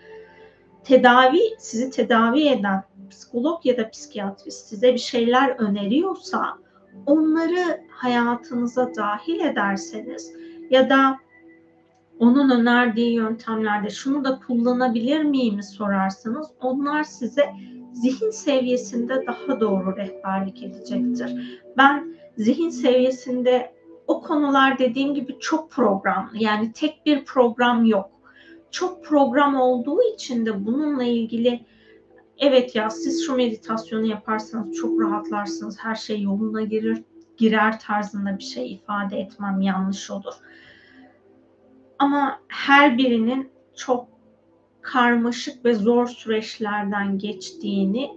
tedavi, sizi tedavi eden psikolog ya da psikiyatrist size bir şeyler öneriyorsa onları hayatınıza dahil ederseniz ya da onun önerdiği yöntemlerde şunu da kullanabilir miyim sorarsanız onlar size zihin seviyesinde daha doğru rehberlik edecektir. Ben zihin seviyesinde o konular dediğim gibi çok programlı. Yani tek bir program yok. Çok program olduğu için de bununla ilgili evet ya siz şu meditasyonu yaparsanız çok rahatlarsınız. Her şey yoluna girer girer tarzında bir şey ifade etmem yanlış olur. Ama her birinin çok karmaşık ve zor süreçlerden geçtiğini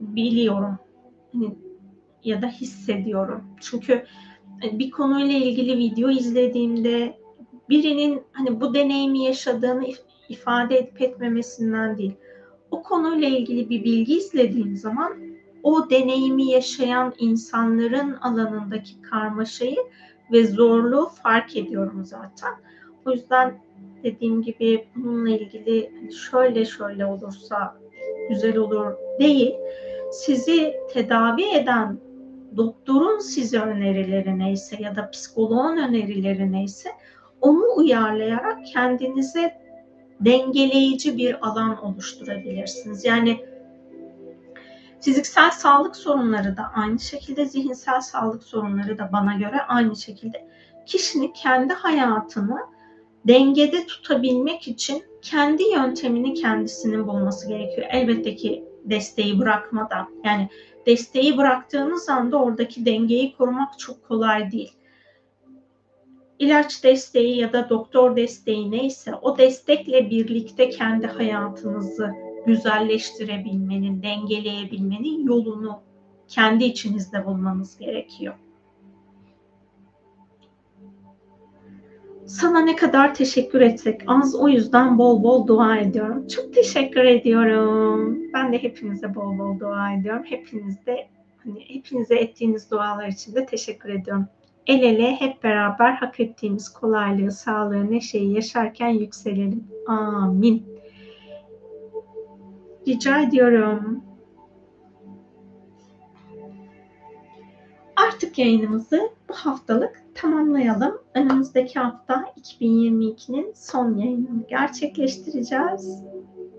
biliyorum hani, ya da hissediyorum. Çünkü e, bir konuyla ilgili video izlediğimde birinin hani bu deneyimi yaşadığını ifade edip etmemesinden değil. O konuyla ilgili bir bilgi izlediğim zaman o deneyimi yaşayan insanların alanındaki karmaşayı ve zorluğu fark ediyorum zaten. O yüzden dediğim gibi bununla ilgili şöyle şöyle olursa güzel olur değil. Sizi tedavi eden doktorun size önerileri neyse ya da psikoloğun önerileri neyse onu uyarlayarak kendinize dengeleyici bir alan oluşturabilirsiniz. Yani Fiziksel sağlık sorunları da aynı şekilde, zihinsel sağlık sorunları da bana göre aynı şekilde. Kişinin kendi hayatını dengede tutabilmek için kendi yöntemini kendisinin bulması gerekiyor. Elbette ki desteği bırakmadan. Yani desteği bıraktığınız anda oradaki dengeyi korumak çok kolay değil. İlaç desteği ya da doktor desteği neyse o destekle birlikte kendi hayatınızı güzelleştirebilmenin, dengeleyebilmenin yolunu kendi içinizde bulmanız gerekiyor. Sana ne kadar teşekkür etsek az o yüzden bol bol dua ediyorum. Çok teşekkür ediyorum. Ben de hepinize bol bol dua ediyorum. Hepiniz de hani hepinize ettiğiniz dualar için de teşekkür ediyorum. El ele hep beraber hak ettiğimiz kolaylığı, sağlığı, neşeyi yaşarken yükselelim. Amin. Rica ediyorum. Artık yayınımızı bu haftalık tamamlayalım. Önümüzdeki hafta 2022'nin son yayınını gerçekleştireceğiz.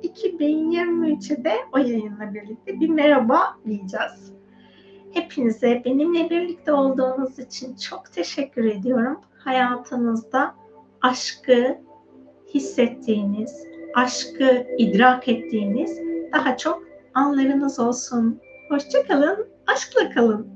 2023'e de o yayınla birlikte bir merhaba diyeceğiz. Hepinize benimle birlikte olduğunuz için çok teşekkür ediyorum. Hayatınızda aşkı hissettiğiniz, aşkı idrak ettiğiniz daha çok anlarınız olsun. Hoşçakalın, aşkla kalın.